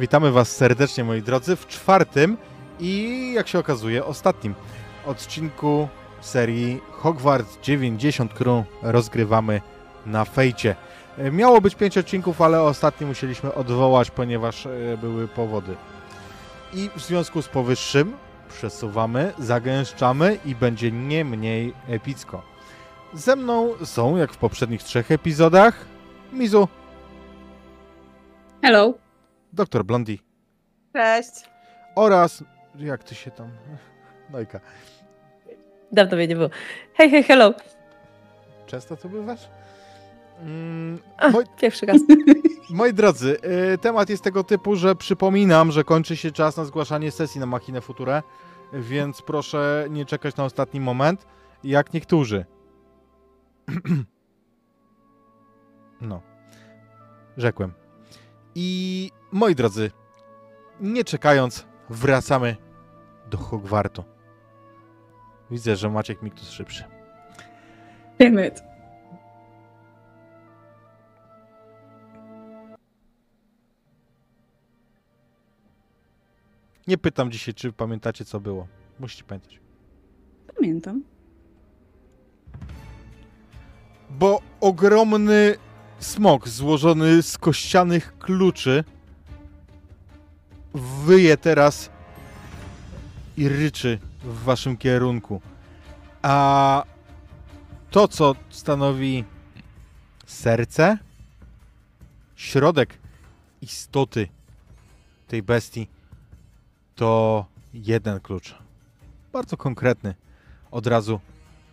Witamy Was serdecznie, moi drodzy, w czwartym i, jak się okazuje, ostatnim odcinku serii Hogwarts 90, którą rozgrywamy na fejcie. E, Miało być pięć odcinków, ale ostatni musieliśmy odwołać, ponieważ e, były powody. I w związku z powyższym przesuwamy, zagęszczamy i będzie nie mniej epicko. Ze mną są, jak w poprzednich trzech epizodach, Mizu, Hello. Dr. Blondie Cześć. oraz, jak ty się tam, Nojka, Dawno mnie nie było. Hej, hej, hello. często tu bywasz? Mm, A, moi, Pierwszy raz. moi drodzy, y, temat jest tego typu, że przypominam, że kończy się czas na zgłaszanie sesji na Machinę Futurę, więc proszę nie czekać na ostatni moment, jak niektórzy. no, rzekłem. I moi drodzy, nie czekając, wracamy do Hogwartu. Widzę, że Maciek Miktus szybszy. Damn it. Nie pytam dzisiaj, czy pamiętacie, co było. Musicie pamiętać. Pamiętam. Bo ogromny smok złożony z kościanych kluczy wyje teraz i ryczy w waszym kierunku. A to, co stanowi serce, środek istoty tej bestii, to jeden klucz. Bardzo konkretny, od razu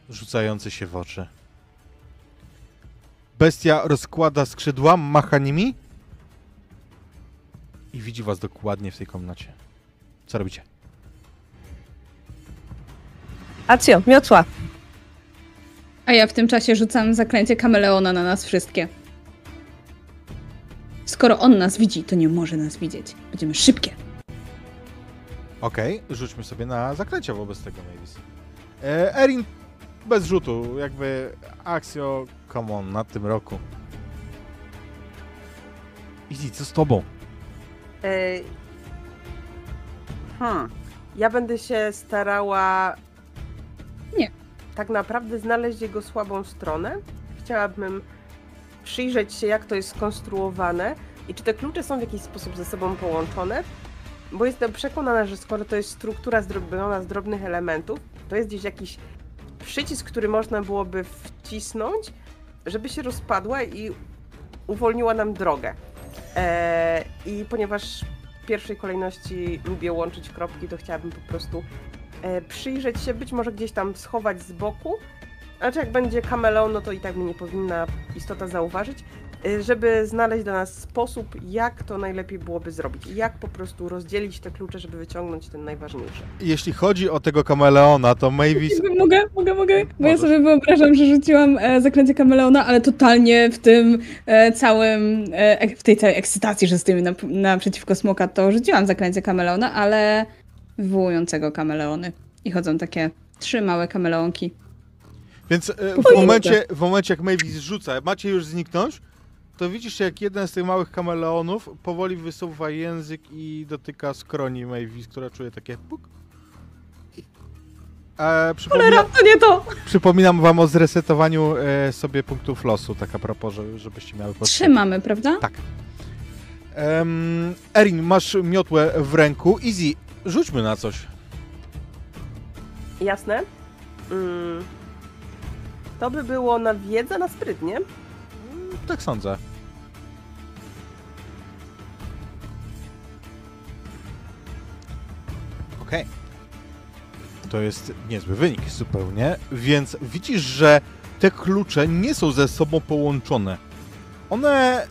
rzucający się w oczy. Bestia rozkłada skrzydła, macha nimi i widzi was dokładnie w tej komnacie. Co robicie? Acjo, miotła. A ja w tym czasie rzucam zaklęcie kameleona na nas wszystkie. Skoro on nas widzi, to nie może nas widzieć. Będziemy szybkie. Okej, rzućmy sobie na zaklęcia wobec tego, Mavis. E, Erin bez rzutu, jakby Axio, come on, na tym roku. Easy, co z tobą? Ej. Hmm. Ja będę się starała. Nie. Tak naprawdę znaleźć jego słabą stronę. Chciałabym przyjrzeć się, jak to jest skonstruowane i czy te klucze są w jakiś sposób ze sobą połączone. Bo jestem przekonana, że skoro to jest struktura zrobiona z drobnych elementów, to jest gdzieś jakiś przycisk, który można byłoby wcisnąć, żeby się rozpadła i uwolniła nam drogę. Eee, I ponieważ w pierwszej kolejności lubię łączyć kropki, to chciałabym po prostu e, przyjrzeć się, być może gdzieś tam schować z boku. Znaczy jak będzie kameleon, no to i tak mnie nie powinna istota zauważyć, żeby znaleźć dla nas sposób, jak to najlepiej byłoby zrobić. I jak po prostu rozdzielić te klucze, żeby wyciągnąć ten najważniejszy. Jeśli chodzi o tego kameleona, to Mavis... Mogę, mogę, mogę? Bo ja Możesz. sobie wyobrażam, że rzuciłam e, zaklęcie kameleona, ale totalnie w tym e, całym, e, w tej całej ekscytacji, że stoimy nap- naprzeciwko smoka, to rzuciłam zaklęcie kameleona, ale wywołującego kameleony. I chodzą takie trzy małe kameleonki. Więc e, w momencie, w momencie, jak Mavis rzuca, macie już zniknąć, to widzisz, jak jeden z tych małych kameleonów powoli wysuwa język i dotyka skroni Mavis, która czuje takie puk. E, przypomina, Cholera, to nie to! przypominam wam o zresetowaniu e, sobie punktów losu, tak a propos, że, żebyście miały pod... Trzy mamy, prawda? Tak. Erin, masz miotłę w ręku. Easy, rzućmy na coś. Jasne? Mm. To by było na wiedzę, na spryt, nie? Tak sądzę. Okej. To jest niezły wynik zupełnie, więc widzisz, że te klucze nie są ze sobą połączone. One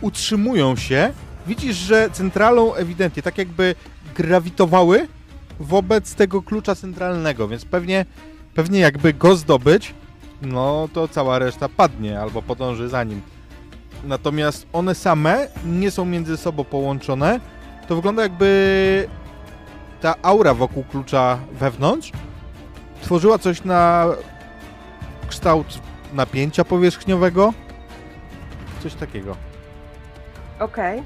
utrzymują się. Widzisz, że centralą ewidentnie tak jakby grawitowały wobec tego klucza centralnego, więc pewnie, pewnie jakby go zdobyć, no to cała reszta padnie albo podąży za nim. Natomiast one same nie są między sobą połączone. To wygląda jakby ta aura wokół klucza wewnątrz tworzyła coś na kształt napięcia powierzchniowego. Coś takiego. Okej.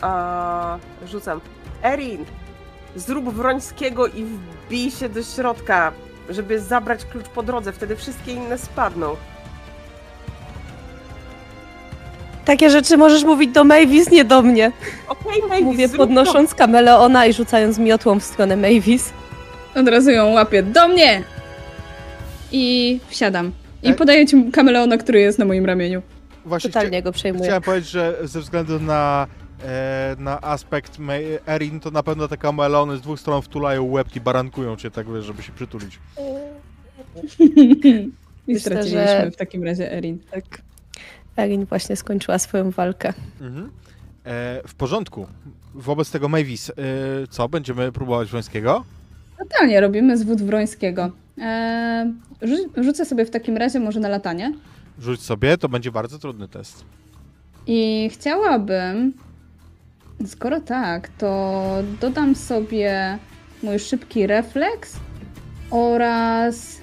A Rzucam. Erin, zrób Wrońskiego i wbij się do środka, żeby zabrać klucz po drodze. Wtedy wszystkie inne spadną. Takie rzeczy możesz mówić do Mavis, nie do mnie. Okej, Mavis, Mówię zrób podnosząc kameleona i rzucając miotłą w stronę Mavis. Od razu ją łapię. Do mnie! I wsiadam. I E- podaję ci kameleona, który jest na moim ramieniu. Właśnie Totalnie go przejmuję. Chciałem powiedzieć, że ze względu na, na aspekt Erin, to na pewno te kamelony z dwóch stron wtulają łeb i barankują cię tak, wiesz, żeby się przytulić. I Myślę, straciliśmy że- w takim razie Erin. Tak. Erin właśnie skończyła swoją walkę. Mhm. E, w porządku. Wobec tego Mavis, e, co? Będziemy próbować Wrońskiego? Totalnie robimy zwód Wrońskiego. Eee, rzu- rzucę sobie w takim razie może na latanie. Rzuć sobie, to będzie bardzo trudny test. I chciałabym, skoro tak, to dodam sobie mój szybki refleks oraz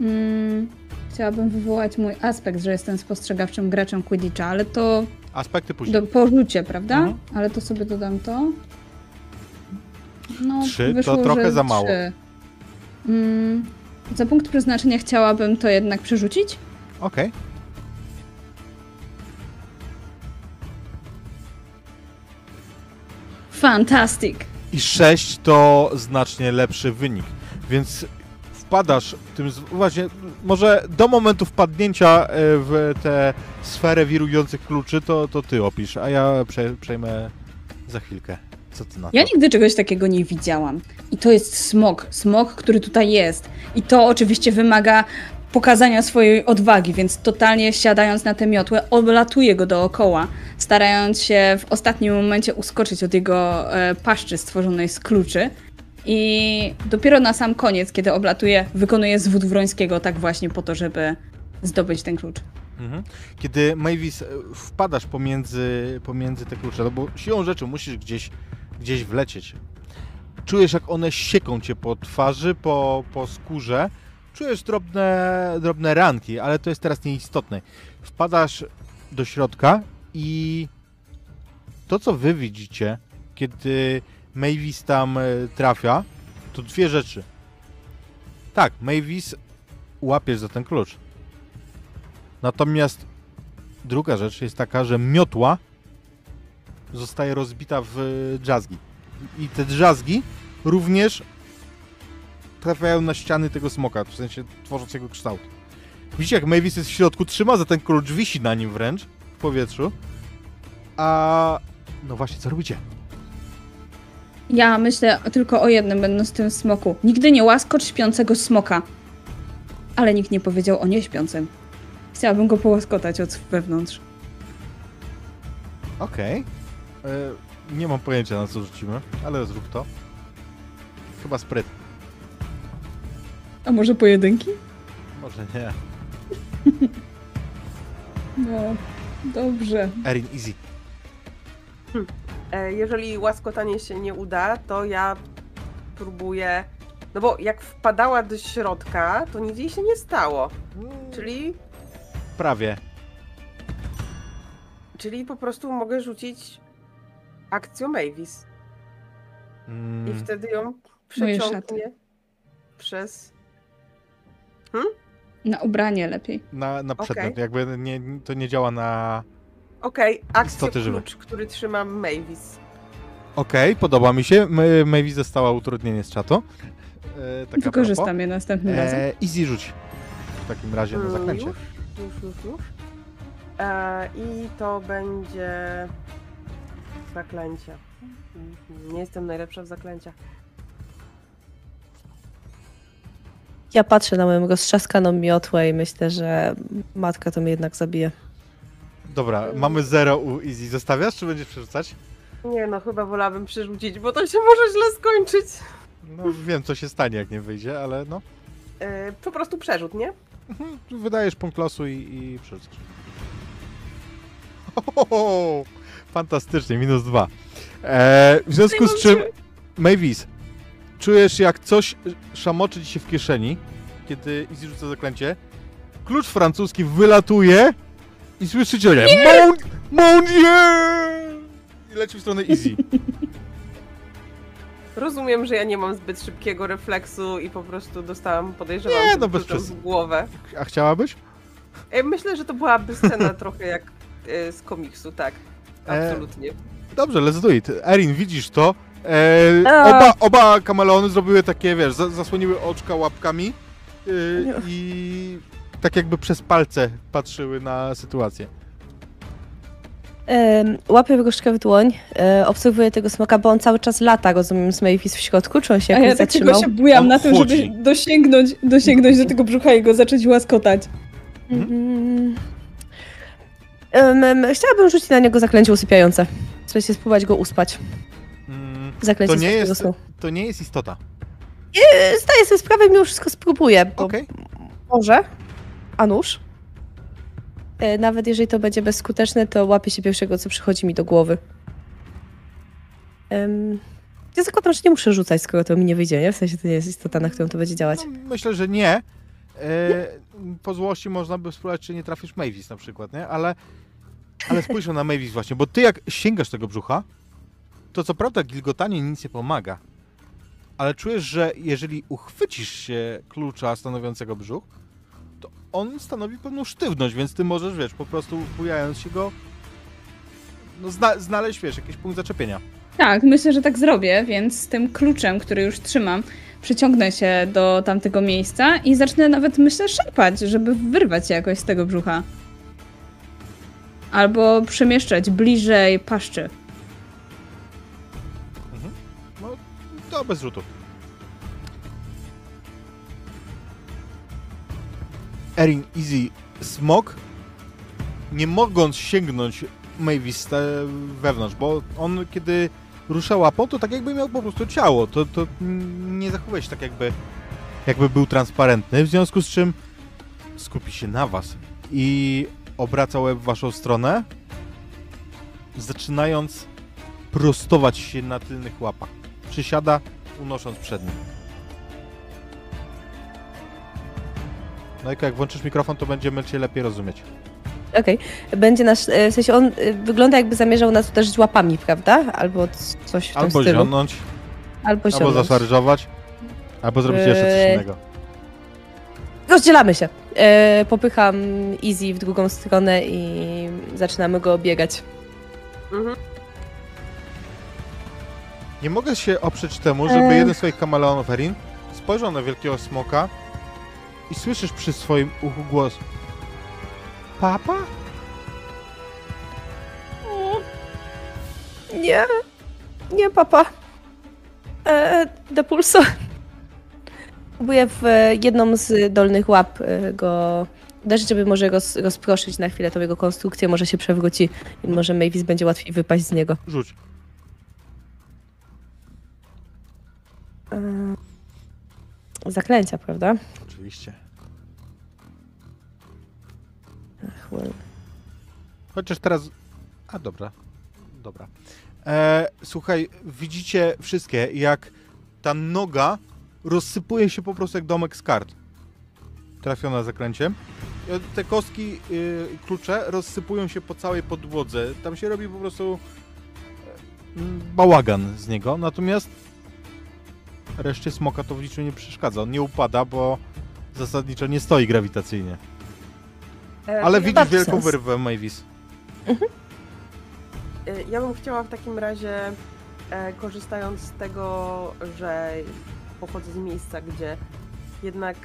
mm, chciałabym wywołać mój aspekt, że jestem spostrzegawczym graczem Quidditcha, ale to Aspekty później. do, po rzucie, prawda? Mhm. Ale to sobie dodam to. No, Trzy to wyszło, trochę że za mało. Mm, za punkt przeznaczenia chciałabym to jednak przerzucić. Okej. Fantastic! I 6 to znacznie lepszy wynik, więc wpadasz tym, właśnie, może do momentu wpadnięcia e, w tę sferę wirujących kluczy, to, to ty opisz, a ja prze, przejmę za chwilkę. Co ty na to? Ja nigdy czegoś takiego nie widziałam. I to jest smok. Smok, który tutaj jest. I to oczywiście wymaga pokazania swojej odwagi, więc totalnie siadając na tę miotłę, oblatuję go dookoła, starając się w ostatnim momencie uskoczyć od jego e, paszczy stworzonej z kluczy. I dopiero na sam koniec, kiedy oblatuję, wykonuję zwód Wrońskiego tak właśnie po to, żeby zdobyć ten klucz. Mhm. Kiedy Mavis e, wpadasz pomiędzy, pomiędzy te klucze, no bo siłą rzeczy musisz gdzieś, gdzieś wlecieć. Czujesz, jak one sieką cię po twarzy, po, po skórze. Czujesz drobne, drobne ranki, ale to jest teraz nieistotne. Wpadasz do środka i to, co wy widzicie, kiedy Mavis tam e, trafia, to dwie rzeczy. Tak, Mavis łapiesz za ten klucz. Natomiast druga rzecz jest taka, że miotła zostaje rozbita w e, drzazgi. I te drzazgi również trafiają na ściany tego smoka, w sensie tworząc jego kształt. Widzicie, jak Mavis jest w środku, trzyma za ten klucz, wisi na nim wręcz w powietrzu. A no właśnie, co robicie? Ja myślę tylko o jednym, będąc w tym smoku. Nigdy nie łaskocz śpiącego smoka. Ale nikt nie powiedział o nieśpiącym. Chciałabym go połaskotać od wewnątrz. Okej. E, Nie mam pojęcia na co rzucimy, ale zrób to. Chyba spryt. A może pojedynki? Może nie. No, dobrze. Erin, easy. E, Jeżeli łaskotanie się nie uda, to ja próbuję. No bo jak wpadała do środka, to nic jej się nie stało. Czyli, Prawie. czyli po prostu mogę rzucić akcją Mavis. I Mm, wtedy ją Moje przeciągnie przez. Na ubranie lepiej. na, na przedmiot, jakby nie, to nie działa na... Okej, akcja Istoty żywe. klucz, który trzyma Mavis. Okej, podoba mi się. Mavis dostała utrudnienie z czatu. E, Wykorzystam je następnym propos. razem. E, easy rzuć. W takim razie na zaklęcie. Już, już, już, już. E, I to będzie zaklęcie. Nie jestem najlepsza w zaklęciach. Ja patrzę na moją roztrzaskaną miotłę i myślę, że matka to mnie jednak zabije. Dobra, mamy zero u Easy. Zostawiasz, czy będziesz przerzucać? Nie no, chyba wolałabym przerzucić, bo to się może źle skończyć. No wiem, co się stanie, jak nie wyjdzie, ale no. E, po prostu przerzut, nie? Mhm, Wydajesz punkt losu i, i przerzucasz. Ohoho, fantastycznie, minus dwa. E, w związku z czym, Mavis, czujesz jak coś szamoczy ci się w kieszeni, kiedy Easy rzuca zaklęcie, klucz francuski wylatuje i słyszycie Mon, mon Dieu! I leci w stronę Easy. Rozumiem, że ja nie mam zbyt szybkiego refleksu i po prostu dostałam, podejrzewam, Nie, no bez przes- w głowę. A chciałabyś? E, Myślę, że to byłaby scena trochę jak e, z komiksu, tak. E, Absolutnie. Dobrze, let's do it. Erin, widzisz to? E, A. oba, oba kameleony zrobiły takie, wiesz, za, zasłoniły oczka łapkami Nie. i tak jakby przez palce patrzyły na sytuację. Em, łapię różdżkę w dłoń, e, obserwuję tego smoka, bo on cały czas lata, rozumiem, z Mavis w środku, czy on się A jakoś ja takiego zatrzymał? się bujam On na tym, żeby dosięgnąć, dosięgnąć do tego brzucha i go zacząć łaskotać. Em, chciałabym rzucić na niego zaklęcie usypiające. W sensie spróbować go uspać. Zaklęcie To nie jest- to nie jest istota. E, Zdaję sobie sprawę, mimo wszystko spróbuję, Okej. może, a nuż. E, Nawet jeżeli to będzie bezskuteczne, to łapię się pierwszego, co przychodzi mi do głowy. Ja zakładam, że nie muszę rzucać, skoro to mi nie wyjdzie, nie? W sensie to nie jest istota, na którą to będzie działać. No, myślę, że nie. E, po złości można by spróbować, czy nie trafisz Mavis na przykład, nie? Ale, ale spójrz na Mavis właśnie, bo ty jak sięgasz tego brzucha, to co prawda gilgotanie nic nie pomaga, ale czujesz, że jeżeli uchwycisz się klucza stanowiącego brzuch, to on stanowi pewną sztywność, więc ty możesz, wiesz, po prostu bujając się go, no zna, znaleźć, wiesz, jakiś punkt zaczepienia. Tak, myślę, że tak zrobię, więc z tym kluczem, który już trzymam, przyciągnę się do tamtego miejsca i zacznę nawet, myślę, szarpać, żeby wyrwać się jakoś z tego brzucha. Albo przemieszczać bliżej paszczy. To bez rzutu. Erin, Easy, Smok, nie mogąc sięgnąć Mavis te- wewnątrz, bo on kiedy rusza łapą, to tak jakby miał po prostu ciało, to, to nie zachowuje się tak jakby, jakby był transparentny, w związku z czym skupi się na was i obraca łeb w waszą stronę, zaczynając prostować się na tylnych łapach. Przysiada, unosząc przedni. No i jak włączysz mikrofon, to będziemy cię lepiej rozumieć. Okej. Będzie nasz, e, w sensie on e, wygląda jakby zamierzał nas uderzyć łapami, prawda? Albo coś w tym Albo stylu. zionąć, Albo albo zionąć. zaszarżować, albo zrobić jeszcze coś Eee. innego. Rozdzielamy się. E, popycham Easy w drugą stronę i zaczynamy go obiegać. Mhm. Nie mogę się oprzeć temu, żeby Eee. jeden z swoich kameleonów, Erin, spojrzał na wielkiego smoka i słyszysz przy swoim uchu głos Papa? Nie, nie, papa. E, depulso. Próbuję w e, jedną z dolnych łap e, go uderzyć, żeby może roz, rozproszyć na chwilę tą jego konstrukcję, może się przewróci i może Mavis będzie łatwiej wypaść z niego. Rzuć. E, zaklęcia, prawda? Oczywiście. Ach, well. Chociaż teraz. A dobra. Dobra. E, słuchaj, widzicie wszystkie, jak ta noga rozsypuje się po prostu jak domek z kart. Trafiona zaklęciem. E, Te kostki, y, klucze rozsypują się po całej podłodze. Tam się robi po prostu e, bałagan z niego. Natomiast reszcie smoka to w niczym nie przeszkadza. On nie upada, bo zasadniczo nie stoi grawitacyjnie. E, Ale widzisz wielką sense. wyrwę Mavis. E, Ja bym chciała w takim razie, e, korzystając z tego, że pochodzę z miejsca, gdzie jednak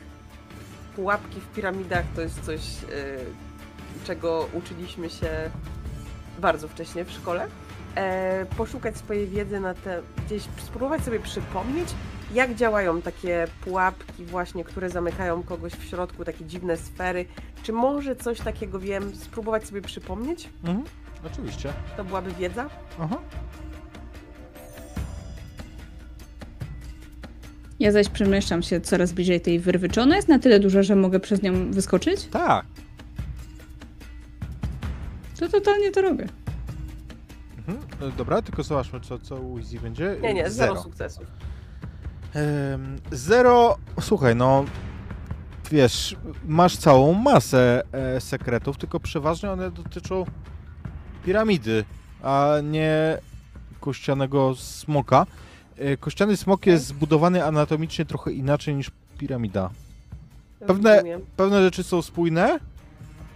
pułapki w piramidach to jest coś, e, czego uczyliśmy się bardzo wcześnie w szkole. E, poszukać swojej wiedzy na te, gdzieś spróbować sobie przypomnieć, jak działają takie pułapki właśnie, które zamykają kogoś w środku, takie dziwne sfery. Czy może coś takiego wiem, spróbować sobie przypomnieć? Mhm. Oczywiście. To byłaby wiedza? Aha. Ja zaś przemieszczam się coraz bliżej tej wyrwy. Czy ona jest na tyle duża, że mogę przez nią wyskoczyć? Tak. To totalnie to robię. Mhm. E, Dobra, tylko zobaczmy, co, co u Easy będzie. Nie, nie, zero, Zero. sukcesów. Zero. Słuchaj, no. Wiesz, masz całą masę e, sekretów, tylko przeważnie one dotyczą piramidy, a nie kościanego smoka. E, Kościany smok jest zbudowany anatomicznie trochę inaczej niż piramida. Pewne- Rozumiem. Pewne rzeczy są spójne,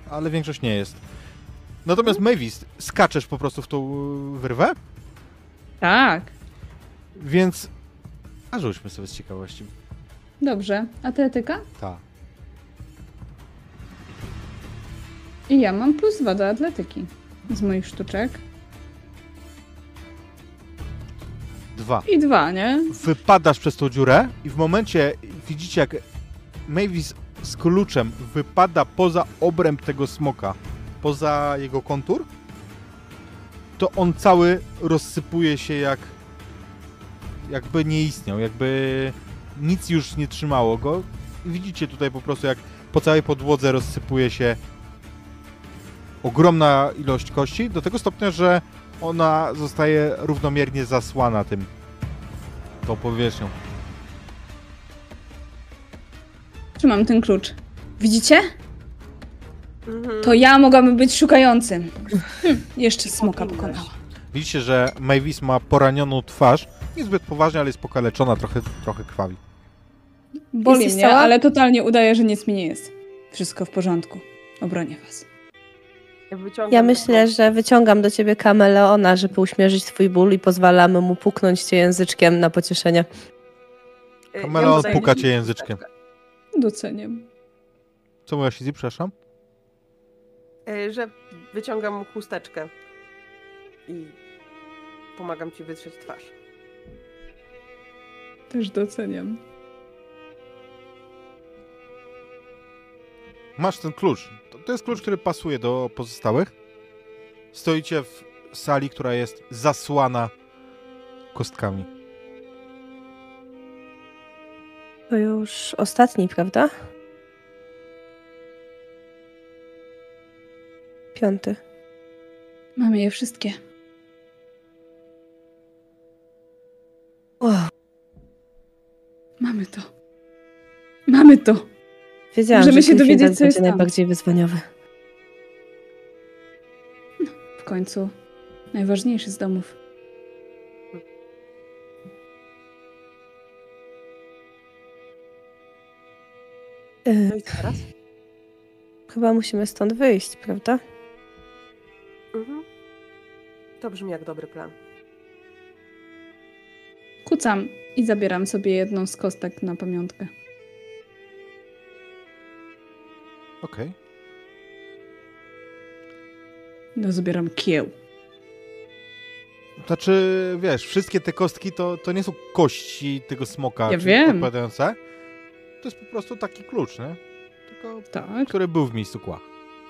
ale większość nie jest. Natomiast Mavis, skaczesz po prostu w tą e, wyrwę, Tak. więc... A rzućmy sobie z ciekawości. Dobrze. Atletyka? Tak. I ja mam plus dwa do atletyki. Z moich sztuczek. Dwa. I dwa, nie? wypadasz przez tą dziurę i w momencie widzicie jak Mavis z kluczem wypada poza obręb tego smoka, poza jego kontur, to on cały rozsypuje się jak jakby nie istniał, jakby nic już nie trzymało go. Widzicie tutaj po prostu jak po całej podłodze rozsypuje się ogromna ilość kości, do tego stopnia, że ona zostaje równomiernie zasłana tym tą powierzchnią. Trzymam ten klucz. Widzicie? Mhm. To ja mogłabym być szukającym. Hm, jeszcze smoka pokonała. Widzicie, że Mavis ma poranioną twarz. Niezbyt poważnie, ale jest pokaleczona, trochę, trochę krwawi. Boli Jesteś mnie, cała? ale totalnie udaje, że nic mi nie jest. Wszystko w porządku. Obronię was. Ja, wyciągam Ja taką- myślę, że wyciągam do ciebie kameleona, żeby uśmierzyć twój ból i pozwalamy mu puknąć cię języczkiem na pocieszenie. Y, Kameleon puka cię języczkiem. Doceniam. Co mówiłaś, Izzy? Przepraszam? Y, Że wyciągam mu chusteczkę i pomagam ci wytrzeć twarz. Też doceniam. Masz ten klucz. To, to jest klucz, który pasuje do pozostałych. Stoicie w sali, która jest zasłana kostkami. To już ostatni, prawda? Piąty. Mamy je wszystkie. Wow. Mamy to. Mamy to. Wiedziałam, Możemy że się dowiedzieć, co jest tam. najbardziej wyzwaniowy. W końcu najważniejszy z domów. No i teraz? chyba musimy stąd wyjść, prawda? Mhm. To brzmi jak dobry plan. Kucam i zabieram sobie jedną z kostek na pamiątkę. Okej. No, zabieram kieł. Znaczy, wiesz, wszystkie te kostki to, to nie są kości tego smoka Ja wiem. odpowiadające. To jest po prostu taki klucz, nie? Tylko, Tak. który był w miejscu kła.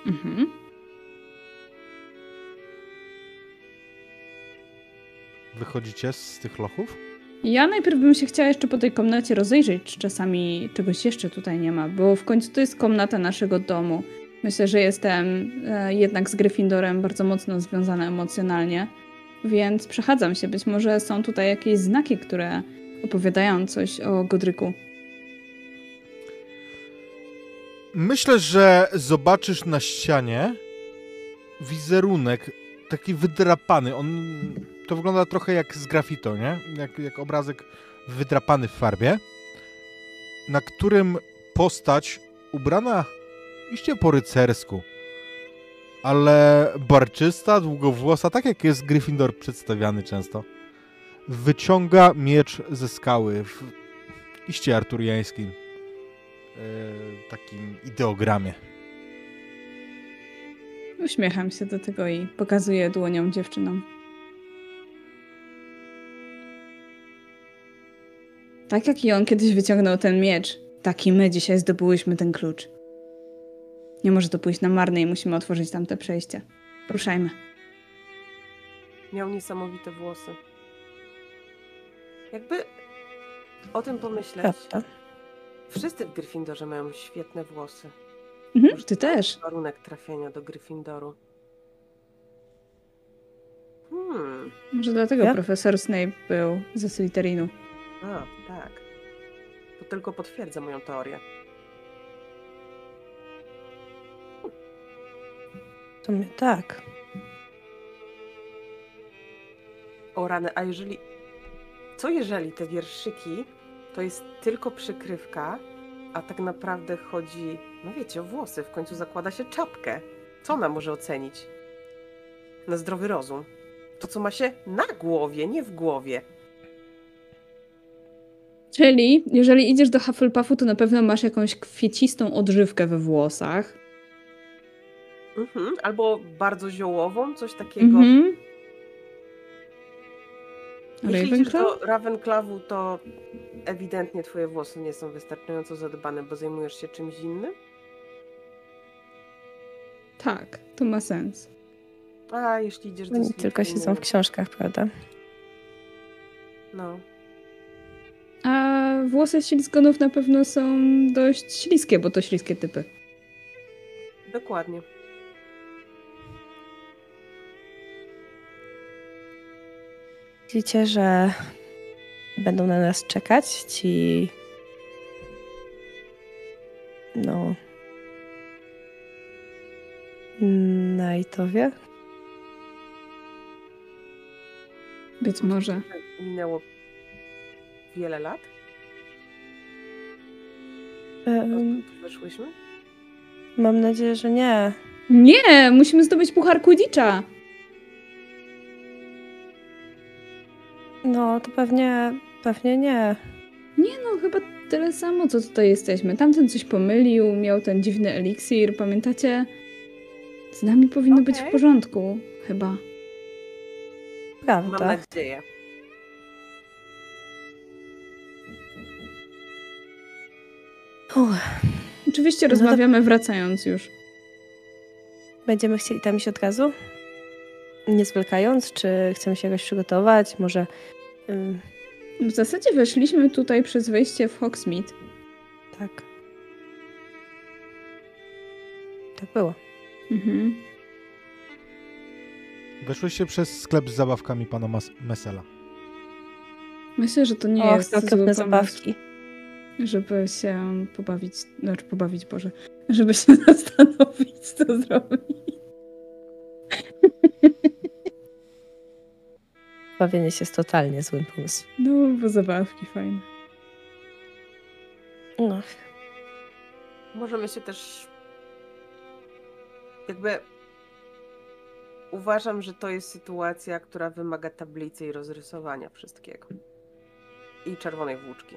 Mhm. Wychodzicie z tych lochów? Ja najpierw bym się chciała jeszcze po tej komnacie rozejrzeć, czy czasami czegoś jeszcze tutaj nie ma, bo w końcu to jest komnata naszego domu. Myślę, że jestem e, jednak z Gryffindorem bardzo mocno związana emocjonalnie, więc przechadzam się. Być może są tutaj jakieś znaki, które opowiadają coś o Godryku. Myślę, że zobaczysz na ścianie wizerunek taki wydrapany. On to wygląda trochę jak z graffito, nie? Jak, jak obrazek wydrapany w farbie, na którym postać ubrana iście po rycersku, ale barczysta, długowłosa, tak jak jest Gryffindor przedstawiany często. Wyciąga miecz ze skały w iście arturiańskim e, takim ideogramie. Uśmiecham się do tego i pokazuję dłonią dziewczynom. Tak jak i on kiedyś wyciągnął ten miecz, tak i my dzisiaj zdobyłyśmy ten klucz. Nie może to pójść na marne i musimy otworzyć tamte przejście. Ruszajmy. Miał niesamowite włosy. Jakby o tym pomyśleć, Prawda. wszyscy w Gryffindorze mają świetne włosy. Mhm, ty też. Warunek trafienia do Gryffindoru. Hmm, Może dlatego Ja? profesor Snape był ze Slytherinu. A, tak. To tylko potwierdza moją teorię. W sumie tak. O rany, a jeżeli... Co jeżeli te wierszyki to jest tylko przykrywka, a tak naprawdę chodzi, no wiecie, o włosy, w końcu zakłada się czapkę. Co ona może ocenić? Na zdrowy rozum. To, co ma się na głowie, nie w głowie. Czyli, jeżeli idziesz do Hufflepuffu, to na pewno masz jakąś kwiecistą odżywkę we włosach. Mhm. Albo bardzo ziołową, coś takiego. Mhm. Jeśli idziesz Ravenclaw? do Ravenclawu, to ewidentnie twoje włosy nie są wystarczająco zadbane, bo zajmujesz się czymś innym. Tak, to ma sens. A jeśli idziesz do Oni tylko siedzą w książkach, prawda? No, A włosy ślizgonów na pewno są dość śliskie, bo to śliskie typy. dokładnie. Myślicie, że będą na nas czekać ci. No. Knightowie? Być może. Minęło wiele lat, odkąd weszłyśmy. mam nadzieję, że nie. Nie, musimy zdobyć puchar Quidditcha. No, to pewnie, pewnie nie. Nie no, chyba tyle samo, co tutaj jesteśmy. Tamten coś pomylił, miał ten dziwny eliksir, pamiętacie? Z nami powinno być w porządku, chyba. Mam Prawda. nadzieję. Uch, Oczywiście No to- rozmawiamy wracając już. będziemy chcieli tam iść od razu? Nie zwlekając, czy chcemy się jakoś przygotować? Może. ym, W zasadzie weszliśmy tutaj przez wejście w Hogsmeade. tak. Tak było. Mhm. Weszłyście przez sklep z zabawkami pana Mas- Mesela. Myślę, że to nie Och, jest pomysł, zabawki. Żeby się pobawić, znaczy pobawić, Boże, żeby się zastanowić, co zrobić. Bawienie się jest totalnie złym pomysłem. No, bo zabawki fajne. No. Możemy się też. Jakby. Uważam, że to jest sytuacja, która wymaga tablicy i rozrysowania wszystkiego. I czerwonej włóczki.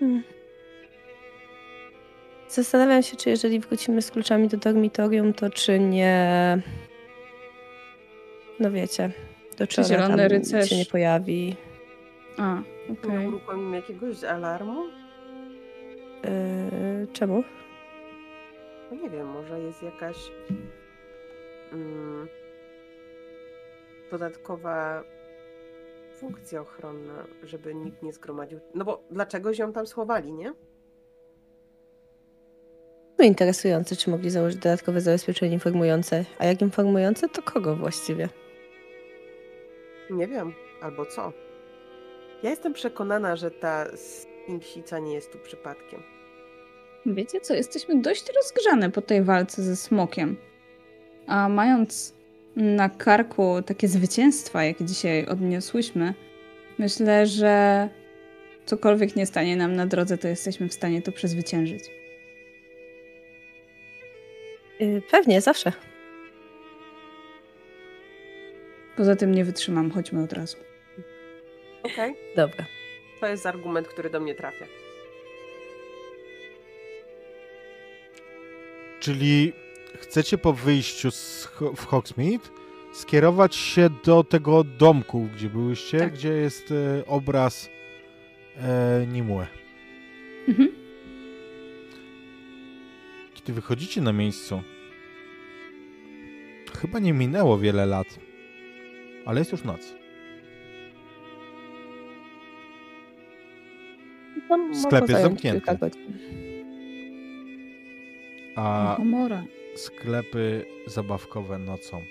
Hmm. Zastanawiam się, czy jeżeli wrócimy z kluczami do dormitorium, to czy nie. No wiecie, do Czy czego zielony tam rycerz- się nie pojawi. A, okej. uruchomimy jakiegoś alarmu? Yy, czemu? No nie wiem, może jest jakaś. Mm, dodatkowa funkcja ochronna, żeby nikt nie zgromadził. No bo dlaczego ją tam schowali, nie? No interesujące, czy mogli założyć dodatkowe zabezpieczenie informujące. A jak informujące, to kogo właściwie? Nie wiem, albo co. Ja jestem przekonana, że ta sfinksica nie jest tu przypadkiem. Wiecie co, jesteśmy dość rozgrzane po tej walce ze smokiem. A mając na karku takie zwycięstwa, jakie dzisiaj odniosłyśmy, myślę, że cokolwiek nie stanie nam na drodze, to jesteśmy w stanie to przezwyciężyć. Yy, pewnie, zawsze. Poza tym nie wytrzymam, chodźmy od razu. Okej, Dobra. to jest argument, który do mnie trafia. Czyli chcecie po wyjściu z w Hogsmeade skierować się do tego domku, gdzie byłyście, Tak. gdzie jest e, obraz e, Nimue. Mhm. Kiedy wychodzicie na miejscu, chyba nie minęło wiele lat, ale jest już noc. Tam Sklep jest zamknięty. A Komora. Sklepy zabawkowe nocą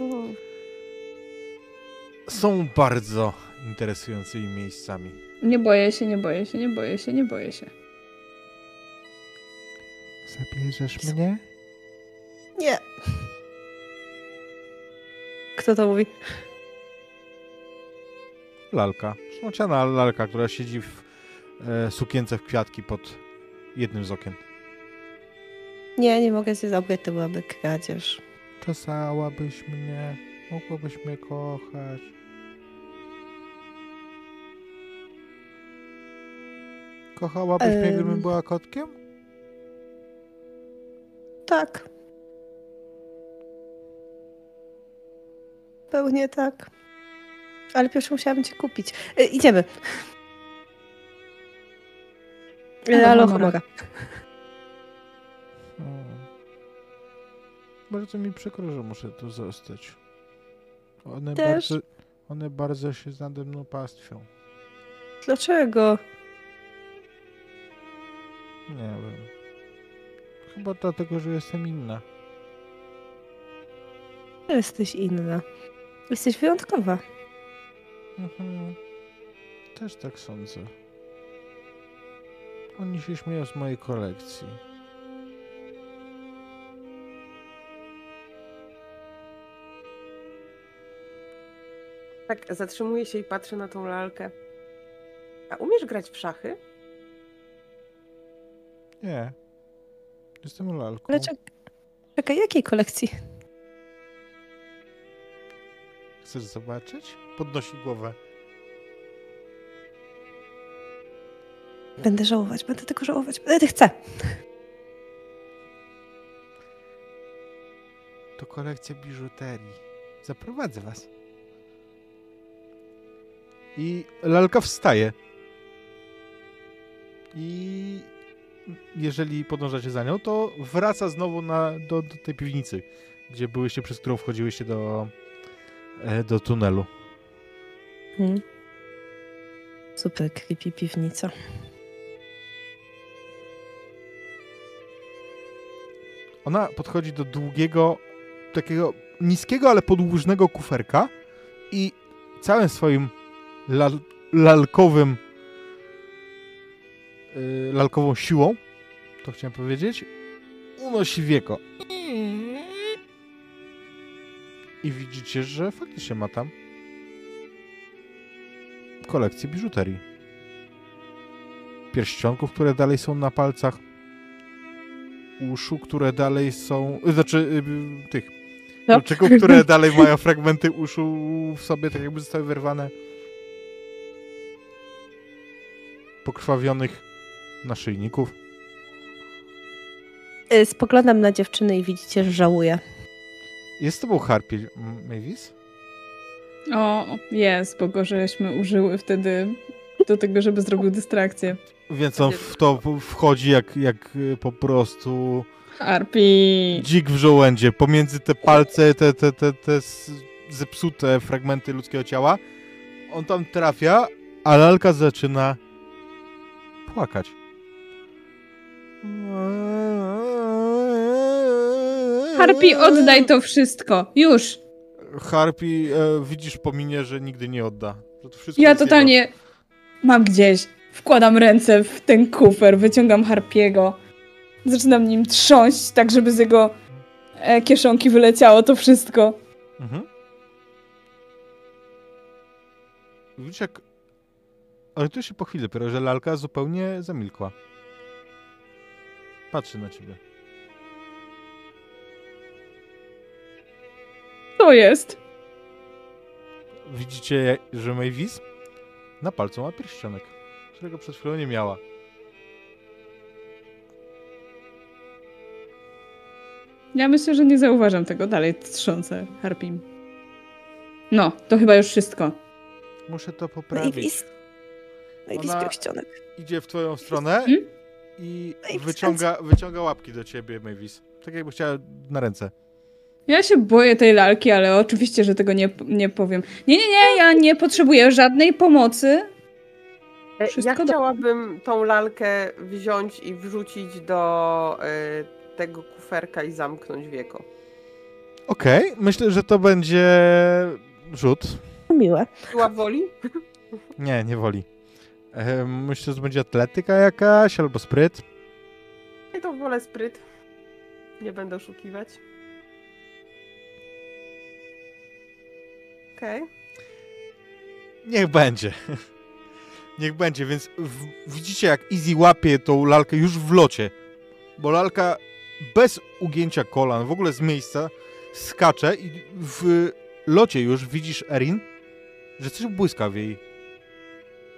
Mm. są bardzo interesującymi miejscami. Nie boję się, nie boję się, nie boję się, nie boję się. Zabierzesz mnie? Nie. Kto to mówi? Lalka. Szmociana lalka, która siedzi w e, sukience w kwiatki pod jednym z okien. Nie, nie mogę się zabrać, to byłaby kradzież. Czesałabyś mnie, mogłabyś mnie kochać. Kochałabyś mnie, gdybym była kotkiem? Tak. Pełnie tak. Ale pierwszy musiałabym cię kupić. E, idziemy. E, Alo, Alo, Bardzo mi przykro, że muszę tu zostać. One Też. bardzo, one bardzo się nade mną pastwią. Dlaczego? Nie wiem. Chyba dlatego, że jestem inna. Jesteś inna. Jesteś wyjątkowa. Mhm. Też tak sądzę. Oni się śmieją z mojej kolekcji. Tak, zatrzymuję się i patrzę na tą lalkę. A umiesz grać w szachy? Nie. Jestem lalką. Ale czek- czekaj, jakiej kolekcji? Chcesz zobaczyć? Podnosi głowę. Będę żałować, będę tego żałować. Będę chcę. To kolekcja biżuterii. Zaprowadzę was. I lalka wstaje. I jeżeli podążacie za nią, to wraca znowu na, do, do tej piwnicy, gdzie byłyście, przez którą wchodziłyście do, e, do tunelu. Hmm. Super creepy piwnica. Ona podchodzi do długiego, takiego niskiego, ale podłużnego kuferka i całym swoim lal, lalkowym yy, lalkową siłą, to chciałem powiedzieć, unosi wieko. I widzicie, że faktycznie ma tam kolekcję biżuterii. Pierścionków, które dalej są na palcach, uszu, które dalej są. Znaczy, y, tych. No. Kluczyków, które dalej mają fragmenty uszu w sobie, tak jakby zostały wyrwane. Pokrwawionych naszyjników. Y, Spoglądam na dziewczynę i widzicie, że żałuję. Jest z tobą Harpie, Mavis? O, jest, bo go żeśmy użyły wtedy do tego, żeby zrobił dystrakcję. Więc on w to wchodzi jak, jak y, po prostu Harpi. dzik w żołędzie. Pomiędzy te palce, te, te, te, te zepsute fragmenty ludzkiego ciała. On tam trafia, a lalka zaczyna płakać. Harpi, oddaj to wszystko. Już. Harpi, e, widzisz po minie, że nigdy nie odda. To wszystko Ja totalnie mam gdzieś. Wkładam ręce w ten kufer, wyciągam Harpiego. Zaczynam nim trząść, tak żeby z jego e, kieszonki wyleciało to wszystko. Jego. Mhm. Widzisz jak... Ale to się po chwili dopiero, że lalka zupełnie zamilkła. Patrzy na ciebie. To jest. Widzicie, że Mavis na palcu ma pierścionek, którego przed chwilą nie miała. Ja myślę, że nie zauważam tego dalej trząsę harpim. No, to chyba już wszystko. Muszę to No i, poprawić. No i Ona- pierścionek. Idzie w twoją stronę Hmm? i No i wyciąga, wyciąga łapki do ciebie, Mavis. Tak jakby chciała na ręce. Ja się boję tej lalki, ale oczywiście, że tego nie, nie powiem. Nie, nie, nie, ja nie potrzebuję żadnej pomocy. E, Ja Wszystko do- chciałabym tą lalkę wziąć i wrzucić do e, tego kuferka i zamknąć wieko. Okej, myślę, że to będzie rzut. Miłe. Siła woli? Nie, nie woli. Myślę, że będzie atletyka jakaś albo spryt. Ja to wolę spryt. Nie będę oszukiwać. Okej. Niech będzie. Niech będzie, więc w, widzicie jak Easy łapie tą lalkę już w locie. Bo lalka bez ugięcia kolan, w ogóle z miejsca, skacze i w locie już widzisz, Erin, że coś błyska w jej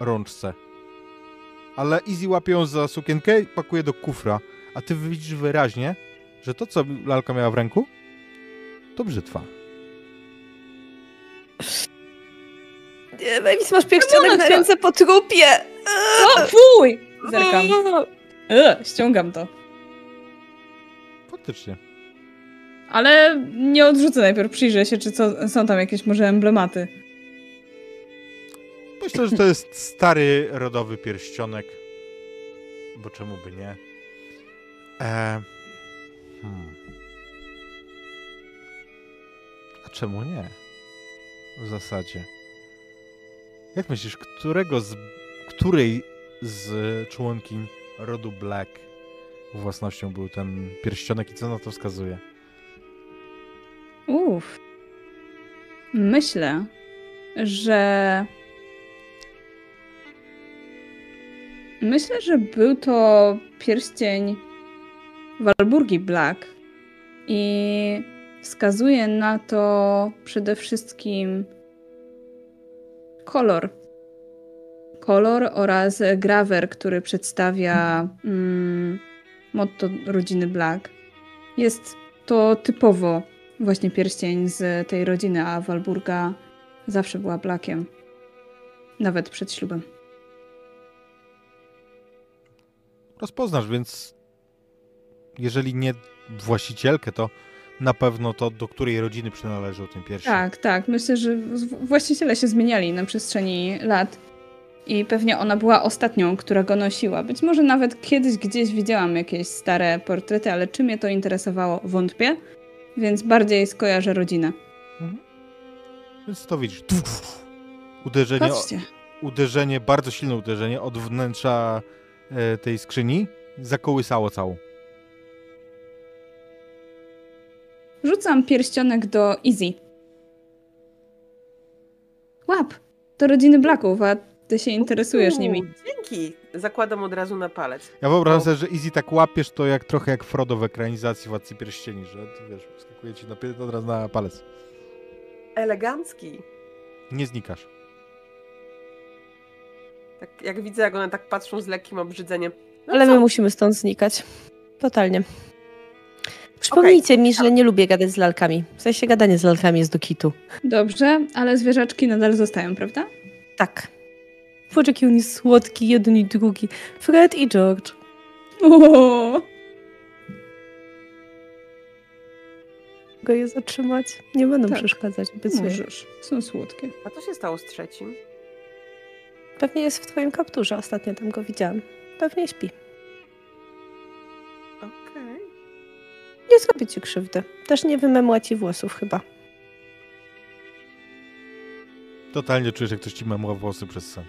rączce. Ale Easy łapie ją za sukienkę i pakuje do kufra, a ty widzisz wyraźnie, że to, co lalka miała w ręku, to brzytwa. Nie, Mavis, masz pierścionek na ręce po trupie. O, fuj! Zerkam. E, ściągam to. Faktycznie. Ale nie odrzucę najpierw, przyjrzę się, czy co, są tam jakieś może emblematy. Myślę, że to jest stary, rodowy pierścionek. Bo czemu by nie? E... Hmm. A czemu nie? W zasadzie. Jak myślisz, którego z... której z członkiń rodu Black własnością był ten pierścionek i co na to wskazuje? Uff. Myślę, że. Myślę, że był to pierścień Walburgi Black i wskazuje na to przede wszystkim kolor. Kolor oraz grawer, który przedstawia mm, motto rodziny Black. Jest to typowo właśnie pierścień z tej rodziny, a Walburga zawsze była Blackiem. Nawet przed ślubem. Rozpoznasz, więc jeżeli nie właścicielkę, to na pewno to, do której rodziny przynależał ten pierścień. Tak, tak. Myślę, że właściciele się zmieniali na przestrzeni lat. I pewnie ona była ostatnią, która go nosiła. Być może nawet kiedyś gdzieś widziałam jakieś stare portrety, ale czy mnie to interesowało, wątpię. Więc bardziej skojarzę rodzinę. Więc to widzisz. Uderzenie, Patrzcie. uderzenie, bardzo silne uderzenie od wnętrza tej skrzyni zakołysało całą. Rzucam pierścionek do Easy. Łap! To rodziny Blacków, a ty się interesujesz Uuu, nimi. Dzięki. Zakładam od razu na palec. Ja wyobrażam sobie, że Easy tak łapiesz to jak trochę jak Frodo w ekranizacji Władcy Pierścieni, że wiesz, skakuje ci na, od razu na palec. Elegancki. Nie znikasz. Tak, jak widzę, jak one tak patrzą z lekkim obrzydzeniem. No Ale co? my musimy stąd znikać. Totalnie. Przypomnijcie mi, że nie lubię gadać z lalkami. W sensie gadanie z lalkami jest do kitu. Dobrze, ale zwierzaczki nadal zostają, prawda? Tak. Patrz, jaki on jest słodki, jeden i drugi. Fred i George. O! Mogę je zatrzymać? Nie będą Tak. przeszkadzać, obiecuję. Możesz. Są słodkie. A co się stało z trzecim? Pewnie jest w twoim kapturze. Ostatnio tam go widziałam. Pewnie śpi. Okej. Nie zrobi ci krzywdy. Też nie wymemła ci włosów chyba. Totalnie czujesz, jak ktoś ci memła włosy przez sen.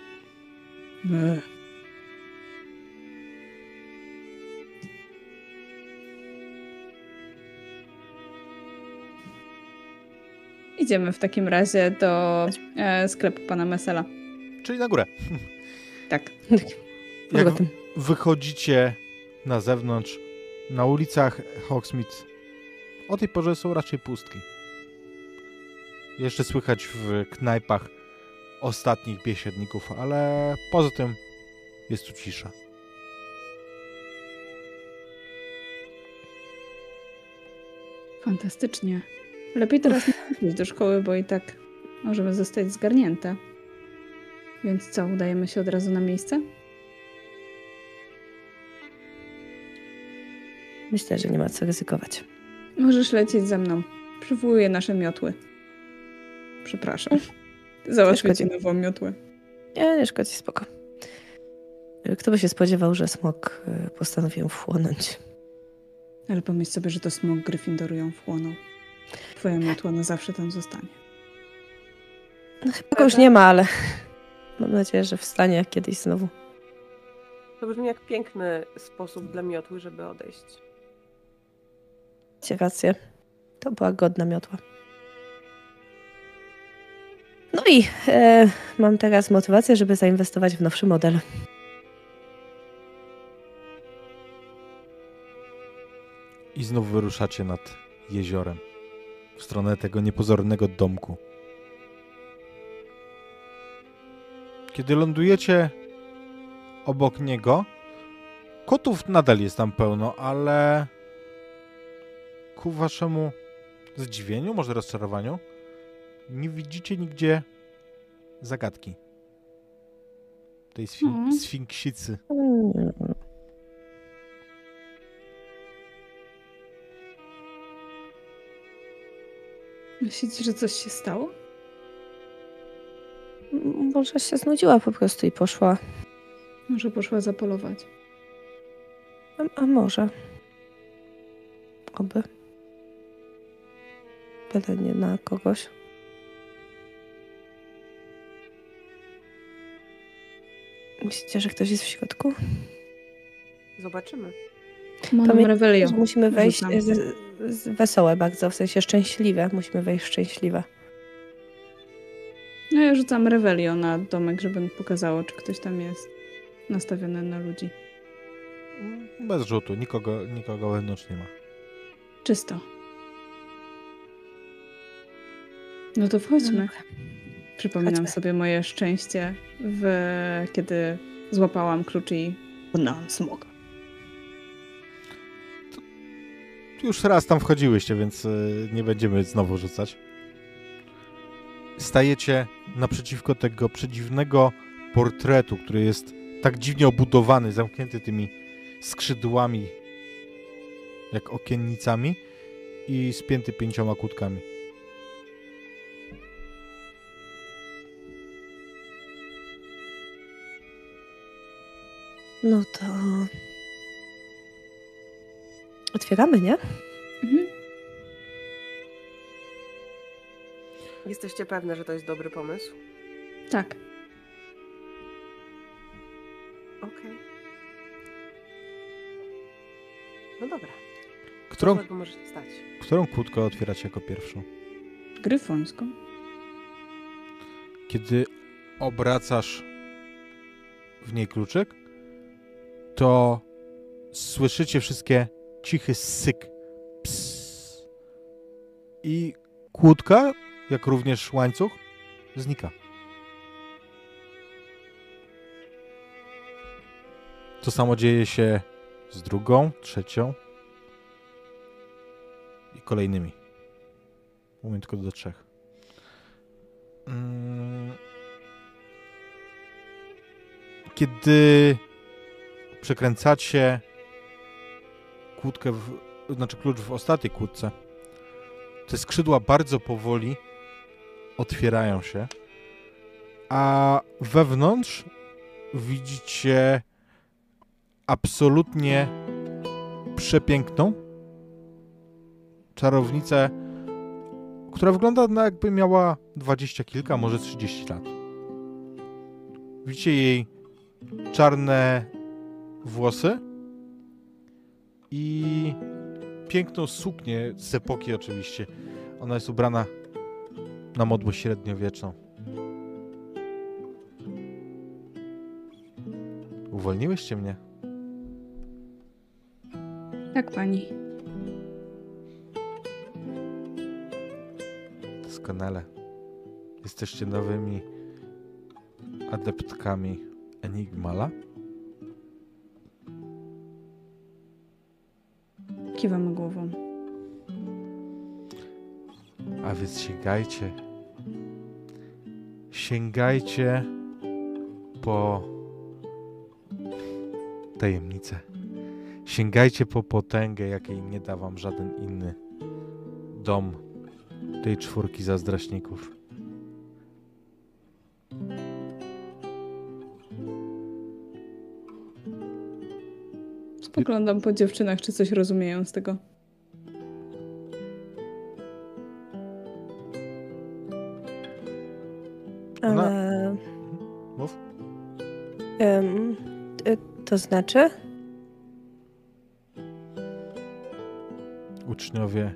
Idziemy w takim razie do e, sklepu pana Mesela. Czyli na górę. Tak. Jak wychodzicie na zewnątrz, na ulicach Hogsmeade, o tej porze są raczej pustki. Jeszcze słychać w knajpach ostatnich biesiadników, ale poza tym jest tu cisza. Fantastycznie. Lepiej teraz nie do szkoły, bo i tak możemy zostać zgarnięte. Więc co, udajemy się od razu na miejsce? Myślę, że nie ma co ryzykować. Możesz lecieć ze mną. Przywołuję nasze miotły. Przepraszam. Załatwię ci nową miotłę. Nie, nie szkodzi, spoko. Kto by się spodziewał, że smok y, postanowił wchłonąć? Ale pomyśl sobie, że to smok Gryffindoru ją wchłonął. Twoja miotła na zawsze tam zostanie. No, chyba go już nie ma, ale mam nadzieję, że wstanie kiedyś znowu. To brzmi jak piękny sposób dla miotły, żeby odejść. Macie rację. To była godna miotła. No i e, mam teraz motywację, żeby zainwestować w nowszy model. I znów wyruszacie nad jeziorem. W stronę tego niepozornego domku. Kiedy lądujecie obok niego, kotów nadal jest tam pełno, ale ku waszemu zdziwieniu, może rozczarowaniu, nie widzicie nigdzie zagadki. Tej sfin- Mhm. sfinksicy. Mm, Myślicie, że coś się stało? Może się znudziła po prostu i poszła. Może poszła zapolować. A, a może. Oby. Byle nie na kogoś. Myślicie, że ktoś jest w środku? Zobaczymy. Mam Pamię- Revelio. Że musimy wejść z, z wesołe bardzo, w sensie szczęśliwe. Musimy wejść szczęśliwe. No ja rzucam Revelio na domek, żeby mi pokazało, czy ktoś tam jest nastawiony na ludzi. Bez rzutu, nikogo, nikogo wewnątrz nie ma. Czysto. No to wchodźmy. Przypominam Chodźmy. sobie moje szczęście, w... kiedy złapałam klucz i pokonałam smoga. Już raz tam wchodziłyście, więc y, nie będziemy znowu rzucać. Stajecie naprzeciwko tego przedziwnego portretu, który jest tak dziwnie obudowany, zamknięty tymi skrzydłami, jak okiennicami i spięty pięcioma kłódkami. No to. Otwieramy, nie? Jesteście pewne, że to jest dobry pomysł? Tak. Okej. No dobra. Którą, Co złego może się stać? którą kłódkę otwieracie jako pierwszą? Gryfońską. Kiedy obracasz w niej kluczyk, to słyszycie wszystkie cichy syk. Ps. I kłódka, jak również łańcuch, znika. To samo dzieje się z drugą, trzecią i kolejnymi. Mówię tylko do trzech. Mm. Kiedy przekręcacie kłódkę, w, znaczy klucz w ostatniej kłódce, te skrzydła bardzo powoli otwierają się, a wewnątrz widzicie absolutnie przepiękną czarownicę, która wygląda na jakby miała dwadzieścia kilka, może 30 lat. Widzicie jej czarne włosy i piękną suknię z epoki oczywiście. Ona jest ubrana na modłę średniowieczną. Uwolniłyście mnie? Tak, pani. Doskonale. Jesteście nowymi adeptkami Enigmala? Kiwamy głową. A więc sięgajcie. Sięgajcie po tajemnicę. Sięgajcie po potęgę, jakiej nie da wam żaden inny dom tej czwórki zazdrośników. Spoglądam po dziewczynach, czy coś rozumieją z tego. To znaczy? Uczniowie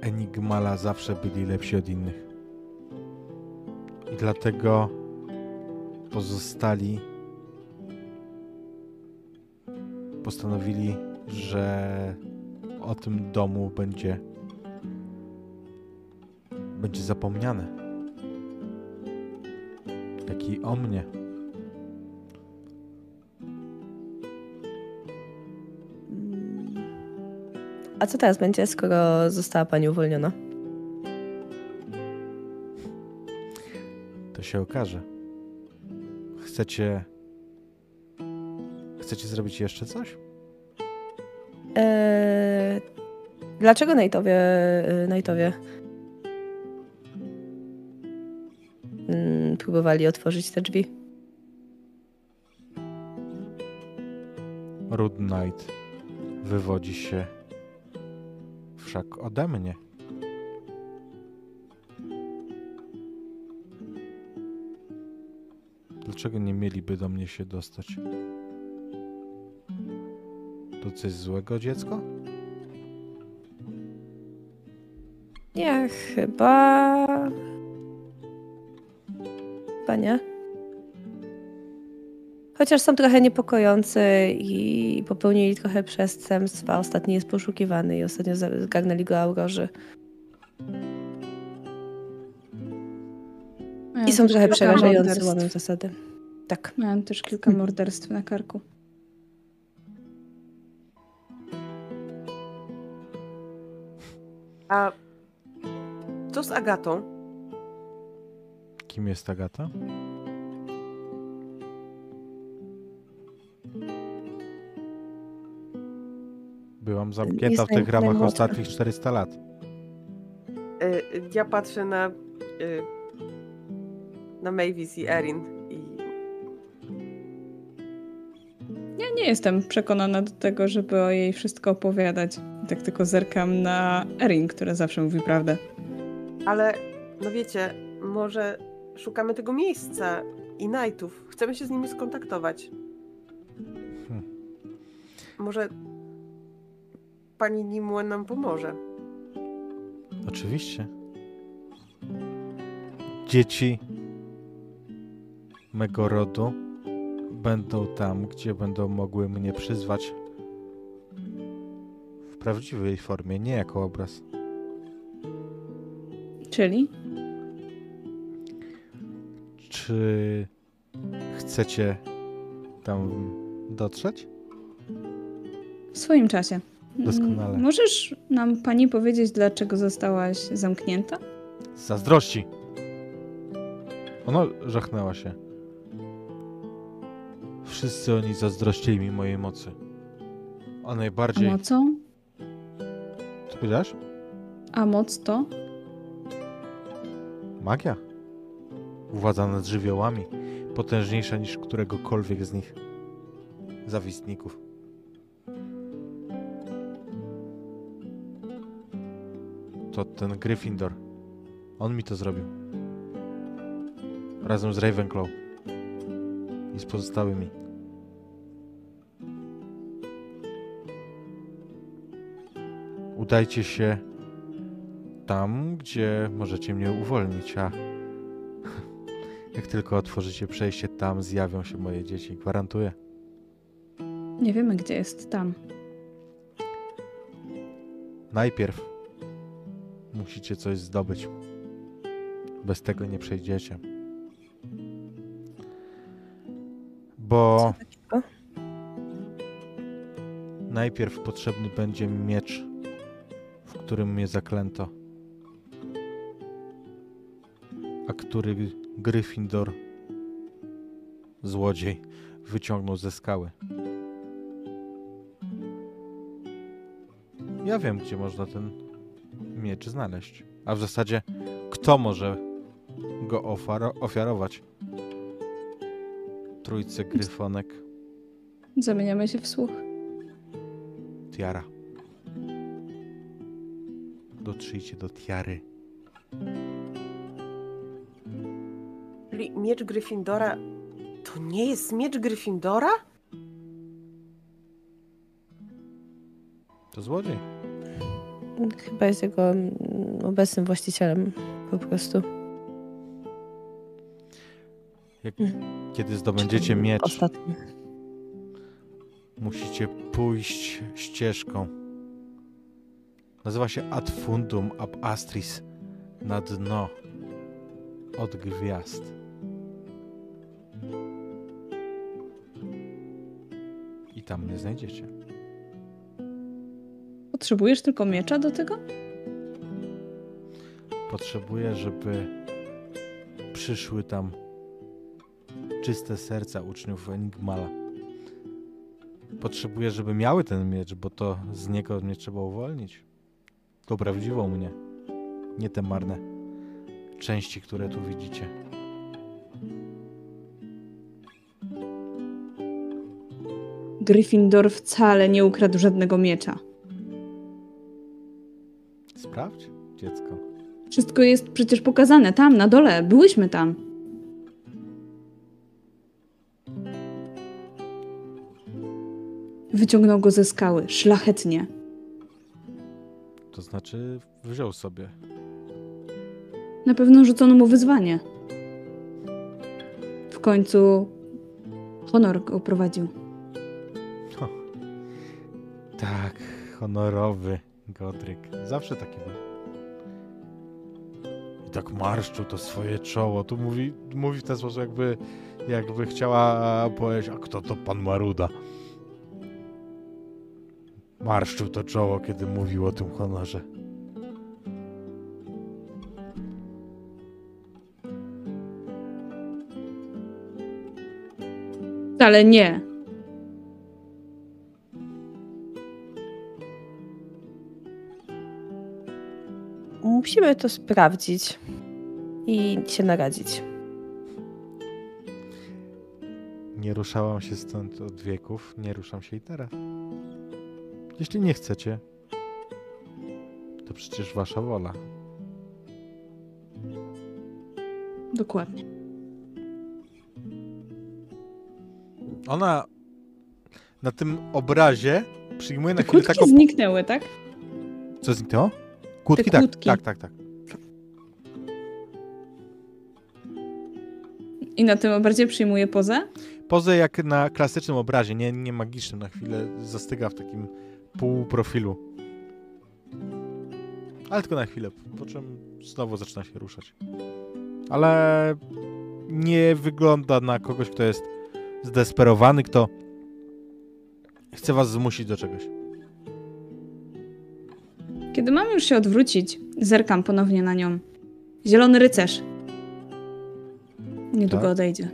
Enigmala zawsze byli lepsi od innych. I dlatego pozostali postanowili, że o tym domu będzie będzie zapomniane. Jak i o mnie. A co teraz będzie, skoro została pani uwolniona? To się okaże. Chcecie. Chcecie zrobić jeszcze coś? Eee, dlaczego Najtowie, y, Najtowie mm, próbowali otworzyć te drzwi? Rude Knight wywodzi się wszak ode mnie. Dlaczego nie mieliby do mnie się dostać? To coś złego, dziecko? Nie, chyba... Chyba nie. Chociaż są trochę niepokojący i popełnili trochę przestępstw, a ostatni jest poszukiwany i ostatnio zgarnęli go aurorzy. Miałam I są trochę morderstw. łamią zasady. Tak. Miałam też kilka morderstw na karku. A co z Agatą? Kim jest Agata? Byłam zamknięta Jest w tych ramach ostatnich 400 lat. Y, Ja patrzę na, y, na Mavis i Erin i Ja nie jestem przekonana do tego, żeby o jej wszystko opowiadać. Tak tylko zerkam na Erin, która zawsze mówi prawdę. Ale, no wiecie, może szukamy tego miejsca i Knightów. Chcemy się z nimi skontaktować. Hmm. Może pani Nimue nam pomoże. Oczywiście. Dzieci mego rodu będą tam, gdzie będą mogły mnie przyzwać w prawdziwej formie, nie jako obraz. Czyli? Czy chcecie tam dotrzeć? W swoim czasie. Doskonale. Mm, Możesz nam pani powiedzieć, dlaczego zostałaś zamknięta? Z zazdrości. Ona żachnęła się. Wszyscy oni zazdrościli mi mojej mocy. A A najbardziej... mocą? Co powiedziałeś? A moc to? Magia. Władza nad żywiołami. Potężniejsza niż któregokolwiek z nich. Zawistników. To ten Gryffindor. On mi to zrobił. Razem z Ravenclaw. I z pozostałymi. Udajcie się tam, gdzie możecie mnie uwolnić, a jak tylko otworzycie przejście tam, zjawią się moje dzieci. Gwarantuję. Nie wiemy, gdzie jest tam. Najpierw musicie coś zdobyć. Bez tego nie przejdziecie. Bo najpierw potrzebny będzie miecz, w którym mnie zaklęto. który Gryffindor, złodziej, wyciągnął ze skały. Ja wiem, gdzie można ten miecz znaleźć. A w zasadzie, kto może go ofiaro- ofiarować? Trójce gryfonek. Zamieniamy się w słuch. Tiara. Dotrzyjcie do tiary. Czyli miecz Gryffindora to nie jest miecz Gryffindora? To złodziej. Chyba jest jego mm, obecnym właścicielem po prostu. Jak, Mm. kiedy zdobędziecie miecz, musicie pójść ścieżką. Nazywa się Ad Fundum ab Astris. Na dno. Od gwiazd. I tam mnie znajdziecie. Potrzebujesz tylko miecza do tego? Potrzebuję, żeby przyszły tam czyste serca uczniów Enigmala. Potrzebuję, żeby miały ten miecz, bo to z niego mnie trzeba uwolnić. To prawdziwą mnie. Nie te marne części, które tu widzicie. Gryffindor wcale nie ukradł żadnego miecza. Sprawdź, dziecko. Wszystko jest przecież pokazane tam, na dole. Byłyśmy tam. Wyciągnął go ze skały, szlachetnie. To znaczy, wziął sobie. Na pewno rzucono mu wyzwanie. W końcu honor go prowadził. Tak, honorowy Godryk. Zawsze taki był. I tak marszczył to swoje czoło. Tu mówi, mówi w ten sposób, jakby, jakby chciała powiedzieć, a kto to pan Maruda? Marszczył to czoło, kiedy mówił o tym honorze. Wcale nie. Musimy to sprawdzić i się naradzić. Nie ruszałam się stąd od wieków, nie ruszam się i teraz. Jeśli nie chcecie, to przecież wasza wola. Dokładnie. Ona na tym obrazie przyjmuje na Te chwilę taką... zniknęły, tak? Co zniknęło? Kłódki? Tak, kłódki. tak, tak, tak. I na tym obrazie przyjmuje pozę? Pozę jak na klasycznym obrazie, nie, nie magicznym. Na chwilę zastyga w takim półprofilu. Ale tylko na chwilę, po czym znowu zaczyna się ruszać. Ale nie wygląda na kogoś, kto jest zdesperowany, kto chce was zmusić do czegoś. Kiedy mam już się odwrócić, zerkam ponownie na nią. Zielony rycerz. Niedługo Tak? odejdzie.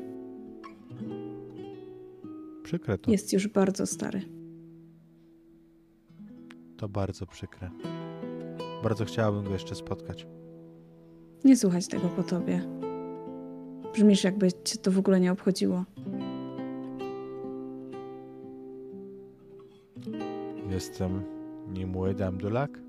Przykre to. Jest już bardzo stary. To bardzo przykre. Bardzo chciałabym go jeszcze spotkać. Nie słuchać tego po tobie. Brzmisz, jakby cię to w ogóle nie obchodziło. Jestem niemłody Abdulak.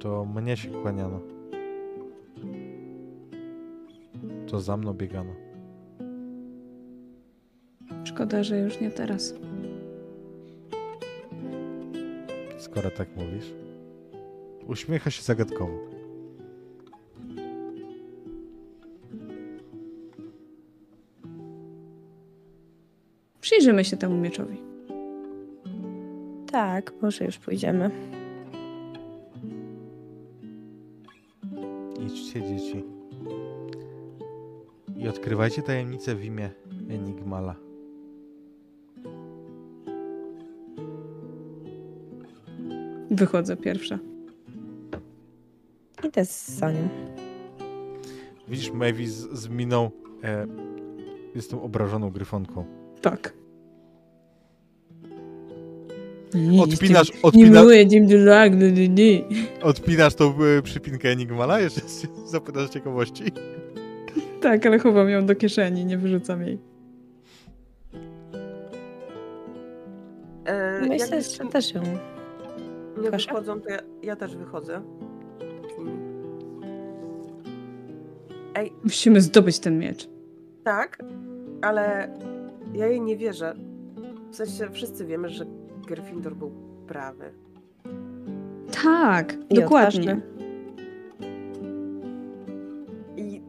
To mnie się kłaniano. To za mną biegano. Szkoda, że już nie teraz. Skoro tak mówisz. Uśmiecha się zagadkowo. Przyjrzymy się temu mieczowi. Tak, może już pójdziemy. Idźcie, dzieci. I odkrywajcie tajemnicę w imię Enigmala. Wychodzę pierwsza. Idę za nią. Widzisz Mavis z miną. E, jestem obrażoną gryfonką. Tak. Odpinasz, odpinasz, no, nie, nie. odpinasz tą e, przypinkę Enigmala? Jeszcze zapytasz ciekawości. Tak, ale chowam ją do kieszeni, nie wyrzucam jej. E, Myślę, jak że też ją. nie proszę. wychodzą, to ja, ja też wychodzę. Ej, Musimy zdobyć ten miecz. tak, ale ja jej nie wierzę. W sensie wszyscy wiemy, że Gryffindor był prawy. Tak, I dokładnie. odważny. I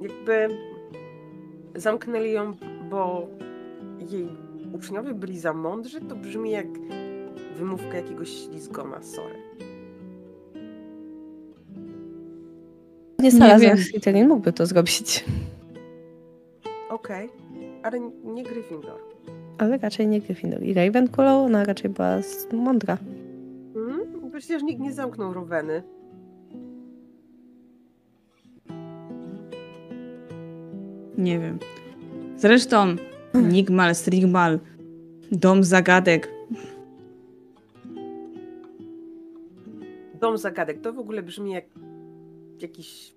jakby zamknęli ją, bo jej uczniowie byli za mądrzy, to brzmi jak wymówka jakiegoś ślizgona, sorry. Nie wiem. Slytherin, mógłby to zrobić. Okej, ale nie Gryffindor. Ale raczej nie Gryffindor. I Ravenclaw, ona raczej była mądra. Mhm. Przecież nikt nie zamknął Roweny. Nie wiem. Zresztą Nigmal, Strigmal, Dom Zagadek. Dom zagadek, to w ogóle brzmi jak jakiś,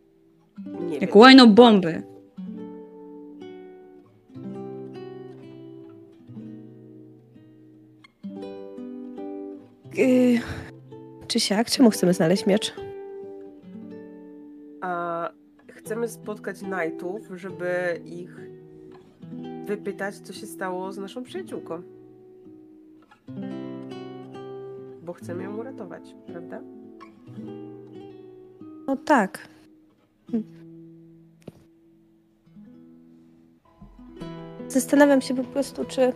nie Jak wiem, łajną bomby. Yy, czy siak? Czemu chcemy znaleźć miecz? A chcemy spotkać Knightów, żeby ich wypytać, co się stało z naszą przyjaciółką. Bo chcemy ją uratować, prawda? No tak. Zastanawiam się po prostu, czy.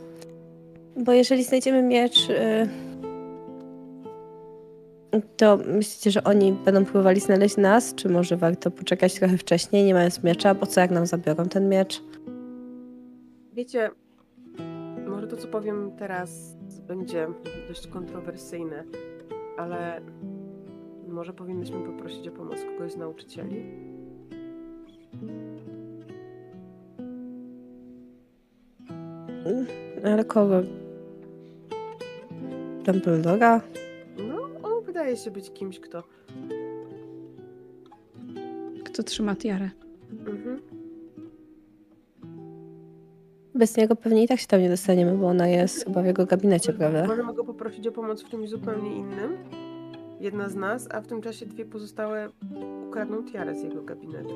Bo jeżeli znajdziemy miecz, y, to myślicie, że oni będą próbowali znaleźć nas, czy może warto poczekać trochę wcześniej, nie mając miecza? Bo co jak nam zabiorą ten miecz? Wiecie, może to, co powiem teraz, będzie dość kontrowersyjne, ale może powinniśmy poprosić o pomoc kogoś z nauczycieli? Ale kogo? Dumbledora? Wydaje się być kimś, kto. Kto trzyma tiarę? Mhm. Bez niego pewnie i tak się tam nie dostaniemy, bo ona jest chyba w jego gabinecie, prawda? Możemy go poprosić o pomoc w czymś zupełnie innym. Jedna z nas, a w tym czasie dwie pozostałe ukradną tiarę z jego gabinetu.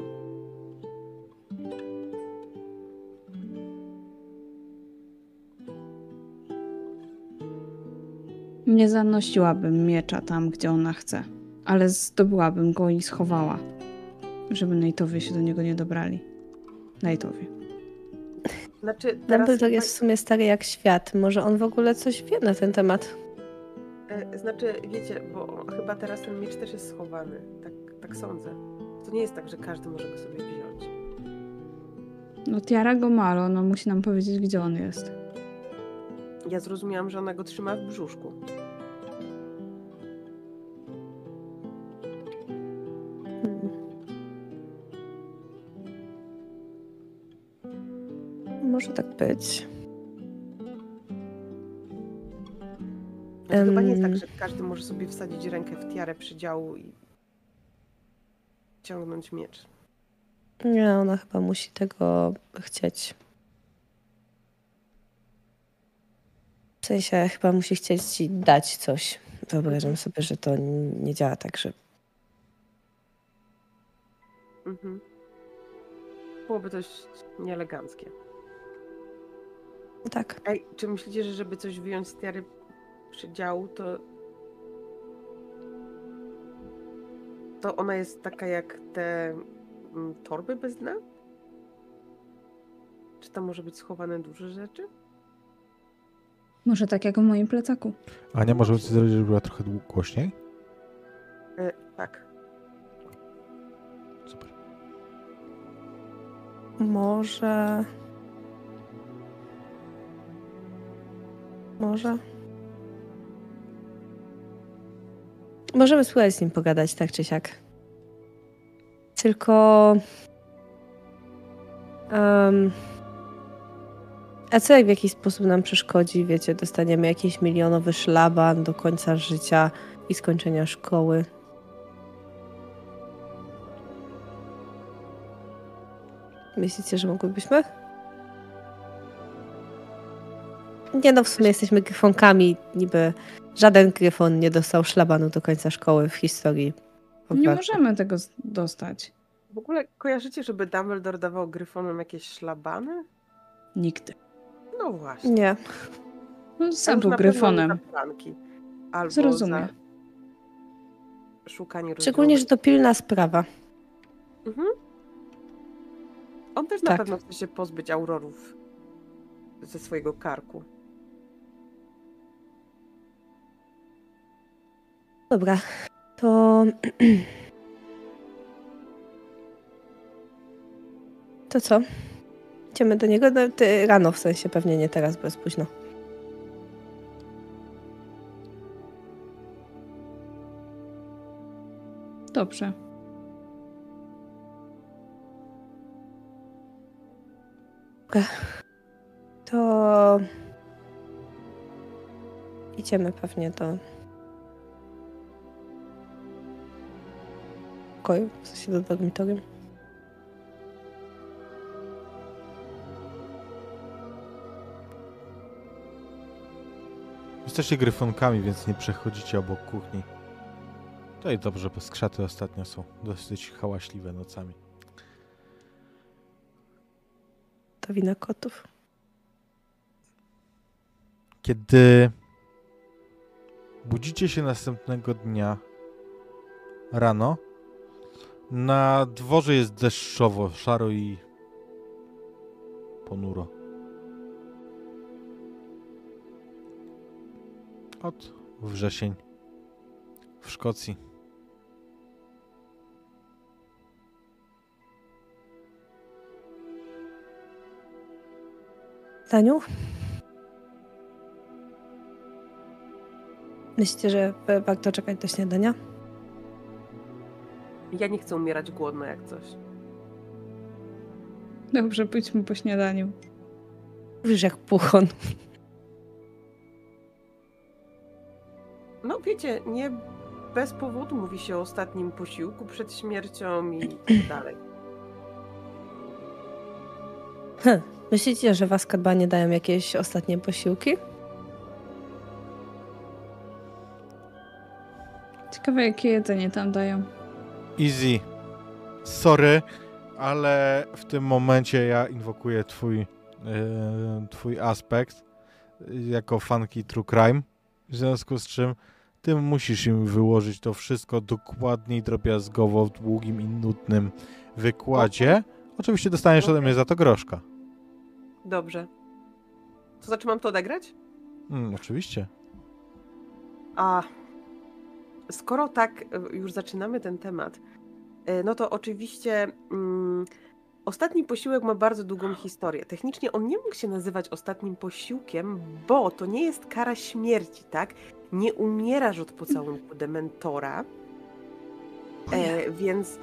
Nie zanosiłabym miecza tam, gdzie ona chce, ale zdobyłabym go i schowała, żeby Nate'owie się do niego nie dobrali. Nate'owie. Znaczy, Dumbledore jest w sumie stary jak świat. Może on w ogóle coś wie na ten temat. e, Znaczy, wiecie, bo chyba teraz ten miecz też jest schowany. Tak, tak sądzę. To nie jest tak, że każdy może go sobie wziąć. No tiara go ma, ale ona musi nam powiedzieć, gdzie on jest. Ja zrozumiałam, że ona go trzyma w brzuszku. Hmm. Może tak być. To chyba nie jest tak, że każdy może sobie wsadzić rękę w tiarę przydziału i ciągnąć miecz. Nie, ona chyba musi tego chcieć. W sensie chyba musi chcieć ci dać coś. Wyobrażam sobie, że to nie działa tak, że Mhm. Byłoby dość nieeleganckie. tak. Ej, czy myślicie, że żeby coś wyjąć z tiary przydziału, to to ona jest taka jak te mm, torby bez dna? Czy tam może być schowane duże rzeczy? Może tak jak w moim plecaku. Ania, może coś zrobić, żeby była trochę głośniej? E, tak. Super. Może. Może. możemy spróbować z nim pogadać, tak czy siak. Tylko... em, a co jak w jakiś sposób nam przeszkodzi? Wiecie, dostaniemy jakiś milionowy szlaban do końca życia i skończenia szkoły. Myślicie, że mogłybyśmy? Nie no, w sumie jesteśmy gryfonkami. Niby żaden gryfon nie dostał szlabanu do końca szkoły w historii. Nie możemy tego dostać. W ogóle kojarzycie, żeby Dumbledore dawał gryfonom jakieś szlabany? Nigdy. No właśnie. Nie. No, sam był na gryfonem. Albo Zrozumie. za szukanie Szczególnie, że to pilna sprawa. Mhm. On też na Tak. pewno chce się pozbyć aurorów ze swojego karku. Dobra, to. To co? Idziemy do niego? No, ty, rano w sensie, pewnie nie teraz, bo jest późno. Dobrze. To. Idziemy pewnie do. Pokoju, w sensie do dormitorium. Jesteście gryfonkami, więc nie przechodzicie obok kuchni. To i dobrze, bo skrzaty ostatnio są dosyć hałaśliwe nocami. To wina kotów. Kiedy budzicie się następnego dnia rano, na dworze jest deszczowo, szaro i ponuro. Od wrzesień w Szkocji. Daniu? Myślicie, że warto czekać do śniadania? Ja nie chcę umierać głodno jak coś. Dobrze, pójdźmy po śniadaniu. Mówisz jak puchon. No wiecie, nie bez powodu mówi się o ostatnim posiłku przed śmiercią i tak dalej. Hm. Myślicie, że w Azkabanie dają jakieś ostatnie posiłki? Ciekawe, jakie jedzenie tam dają. Easy. Sorry, ale w tym momencie ja inwokuję twój, e, twój aspekt jako fanki True Crime. W związku z czym ty musisz im wyłożyć to wszystko dokładnie i drobiazgowo w długim i nudnym wykładzie. Oczywiście dostaniesz ode mnie za to groszka. Dobrze. To znaczy mam to odegrać? Mm, oczywiście. A skoro tak y, już zaczynamy ten temat, y, no to oczywiście mm, ostatni posiłek ma bardzo długą historię. Technicznie on nie mógł się nazywać ostatnim posiłkiem, bo to nie jest kara śmierci, tak? Nie umierasz od pocałunku dementora, e, więc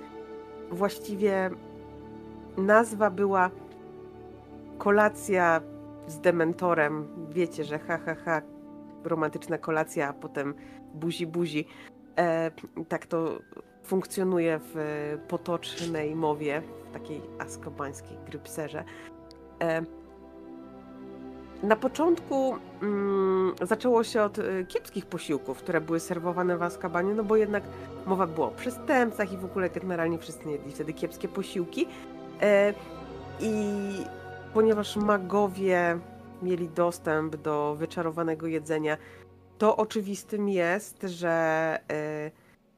właściwie nazwa była kolacja z dementorem. Wiecie, że ha, ha, ha, romantyczna kolacja, a potem buzi, buzi. E, tak to funkcjonuje w potocznej mowie, w takiej askobańskiej grypserze. E, na początku mm, zaczęło się od e, kiepskich posiłków, które były serwowane w Azkabanie, no bo jednak mowa była o przestępcach i w ogóle generalnie wszyscy jedli wtedy kiepskie posiłki. E, I ponieważ magowie mieli dostęp do wyczarowanego jedzenia, to oczywistym jest, że e,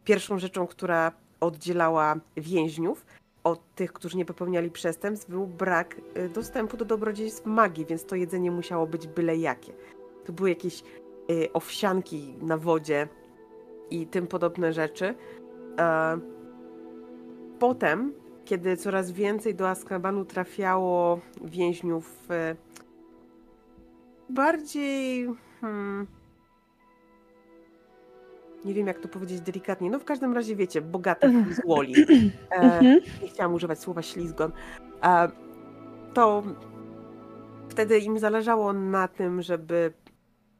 pierwszą rzeczą, która oddzielała więźniów od tych, którzy nie popełniali przestępstw, był brak e, dostępu do dobrodziejstw magii, więc to jedzenie musiało być byle jakie. To były jakieś e, owsianki na wodzie i tym podobne rzeczy. E, Potem, kiedy coraz więcej do Azkabanu trafiało więźniów e, bardziej hmm, nie wiem jak to powiedzieć delikatnie, no w każdym razie wiecie, bogatych z Woli. E, Mhm. nie chciałam używać słowa ślizgon. E, to wtedy im zależało na tym, żeby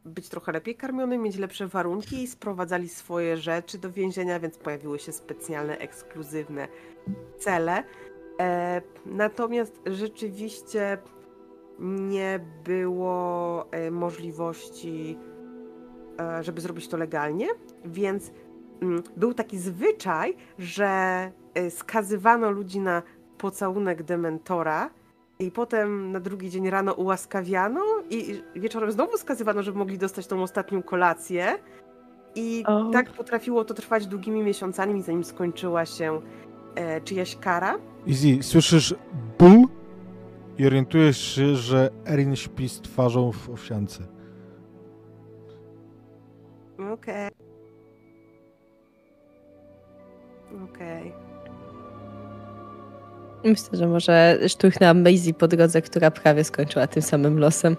być trochę lepiej karmiony, mieć lepsze warunki i sprowadzali swoje rzeczy do więzienia, więc pojawiły się specjalne, ekskluzywne cele. E, natomiast rzeczywiście nie było e, możliwości, żeby zrobić to legalnie, więc mm, był taki zwyczaj, że e, skazywano ludzi na pocałunek dementora i potem na drugi dzień rano ułaskawiano i wieczorem znowu skazywano, żeby mogli dostać tą ostatnią kolację. I O. tak potrafiło to trwać długimi miesiącami, zanim skończyła się e, czyjaś kara. Easy, słyszysz ból i orientujesz się, że Erin śpi z twarzą w owsiance. Okej. Okej. Myślę, że może sztuchnęłam Maisie po drodze, która prawie skończyła tym samym losem.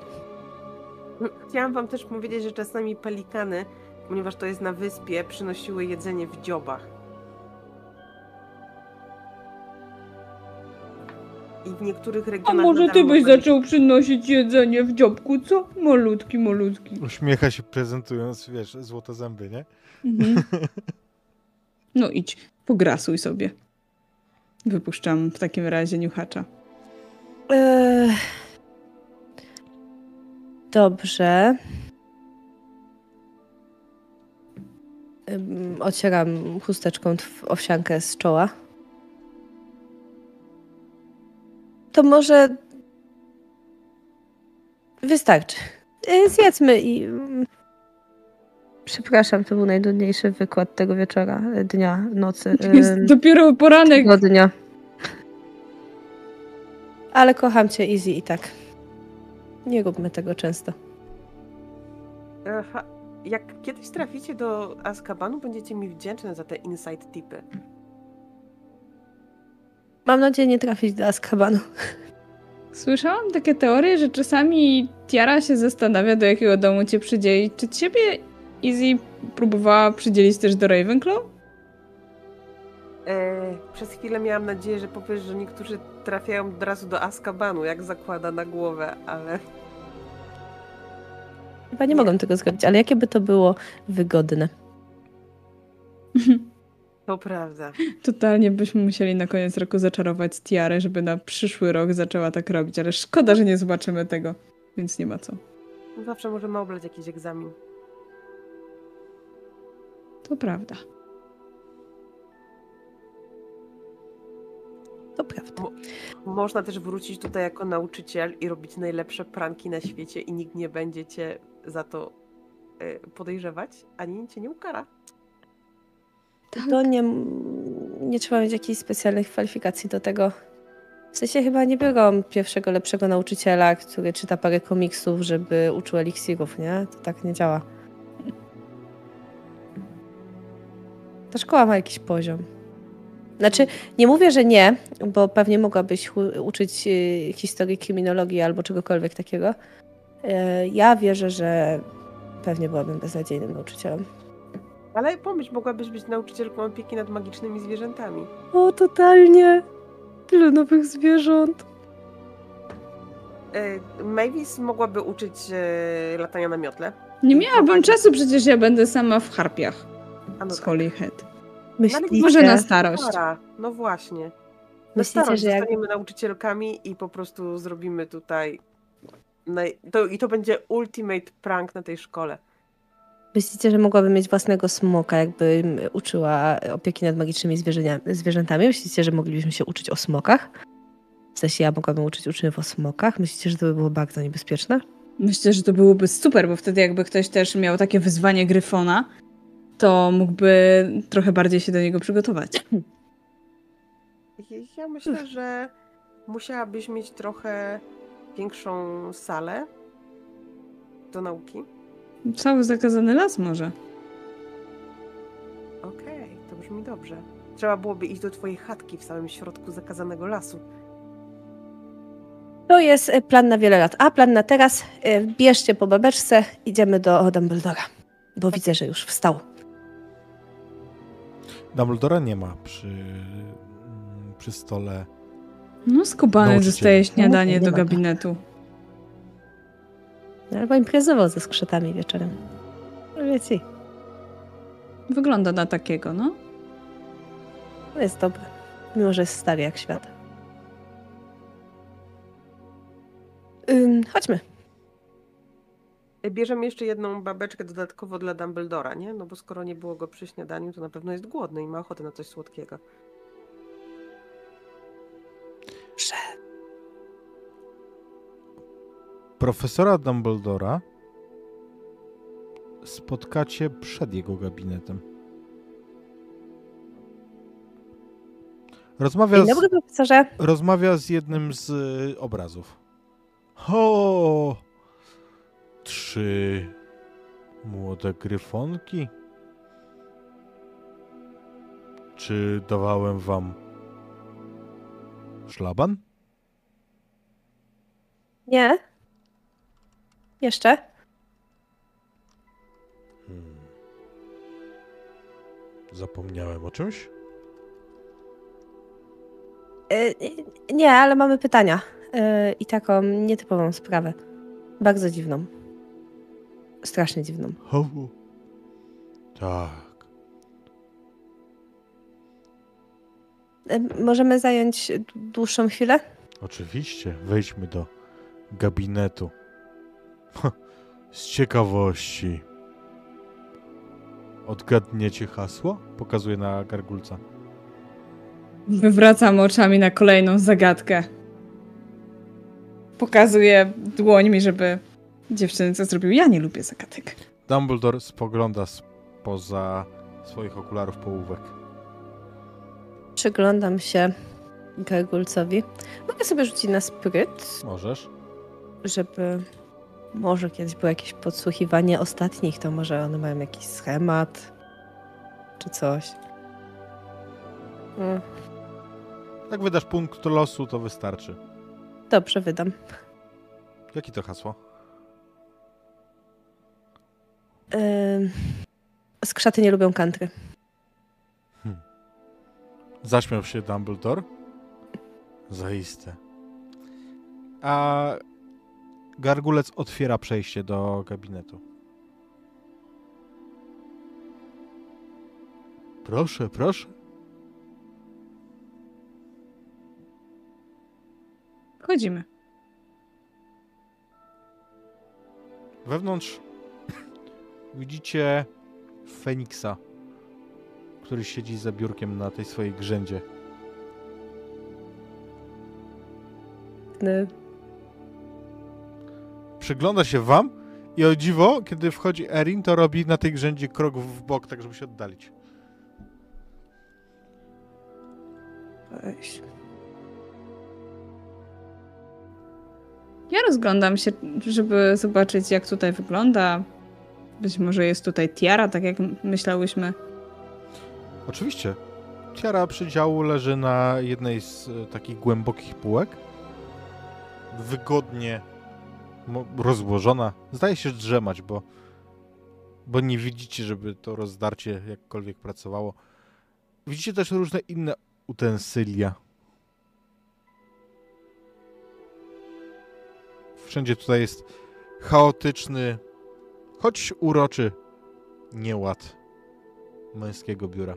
Chciałam wam też powiedzieć, że czasami pelikany, ponieważ to jest na wyspie, przynosiły jedzenie w dziobach. I w niektórych A regionach... może ty byś zaczął przynosić jedzenie w dziobku, co? Malutki, malutki. Uśmiecha się prezentując, wiesz, złote zęby, nie? Mhm. No idź, pograsuj sobie. Wypuszczam w takim razie niuchacza. Eee, Dobrze. Ym, Ocieram chusteczką tw- owsiankę z czoła. To może wystarczy. Yy, Zjedzmy i... mm, Przepraszam, to był najdudniejszy wykład tego wieczora, y, dnia, nocy, Jest ym, dopiero poranek. tygodnia. Ale kocham cię, Easy, i tak. Nie róbmy tego często. Aha. Jak kiedyś traficie do Azkabanu, będziecie mi wdzięczne za te insight tipy. Mam nadzieję nie trafić do Azkabanu. Słyszałam takie teorie, że czasami Tiara się zastanawia, do jakiego domu cię przydzielić. Czy ciebie Izzy próbowała przydzielić też do Ravenclaw? E, przez chwilę miałam nadzieję, że powiesz, że niektórzy trafiają od razu do Azkabanu, jak zakłada na głowę, ale Chyba nie mogą tego zrobić, ale jakie by to było wygodne. to prawda. Totalnie byśmy musieli na koniec roku zaczarować Tiarę, żeby na przyszły rok zaczęła tak robić, ale szkoda, że nie zobaczymy tego, więc nie ma co. Zawsze możemy oblać jakiś egzamin. To prawda. To prawda. Można też wrócić tutaj jako nauczyciel i robić najlepsze pranki na świecie i nikt nie będzie cię za to e, podejrzewać, ani cię nie ukara. To nie, nie trzeba mieć jakichś specjalnych kwalifikacji do tego. W sensie chyba nie biorą pierwszego lepszego nauczyciela, który czyta parę komiksów, żeby uczył eliksirów, nie? To tak nie działa. Ta szkoła ma jakiś poziom. Znaczy, nie mówię, że nie, bo pewnie mogłabyś uczyć y, historii kryminologii albo czegokolwiek takiego. Y, Ja wierzę, że pewnie byłabym beznadziejnym nauczycielem. Ale pomyśl, mogłabyś być nauczycielką opieki nad magicznymi zwierzętami. O, totalnie. Tyle nowych zwierząt. E, Mavis mogłaby uczyć e, latania na miotle. Nie miałabym czasu, przecież ja będę sama w harpiach A no z tak. Holyhead. Myślicie, Może na starość. Stara. No właśnie. Na Myślicie, starość że jak- zostaniemy nauczycielkami i po prostu zrobimy tutaj... Naj... To, I to będzie ultimate prank na tej szkole. Myślicie, że mogłabym mieć własnego smoka, jakbym uczyła opieki nad magicznymi zwierzętami? Myślicie, że moglibyśmy się uczyć o smokach? W sensie ja mogłabym uczyć uczniów o smokach? Myślicie, że to by było bardzo niebezpieczne? Myślę, że to byłoby super, bo wtedy jakby ktoś też miał takie wyzwanie Gryfona, to mógłby trochę bardziej się do niego przygotować. Ja myślę, że musiałabyś mieć trochę większą salę do nauki. Cały zakazany las może. Okej, to brzmi dobrze. Trzeba byłoby iść do twojej chatki w samym środku zakazanego lasu. To jest e, plan na wiele lat. A plan na teraz, e, bierzcie po babeczce, idziemy do Dumbledora. Bo widzę, że już wstał. Dumbledora nie ma przy, mm, przy stole. No skubany dostaje śniadanie No, do gabinetu. Albo imprezował ze skrzatami wieczorem. No Wiecie, Wygląda na takiego, no. to jest dobre. Mimo, że jest stary jak świat. Ym, chodźmy. Bierzemy jeszcze jedną babeczkę dodatkowo dla Dumbledora, nie? No bo skoro nie było go przy śniadaniu, to na pewno jest głodny i ma ochotę na coś słodkiego. Prze. Profesora Dumbledora spotkacie przed jego gabinetem. Rozmawia Dzień z, dobry, profesorze. rozmawia z jednym z y, obrazów. O! Trzy młode gryfonki? Czy dawałem wam szlaban? Nie? Jeszcze? Hmm. Zapomniałem o czymś? Y, nie, ale mamy pytania. Y, I taką nietypową sprawę. Bardzo dziwną. Strasznie dziwną. O, tak. Y, możemy zająć dłuższą chwilę? Oczywiście, wejdźmy do gabinetu. Z ciekawości. Odgadniecie hasło? Pokazuję na gargulca. Wywracam oczami na kolejną zagadkę. Pokazuję dłońmi, żeby dziewczyny co zrobił. Ja nie lubię zagadek. Dumbledore spogląda spoza swoich okularów połówek. Przyglądam się Gargulcowi. Mogę sobie rzucić na spryt, Możesz? żeby może kiedyś było jakieś podsłuchiwanie ostatnich, to może one mają jakiś schemat czy coś. Mm, Jak wydasz punkt losu, to wystarczy. Dobrze, wydam. Jakie to hasło? Ym, Skrzaty nie lubią country. Zaśmiał się Dumbledore. Zaiste. A gargulec otwiera przejście do gabinetu. Proszę, proszę. Chodzimy. Wewnątrz widzicie Feniksa, który siedzi za biurkiem na tej swojej grzędzie. Przygląda się wam i o dziwo, kiedy wchodzi Erin, to robi na tej grzędzie krok w bok, tak żeby się oddalić. weź. Ja rozglądam się, żeby zobaczyć, jak tutaj wygląda. Być może jest tutaj tiara, tak jak myślałyśmy. Oczywiście. Tiara przydziału leży na jednej z e, takich głębokich półek. Wygodnie rozłożona. Zdaje się drzemać, bo, bo nie widzicie, żeby to rozdarcie jakkolwiek pracowało. Widzicie też różne inne utensylia. Wszędzie tutaj jest chaotyczny, choć uroczy nieład męskiego biura.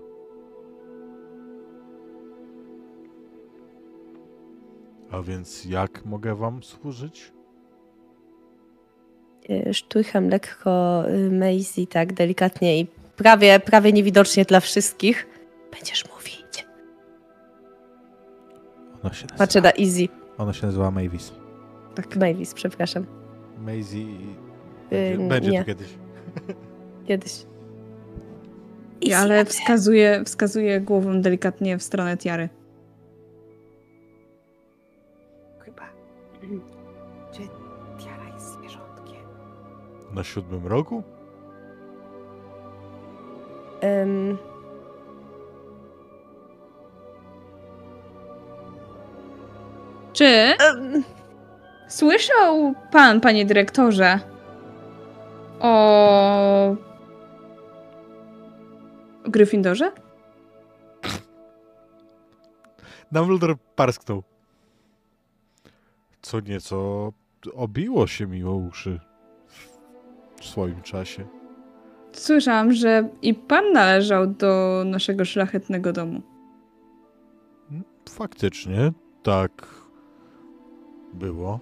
A więc jak mogę wam służyć? Y, Szturcham lekko y, Maisie tak delikatnie i prawie, prawie niewidocznie dla wszystkich. Będziesz mówić. Ona się nazywa, Patrzę na Easy. ona się nazywa Mavis. Tak. Mavis, przepraszam. Maisie Y, będzie, będzie nie. tu kiedyś. Kiedyś. Ja, ale wskazuję, wskazuję głową delikatnie w stronę tiary. Na siódmym roku? Ym, Czy ym, słyszał pan, panie dyrektorze, o Gryffindorze? Dumbledore parsknął. Co nieco obiło się mi o uszy w swoim czasie. Słyszałam, że i pan należał do naszego szlachetnego domu. Faktycznie, tak było.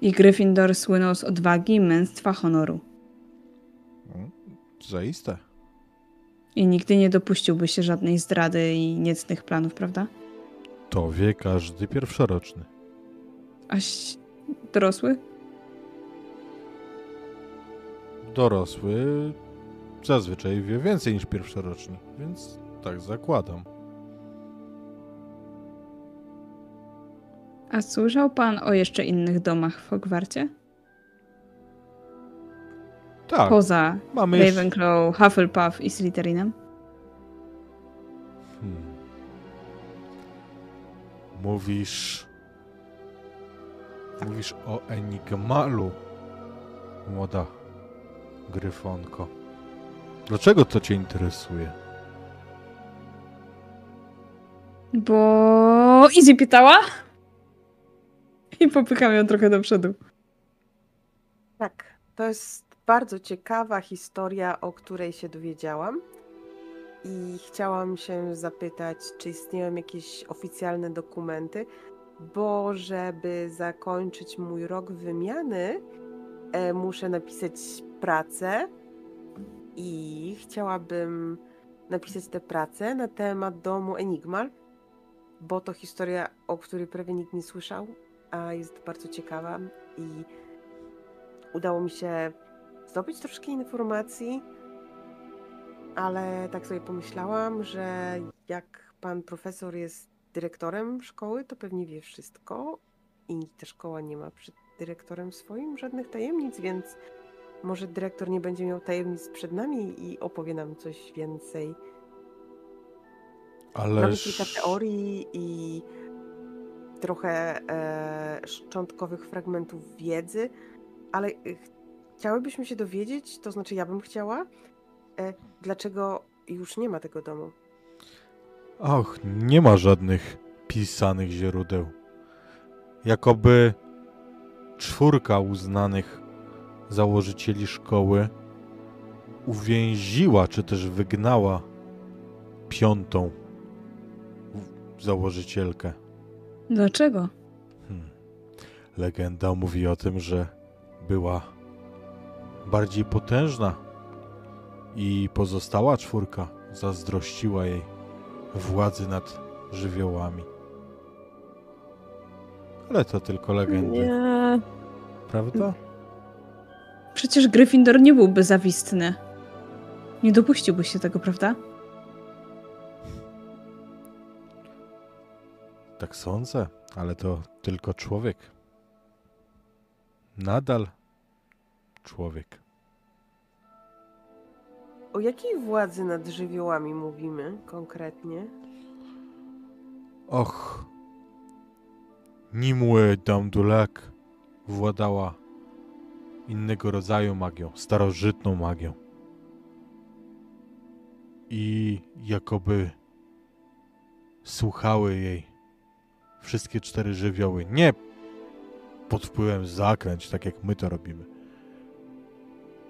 I Gryffindor słynął z odwagi, męstwa, honoru. Zaiste. I nigdy nie dopuściłby się żadnej zdrady i niecnych planów, prawda? To wie każdy pierwszoroczny. Aś dorosły? Dorosły zazwyczaj wie więcej niż pierwszoroczni, więc tak zakładam. A słyszał pan o jeszcze innych domach w Hogwarcie? Tak, Poza mamy jeszcze... Ravenclaw, Hufflepuff i Slytherinem? Hmm. Mówisz... Mówisz o Enigmalu, młoda gryfonko. Dlaczego to cię interesuje? Bo Izzy pytała? I popycham ją trochę do przodu. Tak, to jest bardzo ciekawa historia, o której się dowiedziałam. I chciałam się zapytać, czy istnieją jakieś oficjalne dokumenty, bo żeby zakończyć mój rok wymiany, muszę napisać pracę i chciałabym napisać tę pracę na temat domu Enigmal, bo to historia, o której prawie nikt nie słyszał, a jest bardzo ciekawa i udało mi się zdobyć troszkę informacji, ale tak sobie pomyślałam, że jak pan profesor jest dyrektorem szkoły, to pewnie wie wszystko i ta szkoła nie ma przed dyrektorem swoim żadnych tajemnic, więc może dyrektor nie będzie miał tajemnic przed nami i opowie nam coś więcej. Mamy Ależ... kilka teorii i trochę e, szczątkowych fragmentów wiedzy, ale e, chciałybyśmy się dowiedzieć, to znaczy ja bym chciała, e, dlaczego już nie ma tego domu. Och, nie ma żadnych pisanych źródeł. Jakoby czwórka uznanych założycieli szkoły uwięziła, czy też wygnała piątą założycielkę. Dlaczego? Hmm. Legenda mówi o tym, że była bardziej potężna i pozostała czwórka zazdrościła jej władzy nad żywiołami. Ale to tylko legendy, Nie. Prawda? Przecież Gryffindor nie byłby zawistny. Nie dopuściłby się tego, prawda? Tak sądzę, ale to tylko człowiek. Nadal człowiek. O jakiej władzy nad żywiołami mówimy konkretnie? Och, Nimue Damdulak władała innego rodzaju magią, starożytną magią. I jakoby słuchały jej wszystkie cztery żywioły. Nie pod wpływem zakręć, tak jak my to robimy.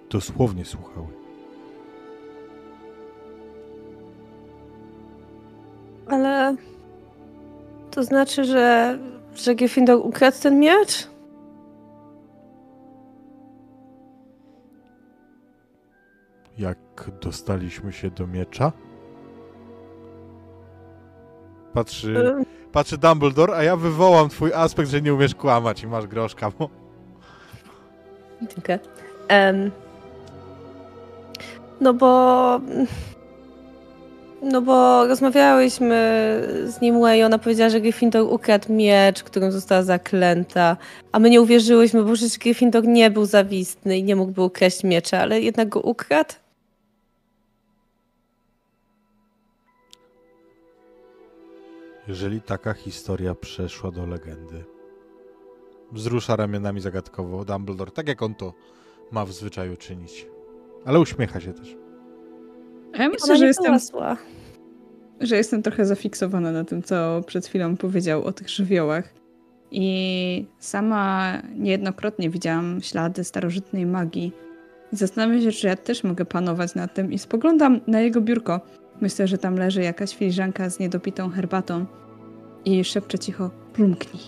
Dosłownie słuchały. Ale to znaczy, że, że Gryffindor ukradł ten miecz? Jak dostaliśmy się do miecza? Patrzy, Y, patrzy Dumbledore, a ja wywołam twój aspekt, że nie umiesz kłamać i masz groszka, bo... Dziękuję. Em, no bo... No bo rozmawiałyśmy z nim i ona powiedziała, że Gryffindor ukradł miecz, którym została zaklęta. A my nie uwierzyłyśmy, bo przecież Gryffindor nie był zawistny i nie mógłby ukraść miecza, ale jednak go ukradł. Jeżeli taka historia przeszła do legendy, wzrusza ramionami zagadkowo Dumbledore, tak jak on to ma w zwyczaju czynić. Ale uśmiecha się też. Ja myślę, że jestem, zła. że jestem trochę zafiksowana na tym, co przed chwilą powiedział o tych żywiołach. I sama niejednokrotnie widziałam ślady starożytnej magii. I zastanawiam się, czy ja też mogę panować nad tym. I spoglądam na jego biurko. Myślę, że tam leży jakaś filiżanka z niedopitą herbatą. I szepczę cicho, plumknij.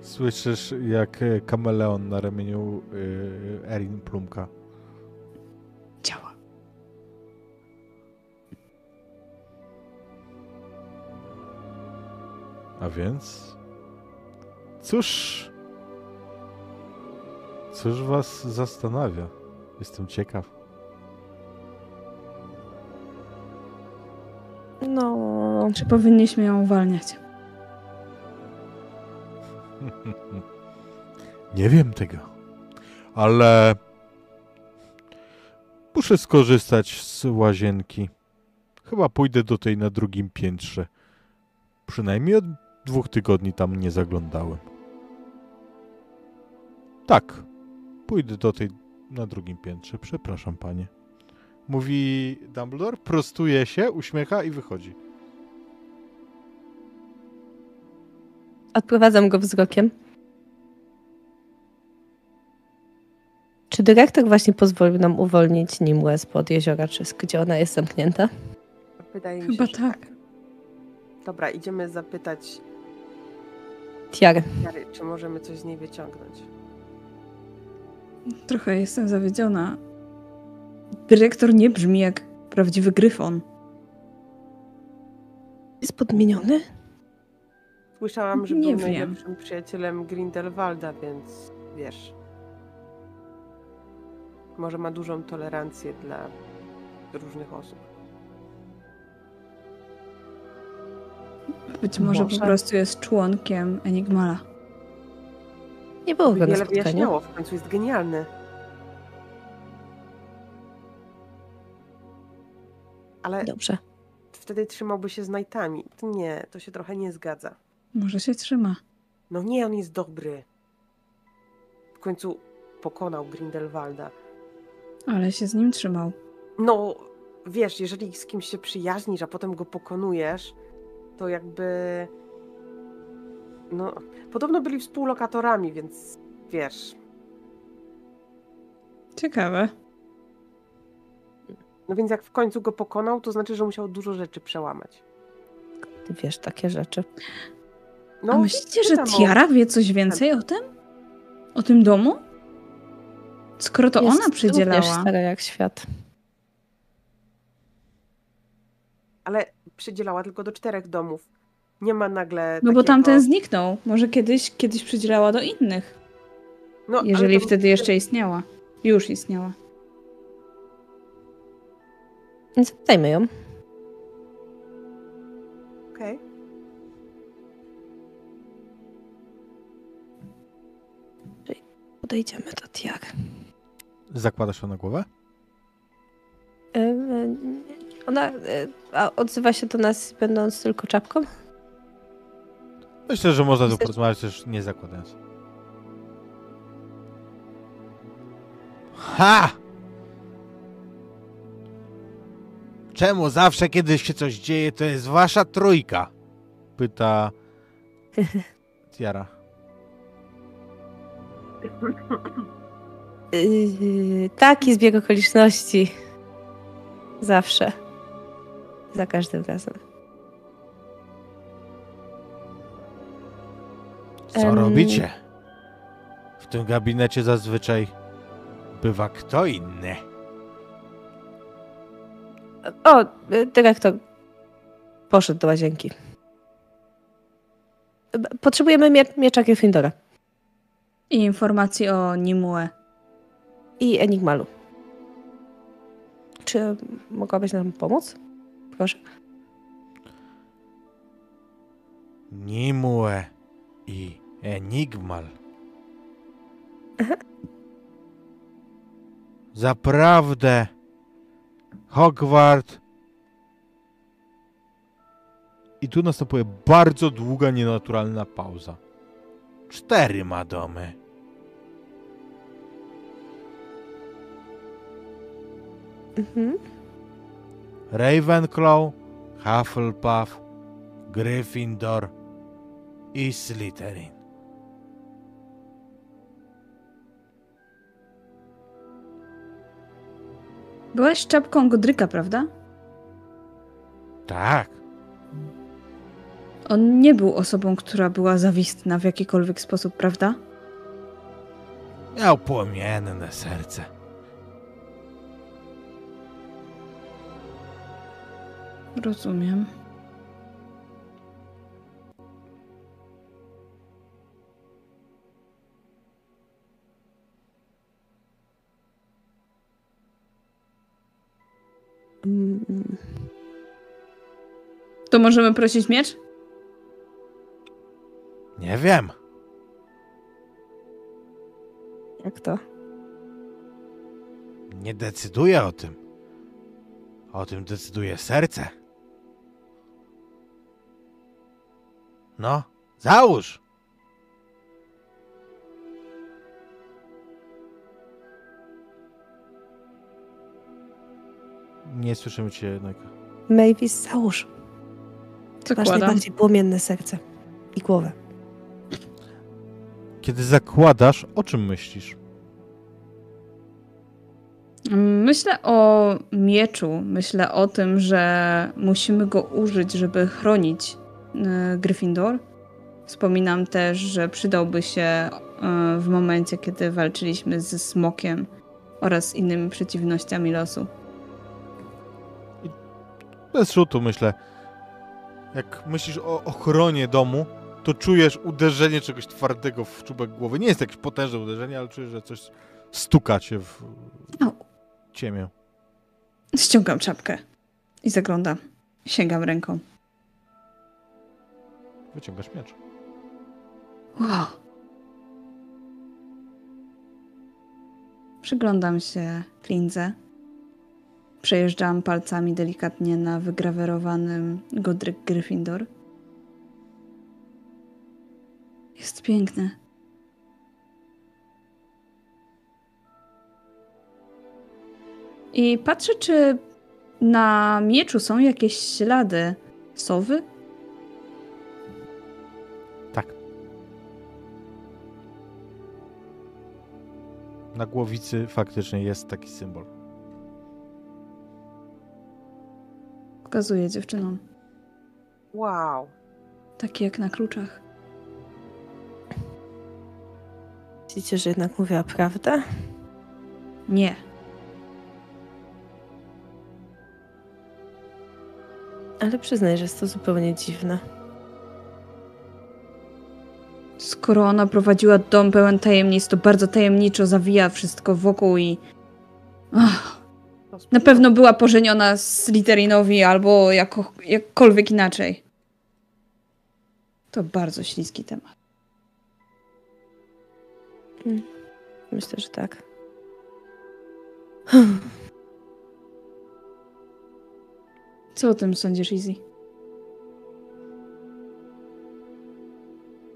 Słyszysz, jak kameleon na ramieniu y, Erin plumka. A więc? Cóż... Cóż was zastanawia? Jestem ciekaw. No, Czy powinniśmy ją uwalniać? Nie wiem tego. Ale... Muszę skorzystać z łazienki. Chyba pójdę do tej na drugim piętrze. Przynajmniej od dwóch tygodni tam nie zaglądałem. Tak. Pójdę do tej na drugim piętrze. Przepraszam, panie. Mówi Dumbledore, prostuje się, uśmiecha i wychodzi. odprowadzam go wzrokiem. Czy dyrektor właśnie pozwolił nam uwolnić Nimue spod jeziora Czysk, gdzie ona jest zamknięta? Wydaje mi Chyba się, że tak. Dobra, idziemy zapytać Tiary. Jary, czy możemy coś z niej wyciągnąć. Trochę jestem zawiedziona. Dyrektor nie brzmi jak prawdziwy gryfon. Jest podmieniony? Słyszałam, że Nie był wiem. najlepszym przyjacielem Grindelwalda, więc wiesz. Może ma dużą tolerancję dla różnych osób. Być może, Może. po prostu jest członkiem Enigmala. Nie było go na Wiele wyjaśniało, w końcu jest genialny. Ale Dobrze. wtedy trzymałby się z Knightami. To Nie, to się trochę nie zgadza. Może się trzyma. No nie, on jest dobry. W końcu pokonał Grindelwalda. Ale się z nim trzymał. No, wiesz, jeżeli z kimś się przyjaźnisz, a potem go pokonujesz, to jakby. No, podobno byli współlokatorami, więc wiesz. Ciekawe. No więc jak w końcu go pokonał, to znaczy, że musiał dużo rzeczy przełamać. Ty wiesz takie rzeczy. No, A myślicie, że Tiara wie coś więcej o tym? O tym domu? Skoro to jest ona przydzielała. stara jak świat. Ale przydzielała tylko do czterech domów. Nie ma nagle. No bo takiego... tamten zniknął. Może kiedyś, kiedyś przydzielała do innych. No, ale Jeżeli to- wtedy jeszcze istniała. Już istniała. Więc zapytajmy ją. Okej. Podejdziemy do Tiary. Zakładasz ją na głowę? Ona a odzywa się do nas będąc tylko czapką? Myślę, że można tu porozmawiać też nie zakładając. Ha! Czemu zawsze, kiedy się coś dzieje, to jest wasza trójka? Pyta Tiara. Yy, taki zbieg okoliczności. Zawsze. Za każdym razem. Co Em. robicie? W tym gabinecie zazwyczaj bywa kto inny. O, dyrektor poszedł do łazienki. Potrzebujemy mie miecza Gryffindora I informacji o Nimue. i Enigmalu. Czy mogłabyś nam pomóc? Proszę. Nimue i Enigmal. Zaprawdę Hogwart. I tu następuje bardzo długa, nienaturalna pauza. Cztery ma domy. Mhm. Ravenclaw, Hufflepuff, Gryffindor i Slytherin. Byłaś czapką Godryka, prawda? Tak. On nie był osobą, która była zawistna w jakikolwiek sposób, prawda? Miał płomienne serce. Rozumiem. To możemy prosić miecz? Nie wiem. Jak to? Nie decyduję o tym. O tym decyduje serce. No, załóż. Nie słyszymy cię jednak. Mavis, załóż. Masz Zakładam. najbardziej płomienne serce. I głowę. Kiedy zakładasz, o czym myślisz? Myślę o mieczu. Myślę o tym, że musimy go użyć, żeby chronić Gryffindor. Wspominam też, że przydałby się y, w momencie, kiedy walczyliśmy ze smokiem oraz innymi przeciwnościami losu. Bez rzutu, myślę. Jak myślisz o ochronie domu, to czujesz uderzenie czegoś twardego w czubek głowy. Nie jest jakieś potężne uderzenie, ale czujesz, że coś stuka cię w ciemię. Ściągam czapkę i zaglądam. Sięgam ręką. Wyciągasz miecz. Wow. Przyglądam się klindze. Przejeżdżam palcami delikatnie na wygrawerowanym Godryk Gryffindor. Jest piękny. I patrzę, czy na mieczu są jakieś ślady sowy. Na głowicy faktycznie jest taki symbol. Pokazuję dziewczynom. Wow. Taki jak na kluczach. Myślicie, że jednak mówiła prawdę? Nie. Ale przyznaj, że jest to zupełnie dziwne. Skoro ona prowadziła dom pełen tajemnic, to bardzo tajemniczo zawija wszystko wokół i. Ach, na pewno była pożeniona z Slytherinowi albo jako, jakkolwiek inaczej. To bardzo śliski temat. Myślę, że tak. Co o tym sądzisz, Izzy?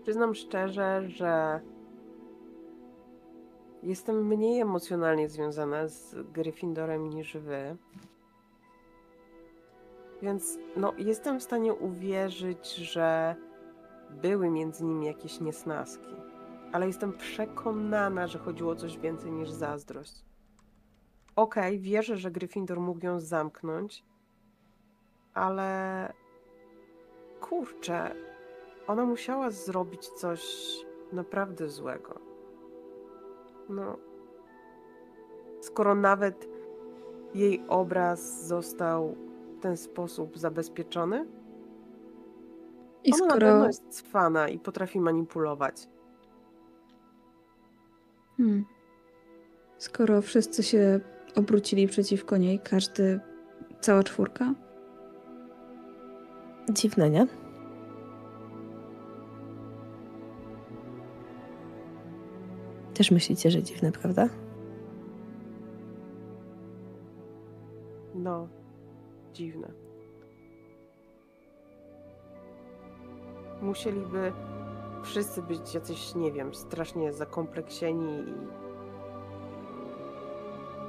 Przyznam szczerze, że jestem mniej emocjonalnie związana z Gryffindorem niż wy. Więc no, jestem w stanie uwierzyć, że były między nimi jakieś niesnaski. Ale jestem przekonana, że chodziło o coś więcej niż zazdrość. Okej, wierzę, że Gryffindor mógł ją zamknąć, ale kurczę, ona musiała zrobić coś naprawdę złego. No. Skoro nawet jej obraz został w ten sposób zabezpieczony, I ona na skoro. pewno jest cwana i potrafi manipulować. Hmm. Skoro wszyscy się obrócili przeciwko niej, każdy. cała czwórka? Dziwne, nie? Też myślicie, że dziwne, prawda? No, dziwne. Musieliby wszyscy być jacyś, nie wiem, strasznie zakompleksieni i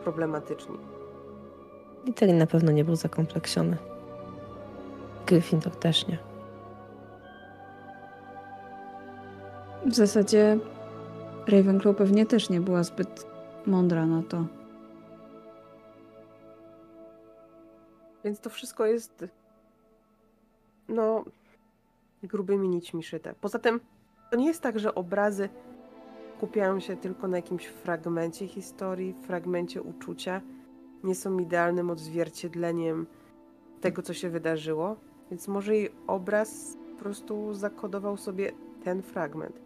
problematyczni. Literin na pewno nie był zakompleksiony. Gryffindor też nie. W zasadzie Ravenclaw pewnie też nie była zbyt mądra na to. Więc to wszystko jest. No. grubymi nićmi szyte. Poza tym, to nie jest tak, że obrazy kupiają się tylko na jakimś fragmencie historii, fragmencie uczucia. Nie są idealnym odzwierciedleniem tego, co się wydarzyło. Więc może jej obraz po prostu zakodował sobie ten fragment,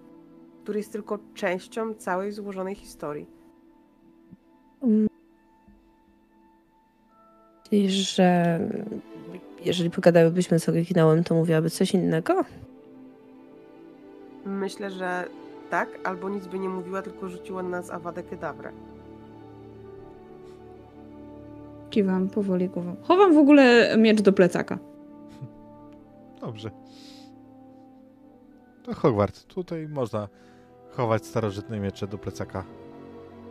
który jest tylko częścią całej złożonej historii. Czyli, że jeżeli pogadałybyśmy z oryginałem, to mówiłaby coś innego? Myślę, że tak, albo nic by nie mówiła, tylko rzuciła na nas awadę kedawrę. Kiwam powoli głową. Chowam w ogóle miecz do plecaka. Dobrze. To Hogwart. Tutaj można chować starożytne miecze do plecaka.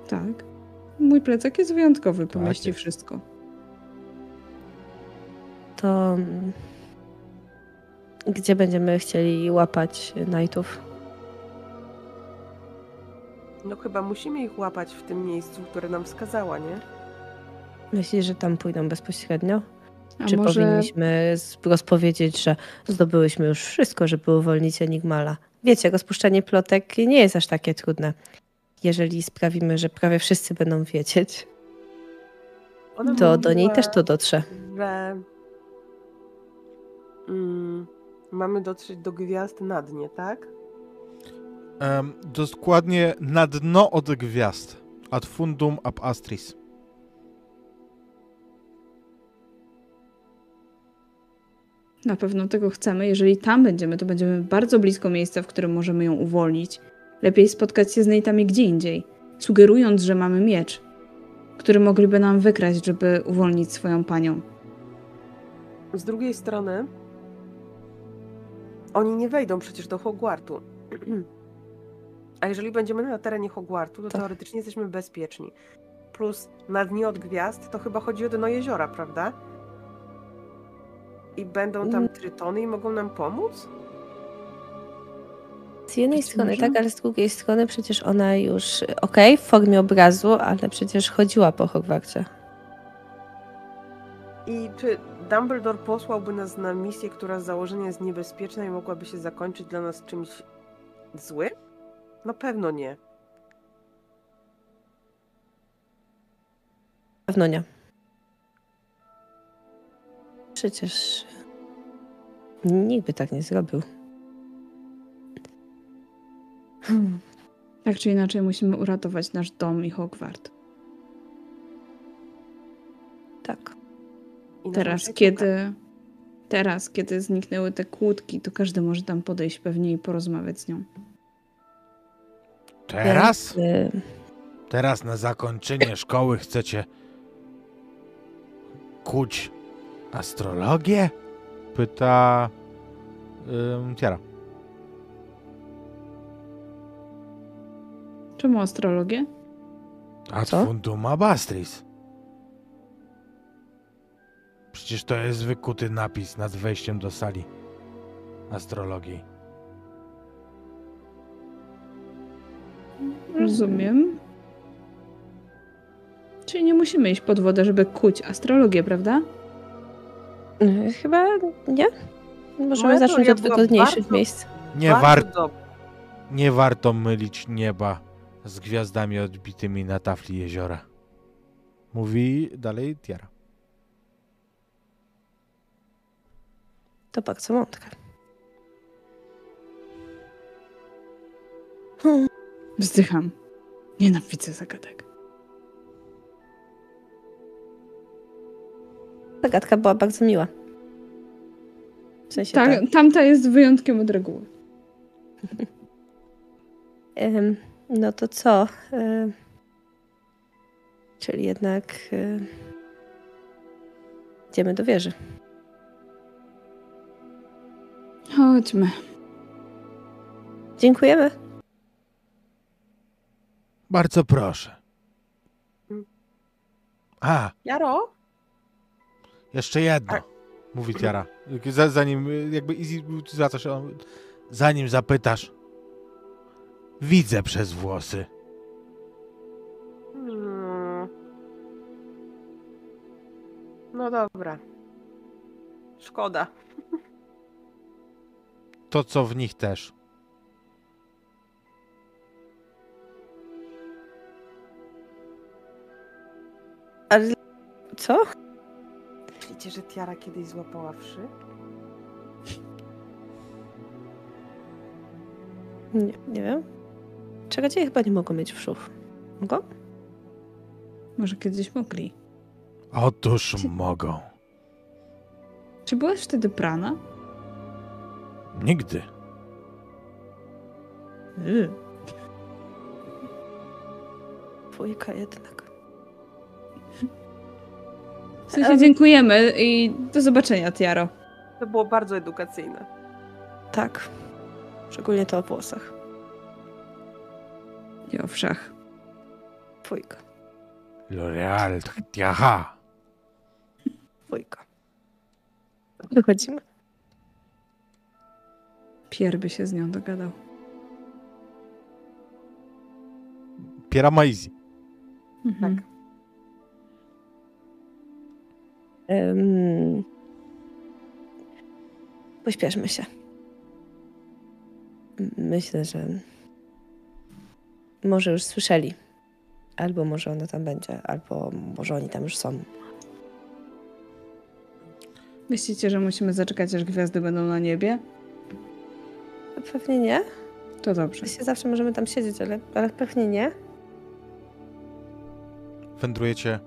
Tak. Mój plecak jest wyjątkowy, pomieści jest. wszystko. To mm, gdzie będziemy chcieli łapać Knightów? No chyba musimy ich łapać w tym miejscu, które nam wskazała, nie? Myślisz, że tam pójdą bezpośrednio? A Czy może powinniśmy rozpowiedzieć, że zdobyłyśmy już wszystko, żeby uwolnić Enigmala? Wiecie, rozpuszczanie plotek nie jest aż takie trudne. Jeżeli sprawimy, że prawie wszyscy będą wiedzieć, Ona to do niej mówiła, też to dotrze. Że mm, mamy dotrzeć do gwiazd na dnie, tak? Em, dokładnie na dno od gwiazd. Ad fundum ab astris. Na pewno tego chcemy? Jeżeli tam będziemy, to będziemy bardzo blisko miejsca, w którym możemy ją uwolnić. Lepiej spotkać się z Nate'ami gdzie indziej, sugerując, że mamy miecz, który mogliby nam wykraść, żeby uwolnić swoją panią. Z drugiej strony oni nie wejdą przecież do Hogwartu. A jeżeli będziemy na terenie Hogwartu, to Tak. teoretycznie jesteśmy bezpieczni. Plus na dnie od gwiazd to chyba chodzi o dno jeziora, prawda? I będą tam Mm. trytony i mogą nam pomóc? Z jednej Być strony może. tak, ale z drugiej strony przecież ona już, okej, w formie obrazu, ale przecież chodziła po Hogwarcie. I czy Dumbledore posłałby nas na misję, która z założenia jest niebezpieczna i mogłaby się zakończyć dla nas czymś złym? Na pewno nie. Pewno nie. Przecież nikt by tak nie zrobił. Tak czy inaczej musimy uratować nasz dom i Hogwart. Tak. I Teraz, kiedy... Teraz, kiedy zniknęły te kłódki, to każdy może tam podejść pewnie i porozmawiać z nią. Teraz? Więc, y, Teraz na zakończenie szkoły chcecie kuć astrologię? Pyta ym, Tiara. Czemu astrologię? Ad Co? fundum ab astris. Przecież to jest wykuty napis nad wejściem do sali astrologii. Rozumiem. Czyli nie musimy iść pod wodę, żeby kuć astrologię, prawda? Y, chyba nie. Możemy Moja zacząć od wygodniejszych bardzo- miejsc. Nie, Bardzo war, dob- nie warto mylić nieba z gwiazdami odbitymi na tafli jeziora. Mówi dalej Tiara. To bardzo mądre. Hmm. Wzdycham. Nienawidzę zagadek. Zagadka była bardzo miła. W sensie tak. Tak, tamta jest wyjątkiem od reguły. No to co? Czyli jednak idziemy do wieży. Chodźmy. Dziękujemy. Bardzo proszę. A, Jaro? Jeszcze jedno, Tak. mówi Tiara. Z- Zanim, jakby Izzy zwraca się, zanim zapytasz, widzę przez włosy. Hmm. No dobra. Szkoda. To, co w nich też. Ale co? Myślicie, że Tiara kiedyś złapała wszy? Nie, nie wiem. Czegodzie chyba nie mogą mieć wszów. Mogą? Może kiedyś mogli. Otóż mogą. Czy byłaś wtedy prana? Nigdy. Yy. Dwójka jednak. W sensie Em. dziękujemy i do zobaczenia, Tiaro. To było bardzo edukacyjne. Tak. Szczególnie to o włosach. I o wszach. Dwójka. L'Oreal, Tiara. Dwójka. Wychodzimy. Pier by się z nią dogadał. Piera ma. Mhm. Tak. Um, pośpieszmy się. Myślę, że może już słyszeli. Albo może ona tam będzie, albo może oni tam już są. Myślicie, że musimy zaczekać, aż gwiazdy będą na niebie? Pewnie nie. To dobrze. Myślę, zawsze możemy tam siedzieć, ale, ale pewnie nie. Wędrujecie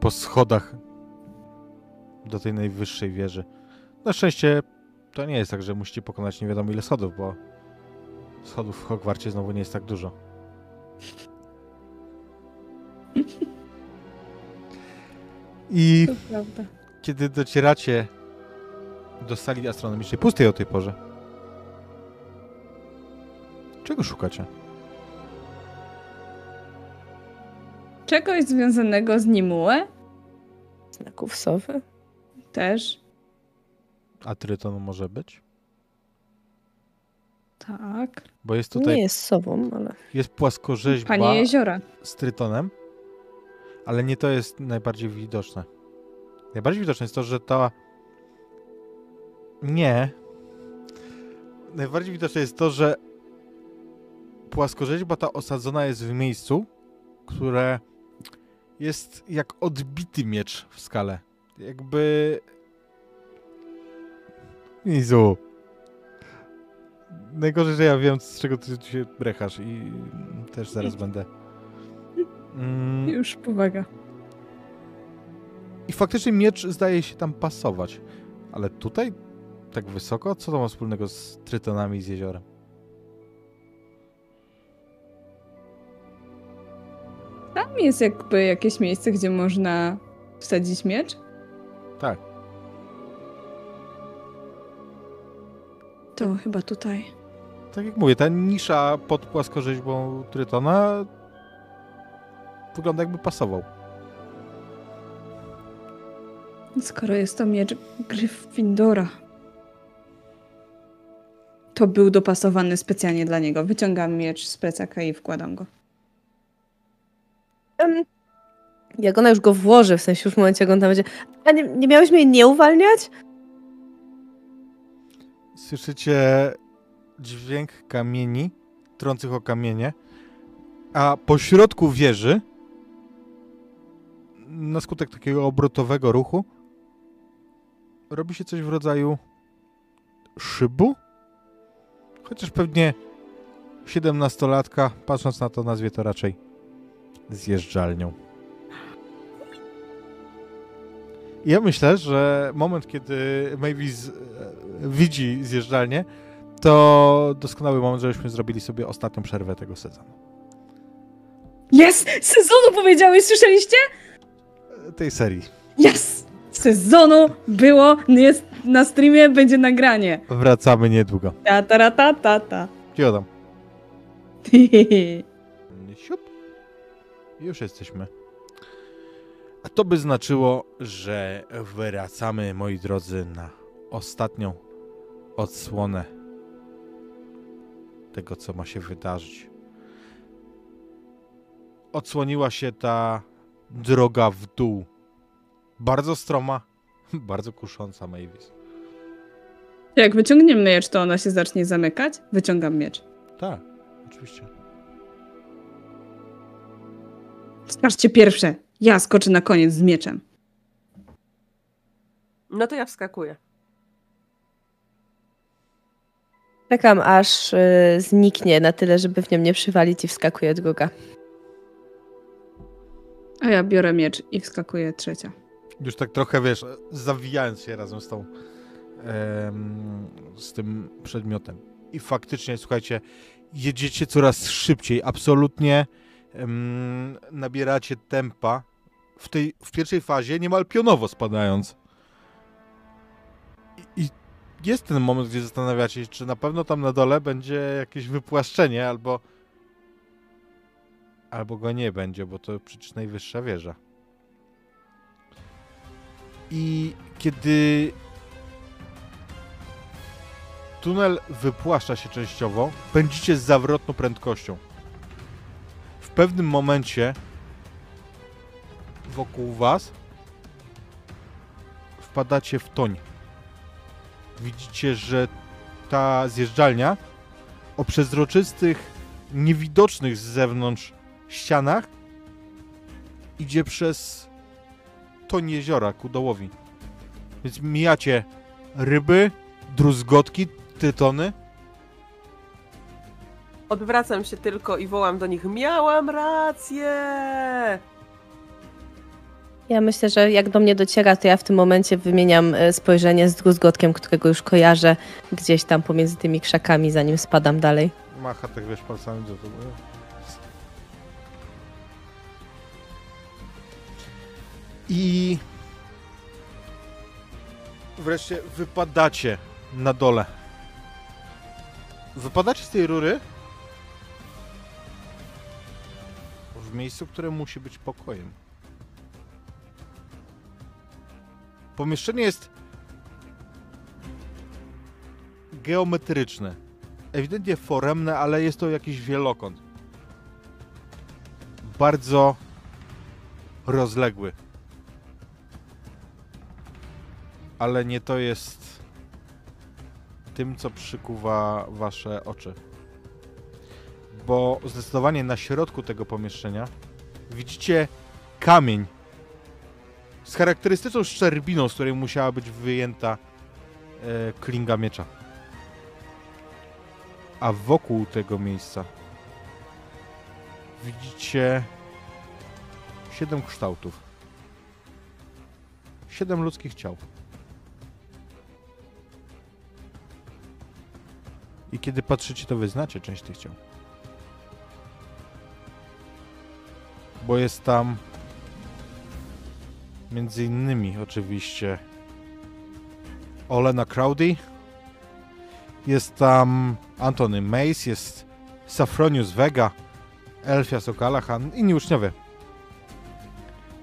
po schodach do tej najwyższej wieży. Na szczęście to nie jest tak, że musicie pokonać nie wiadomo ile schodów, bo schodów w Hogwarcie znowu nie jest tak dużo. I kiedy docieracie do sali astronomicznej, pustej o tej porze, czego szukacie? Czegoś związanego z Nimue? Znaków sowy. Też. A trytonu może być? Tak. Bo jest tutaj, Nie jest sobą, ale jest płaskorzeźba Panie jeziora. z trytonem, ale nie to jest najbardziej widoczne. Najbardziej widoczne jest to, że ta... Nie. Najbardziej widoczne jest to, że płaskorzeźba ta osadzona jest w miejscu, które jest jak odbity miecz w skale. Jakby... Jezu. Najgorzej, że ja wiem, z czego ty tu się brechasz i też zaraz będę. Mm, Już powaga. I faktycznie miecz zdaje się tam pasować. Ale tutaj tak wysoko? Co to ma wspólnego z trytonami i z jeziorem? Tam jest jakby jakieś miejsce, gdzie można wsadzić miecz? Tak. To chyba tutaj. Tak jak mówię, ta nisza pod płaskorzeźbą trytona wygląda jakby pasował. Skoro jest to miecz Gryffindora. To był dopasowany specjalnie dla niego. Wyciągam miecz z plecaka i wkładam go. Jak ona już go włoży, w sensie już w momencie, jak on tam będzie. A nie, nie miałeś mnie nie uwalniać? Słyszycie dźwięk kamieni trących o kamienie, a po środku wieży na skutek takiego obrotowego ruchu robi się coś w rodzaju szybu? Chociaż pewnie 17-latka, patrząc na to, nazwie to raczej zjeżdżalnią. Ja myślę, że moment, kiedy Mavis e, widzi zjeżdżalnię, to doskonały moment, żebyśmy zrobili sobie ostatnią przerwę tego sezonu. Jest! Sezonu powiedziałeś, słyszeliście? E, Tej serii. Jest! Sezonu było, jest na streamie, będzie nagranie. Wracamy niedługo. Ta ta ta ta ta. Tam? Siup. Już jesteśmy. A to by znaczyło, że wracamy, moi drodzy, na ostatnią odsłonę tego, co ma się wydarzyć. Odsłoniła się ta droga w dół. Bardzo stroma, bardzo kusząca, Mavis. Jak wyciągniemy miecz, to ona się zacznie zamykać? Wyciągam miecz. Tak, oczywiście. Skaczcie pierwsze. Ja skoczę na koniec z mieczem. No to ja wskakuję. Czekam aż y, zniknie na tyle, żeby w nią nie przywalić i wskakuje druga. A ja biorę miecz i wskakuję trzecia. Już tak trochę, wiesz, zawijając się razem z tą, em, z tym przedmiotem. I faktycznie, słuchajcie, jedziecie coraz szybciej, absolutnie em, nabieracie tempa. W tej, w pierwszej fazie niemal pionowo spadając. I, I jest ten moment, gdzie zastanawiacie się, czy na pewno tam na dole będzie jakieś wypłaszczenie, albo albo go nie będzie, bo to przecież najwyższa wieża. I kiedy tunel wypłaszcza się częściowo, pędzicie z zawrotną prędkością. W pewnym momencie wokół was wpadacie w toń. Widzicie, że ta zjeżdżalnia o przezroczystych, niewidocznych z zewnątrz ścianach idzie przez toń jeziora ku dołowi. Więc mijacie ryby, druzgotki, tytony. Odwracam się tylko i wołam do nich: Miałam rację! Ja myślę, że jak do mnie dociera, to ja w tym momencie wymieniam e, spojrzenie z druzgotkiem, którego już kojarzę gdzieś tam pomiędzy tymi krzakami, zanim spadam dalej. Macha tak wiesz palcami do tego. I wreszcie wypadacie na dole. Wypadacie z tej rury w miejscu, które musi być pokojem. Pomieszczenie jest geometryczne. Ewidentnie foremne, ale jest to jakiś wielokąt. Bardzo rozległy. Ale nie to jest tym, co przykuwa wasze oczy. Bo zdecydowanie na środku tego pomieszczenia widzicie kamień z charakterystyczną szczerbiną, z której musiała być wyjęta e, klinga miecza. A wokół tego miejsca widzicie siedem kształtów. Siedem ludzkich ciał. I kiedy patrzycie, to wyznacie część tych ciał. Bo jest tam między innymi oczywiście Olena Crowdy, jest tam Antony Mace, jest Safronius Vega, Elfias O'Callaghan, inni uczniowie.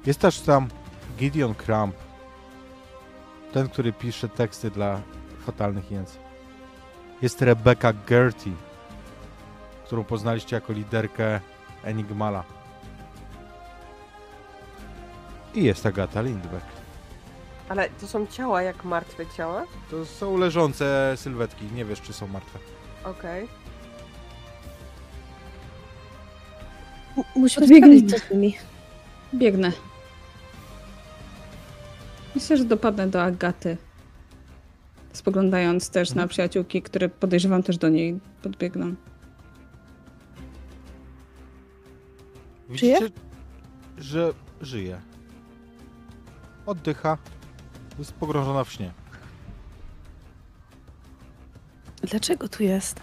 Jest też tam Gideon Crump, ten, który pisze teksty dla fatalnych języków. Jest Rebecca Gertie, którą poznaliście jako liderkę Enigmala. I jest Agata Lindbeck. Ale to są ciała jak martwe ciała? To są leżące sylwetki, nie wiesz czy są martwe. Okej. Musimy Odbiegnij. co z nimi. Biegnę. Myślę, że dopadnę do Agaty. Spoglądając też na przyjaciółki, które podejrzewam też do niej podbiegną. Widzicie, że żyje. Oddycha. Jest pogrążona w śnie. Dlaczego tu jest?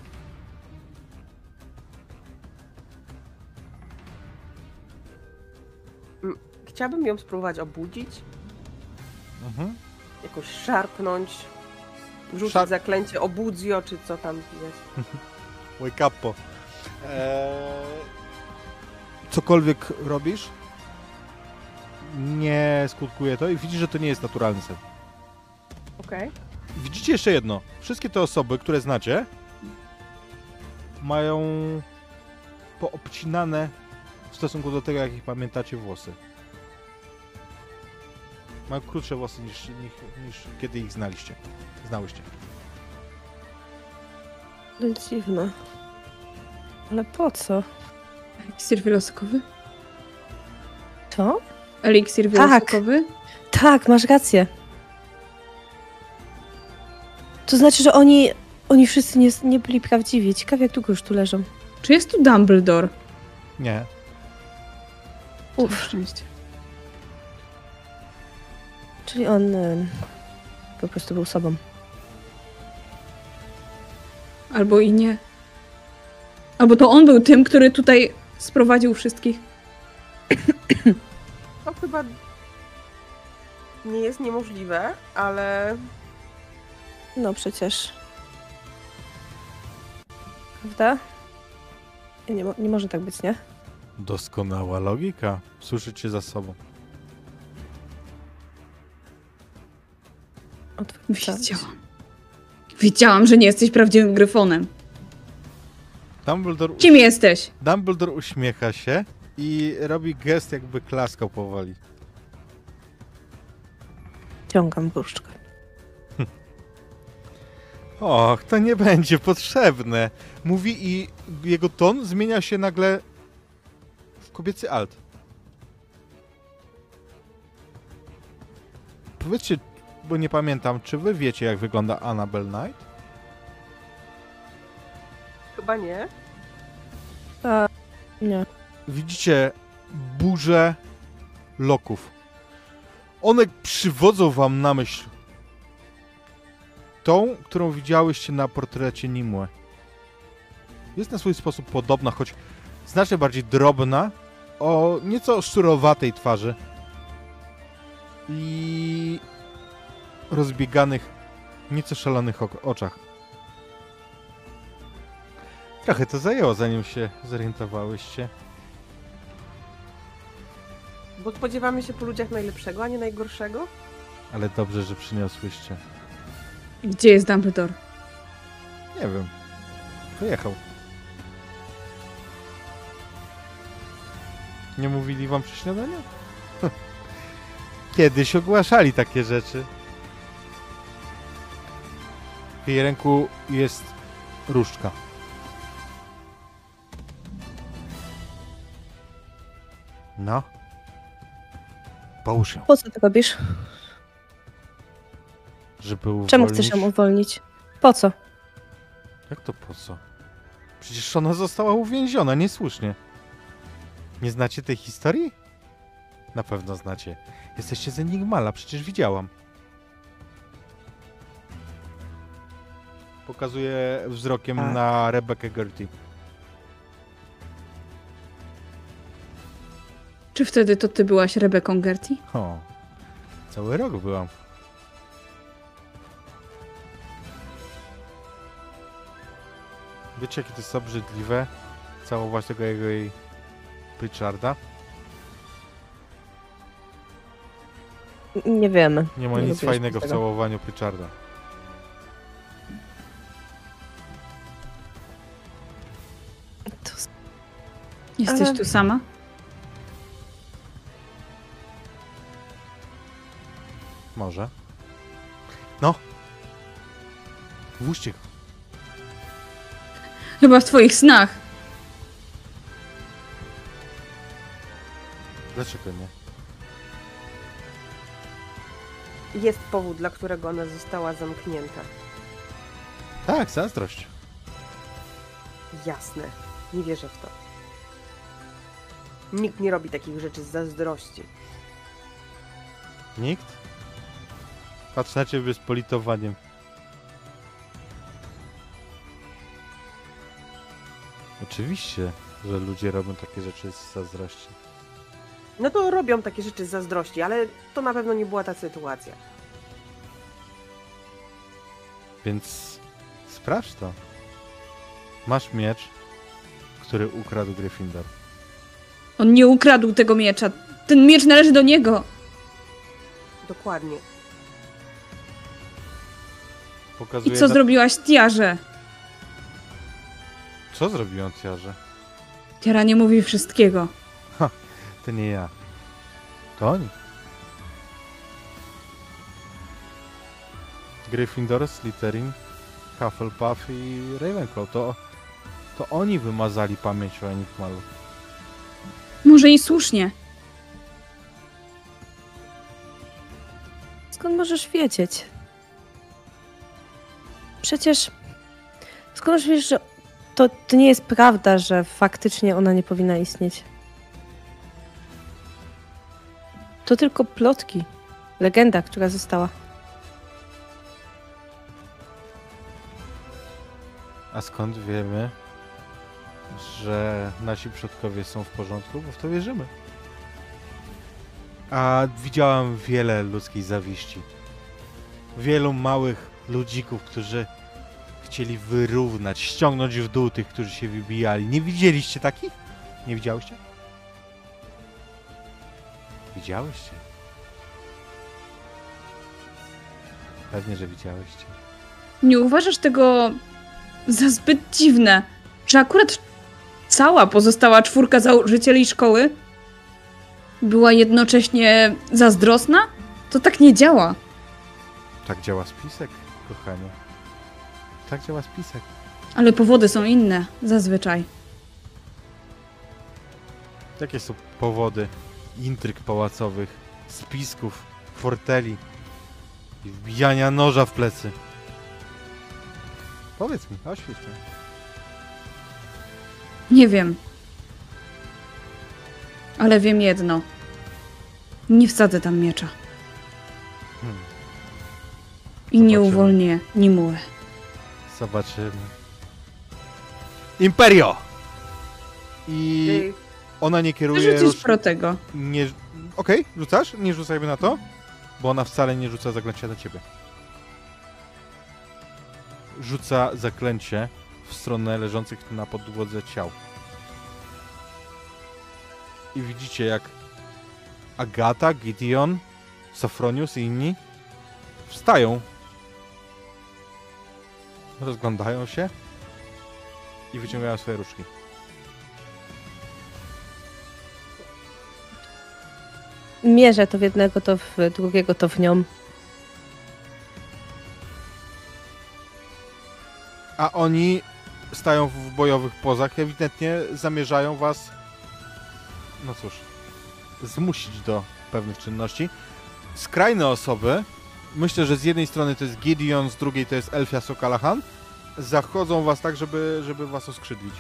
Chciałabym ją spróbować obudzić, Mhm. jakoś szarpnąć, rzucić Szarp- zaklęcie obudzio, czy co tam jest. Wake up. Eee... Cokolwiek robisz, nie skutkuje to i widzisz, że to nie jest naturalny sen. Okej. Widzicie jeszcze jedno. Wszystkie te osoby, które znacie, mają poobcinane w stosunku do tego, jak ich pamiętacie, włosy. Mają krótsze włosy niż, niż, niż kiedy ich znaliście. Znałyście. Dziwne. Ale po co? Eliksir wielosokowy? To? Eliksir Tak. wielosokowy? Tak, masz rację. To znaczy, że oni, oni wszyscy nie, nie byli prawdziwi. Ciekawe, jak długo już tu leżą. Czy jest tu Dumbledore? Nie. Uff, Szczęście. czyli on y, po prostu był sobą. Albo i nie. Albo to on był tym, który tutaj sprowadził wszystkich. To chyba nie jest niemożliwe, ale No przecież. Prawda? Nie, mo- nie może tak być, nie? Doskonała logika. Słyszycie za sobą. Wiedziałam. Wiedziałam, że nie jesteś prawdziwym gryfonem. Dumbledore, Kim jesteś? Dumbledore uśmiecha się i robi gest, jakby klaskał powoli. Ciągam gruszczkę. Och, to nie będzie potrzebne. Mówi i jego ton zmienia się nagle w kobiecy alt. Powiedzcie, bo nie pamiętam, czy wy wiecie, jak wygląda Annabelle Knight? chyba nie. A, nie. Widzicie burzę loków. One przywodzą wam na myśl tą, którą widziałyście na portrecie Nimue. Jest na swój sposób podobna, choć znacznie bardziej drobna, o nieco szczurowatej twarzy i rozbieganych, nieco szalonych oczach. Trochę to zajęło, zanim się zorientowałyście. Bo spodziewamy się po ludziach najlepszego, a nie najgorszego. Ale dobrze, że przyniosłyście. Gdzie jest Dumbledore? Nie wiem. Pojechał. Nie mówili wam przy śniadaniu? Kiedyś ogłaszali takie rzeczy. W jej ręku jest różdżka. No. Połóż ją, Po co to robisz? żeby uwolnić... Czemu chcesz ją uwolnić? Po co? Jak to po co? Przecież ona została uwięziona, niesłusznie. Nie znacie tej historii? Na pewno znacie. Jesteście z Enigmala, przecież widziałam. Pokazuję wzrokiem Tak. na Rebecca Gertie. Czy wtedy to ty byłaś Rebeką Gertie? O, cały rok byłam. Wiecie, jakie to jest obrzydliwe? Całować tego jego jej Pritcharda? Nie wiemy. Nie ma Nie nic lubię fajnego w tego. całowaniu Pritcharda. To Jesteś Ale- tu sama? Może. No. Włóżcie go. Chyba w twoich snach. Dlaczego nie? Jest powód, dla którego ona została zamknięta. Tak, zazdrość. Jasne. Nie wierzę w to. Nikt nie robi takich rzeczy z zazdrości. Nikt? Patrz na ciebie z politowaniem. Oczywiście, że ludzie robią takie rzeczy z zazdrości. No to robią takie rzeczy z zazdrości, ale to na pewno nie była ta sytuacja. Więc sprawdź to. Masz miecz, który ukradł Gryffindor. On nie ukradł tego miecza. Ten miecz należy do niego. Dokładnie. I co na... zrobiłaś Tiarze? Co zrobiłem Tiarze? Tiara nie mówi wszystkiego. To nie ja. To oni. Gryffindor, Slytherin, Hufflepuff i Ravenclaw. To, to oni wymazali pamięć o Enigmalu. Może i słusznie. Skąd możesz wiedzieć? Przecież. Skąd wiesz, że to, to nie jest prawda, że faktycznie ona nie powinna istnieć? To tylko plotki. Legenda, która została. A skąd wiemy, że nasi przodkowie są w porządku? Bo w to wierzymy. A widziałam wiele ludzkiej zawiści. Wielu małych ludzików, którzy chcieli wyrównać, ściągnąć w dół tych, którzy się wybijali. Nie widzieliście takich? Nie widziałyście? Widziałyście? Pewnie, że widziałyście. Nie uważasz tego za zbyt dziwne, że akurat cała pozostała czwórka założycieli szkoły była jednocześnie zazdrosna? To tak nie działa. Tak działa spisek, kochanie. Tak działa spisek. Ale powody są inne, zazwyczaj. Jakie są powody intryg pałacowych, spisków, forteli i wbijania noża w plecy? Powiedz mi, oświeć mnie. Nie wiem. Ale wiem jedno. Nie wsadzę tam miecza. Hmm, I nie Zobaczymy. uwolnię Nimuę. zobaczymy. Imperio! I ona nie kieruje... Rzucisz róż- pro tego. Nie... Okej, rzucasz? Nie rzucajmy na to, bo ona wcale nie rzuca zaklęcia na ciebie. Rzuca zaklęcie w stronę leżących na podłodze ciał. I widzicie jak Agata, Gideon, Sofronius i inni wstają. Rozglądają się i wyciągają swoje różdżki. Mierzę to w jednego, to w drugiego, to w nią. A oni stają w bojowych pozach, ewidentnie zamierzają was, no cóż, zmusić do pewnych czynności. Skrajne osoby, myślę, że z jednej strony to jest Gideon, z drugiej to jest Elfia Sokalahan, zachodzą was tak, żeby, żeby was oskrzydlić.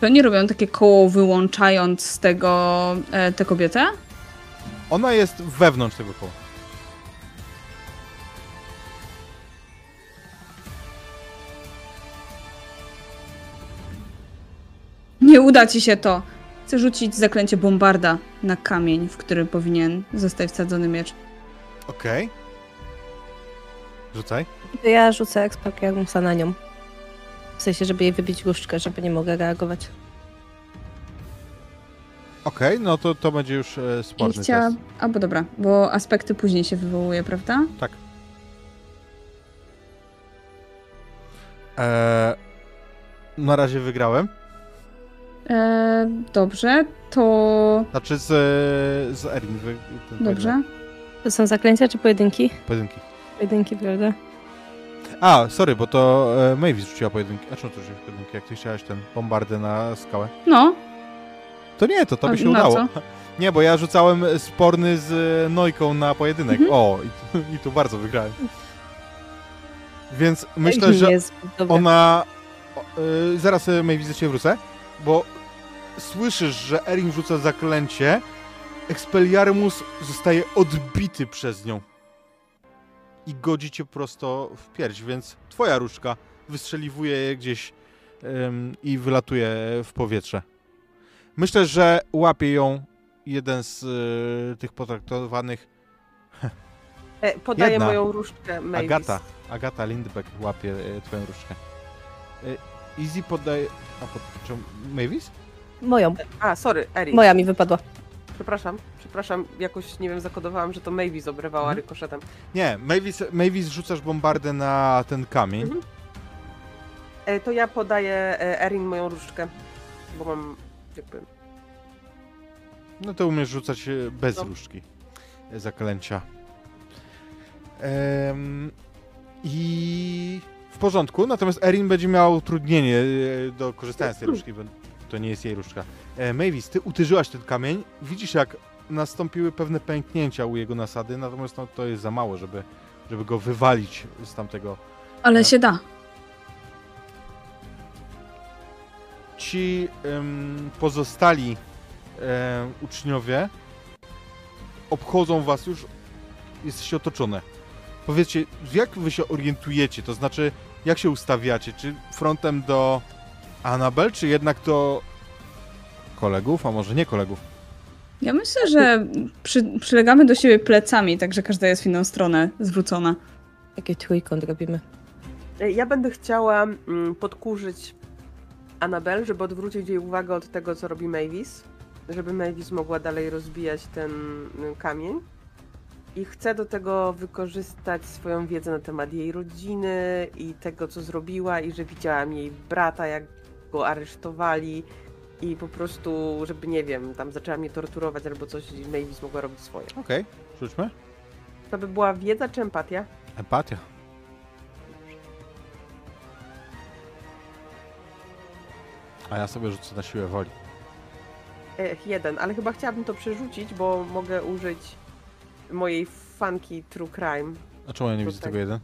To nie robią takie koło wyłączając z tego e, tę kobietę? Ona jest wewnątrz tego koła. Nie uda ci się to. Chcę rzucić zaklęcie bombarda na kamień, w który powinien zostać wsadzony miecz. Okej. Rzucaj. To ja rzucę Expatriamusa na nią. W sensie, żeby jej wybić różdżkę, żeby nie mogła reagować. Okej, no to to będzie już e, I sporny chciała... test. Albo dobra, bo aspekty później się wywołuje, prawda? Tak. Eee, na razie wygrałem. E, dobrze, to... Znaczy z, z Erin. Wy, Dobrze. To są zaklęcia czy pojedynki? Pojedynki. Pojedynki, prawda? A, sorry, bo to e, Mavis rzuciła pojedynki. A czemu to rzuciłeś pojedynki? Jak ty chciałaś ten bombardę na skałę? No, To nie, to tobie A się na udało. co? Nie, bo ja rzucałem sporny z e, Nojką na pojedynek. Mhm. O, i, tu- i tu bardzo wygrałem. Więc myślę, że ona... o, y, zaraz y, Mavis do ciebie wrócę, bo słyszysz, że Erin rzuca zaklęcie, Expelliarmus zostaje odbity przez nią i godzi cię prosto w pierś, więc twoja różdżka wystrzeliwuje je gdzieś ym, i wylatuje w powietrze. Myślę, że łapie ją jeden z y, tych potraktowanych e, podaję Jedna. moją różdżkę Mavis. Agata. Agata Lindbeck łapie e, twoją różdżkę. E, Easy podaje... A pod czym? Mavis? Moją. A, sorry, Erin. Moja mi wypadła. Przepraszam, przepraszam, jakoś, nie wiem, zakodowałam, że to Mavis obrywała Mhm. rykoszetem. Nie, Mavis, Mavis rzucasz bombardę na ten kamień. Mhm. E, to ja podaję e, Erin moją różdżkę, bo mam jakby... No to umiesz rzucać e, bez No. różdżki e, zaklęcia. Em, I w porządku, natomiast Erin będzie miał utrudnienie do korzystania z tej różdżki, bo to nie jest jej różdżka. E, Mavis, ty uderzyłaś ten kamień, widzisz jak nastąpiły pewne pęknięcia u jego nasady, natomiast no, to jest za mało, żeby, żeby go wywalić z tamtego Ale Tak. się da. ci em, pozostali em, uczniowie obchodzą was już, jesteście otoczone. Powiedzcie, jak wy się orientujecie, to znaczy, jak się ustawiacie? Czy frontem do Anabel, czy jednak do kolegów, a może nie kolegów? Ja myślę, że przy, przylegamy do siebie plecami, także każda jest w inną stronę zwrócona. Taki trójkąt robimy. E, Ja będę chciała mm, podkurzyć Anabel, żeby odwrócić jej uwagę od tego, co robi Mavis, żeby Mavis mogła dalej rozbijać ten mm, kamień. I chcę do tego wykorzystać swoją wiedzę na temat jej rodziny i tego, co zrobiła, i że widziałam jej brata, jak go aresztowali. I po prostu, żeby nie wiem, tam zaczęła mnie torturować albo coś, i Mavis mogła robić swoje. Okej, rzućmy. To by była wiedza czy empatia? Empatia. A ja sobie rzucę na siłę woli. E, jeden, ale chyba chciałabym to przerzucić, bo mogę użyć mojej fanki True Crime. A czemu ja nie widzę tego jeden?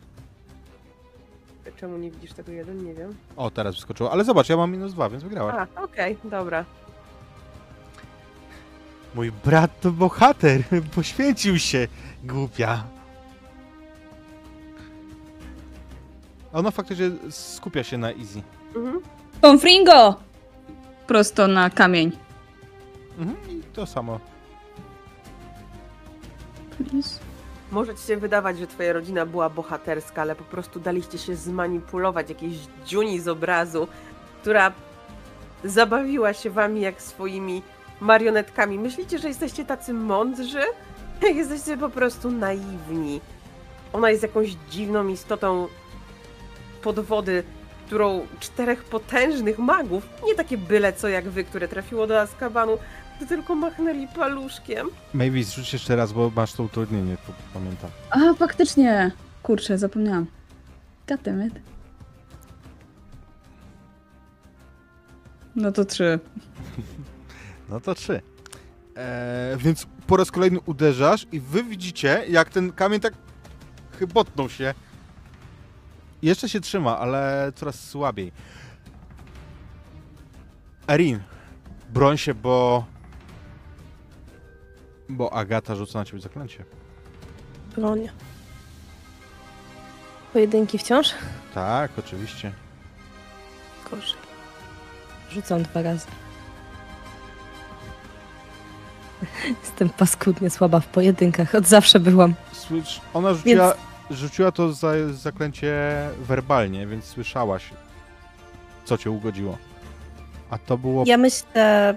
Czemu nie widzisz tego jeden? Nie wiem. O, teraz wyskoczyło. Ale zobacz, ja mam minus dwa, więc wygrałaś. A, okej, dobra. Mój brat to bohater, poświęcił się, głupia. Ona faktycznie skupia się na Easy. Mhm. Confringo! Prosto na kamień. Mhm, I to samo. Please. Może ci się wydawać, że twoja rodzina była bohaterska, ale po prostu daliście się zmanipulować jakiejś dziuni z obrazu, która zabawiła się wami jak swoimi marionetkami. Myślicie, że jesteście tacy mądrzy? Jesteście po prostu naiwni. Ona jest jakąś dziwną istotą podwody, którą czterech potężnych magów, nie takie byle co jak wy, które trafiło do Azkabanu, to tylko machnęli paluszkiem. Mavis, rzuć jeszcze raz, bo masz to utrudnienie, tu pamiętam. A, faktycznie. Kurczę, zapomniałam. Goddammit. No to trzy. No to trzy. Eee, więc po raz kolejny uderzasz i wy widzicie, jak ten kamień tak chybotnął się. Jeszcze się trzyma, ale coraz słabiej. Erin, broń się, bo... Bo Agata rzuca na ciebie zaklęcie. Broń. Pojedynki wciąż? Tak, oczywiście. Gorzej. Rzucam dwa razy. Jestem paskudnie słaba w pojedynkach. Od zawsze byłam. Słysz, ona rzuciła, rzuciła to za, zaklęcie werbalnie, więc słyszałaś, co cię ugodziło. A to było... Ja myślę.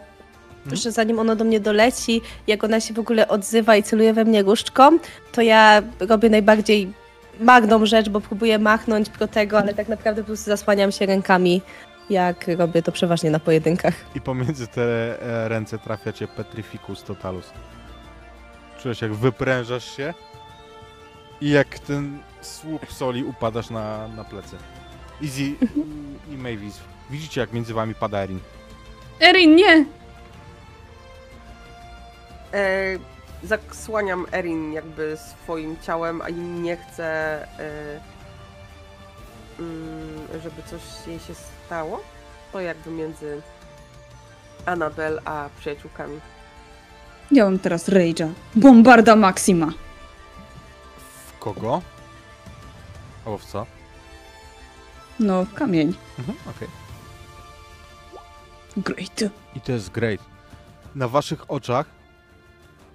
Że zanim ono do mnie doleci, jak ona się w ogóle odzywa i celuje we mnie różdżką, to ja robię najbardziej magną rzecz, bo próbuję machnąć pro tego, ale tak naprawdę po prostu zasłaniam się rękami, jak robię to przeważnie na pojedynkach. I pomiędzy te e, ręce trafia cię Petrificus Totalus. Czujesz, jak wyprężasz się i jak ten słup soli upadasz na, na plecy. Easy i, i Mavis. Widzicie, jak między wami pada Erin. Erin, nie! E, zasłaniam Erin jakby swoim ciałem, a nie chcę, e, mm, żeby coś jej się stało. To jakby między Anabel a przyjaciółkami. Ja mam teraz Rage'a. Bombarda Maxima. W kogo? Albo w co? No, kamień. Mhm, okej. Great. I to jest great. Na waszych oczach.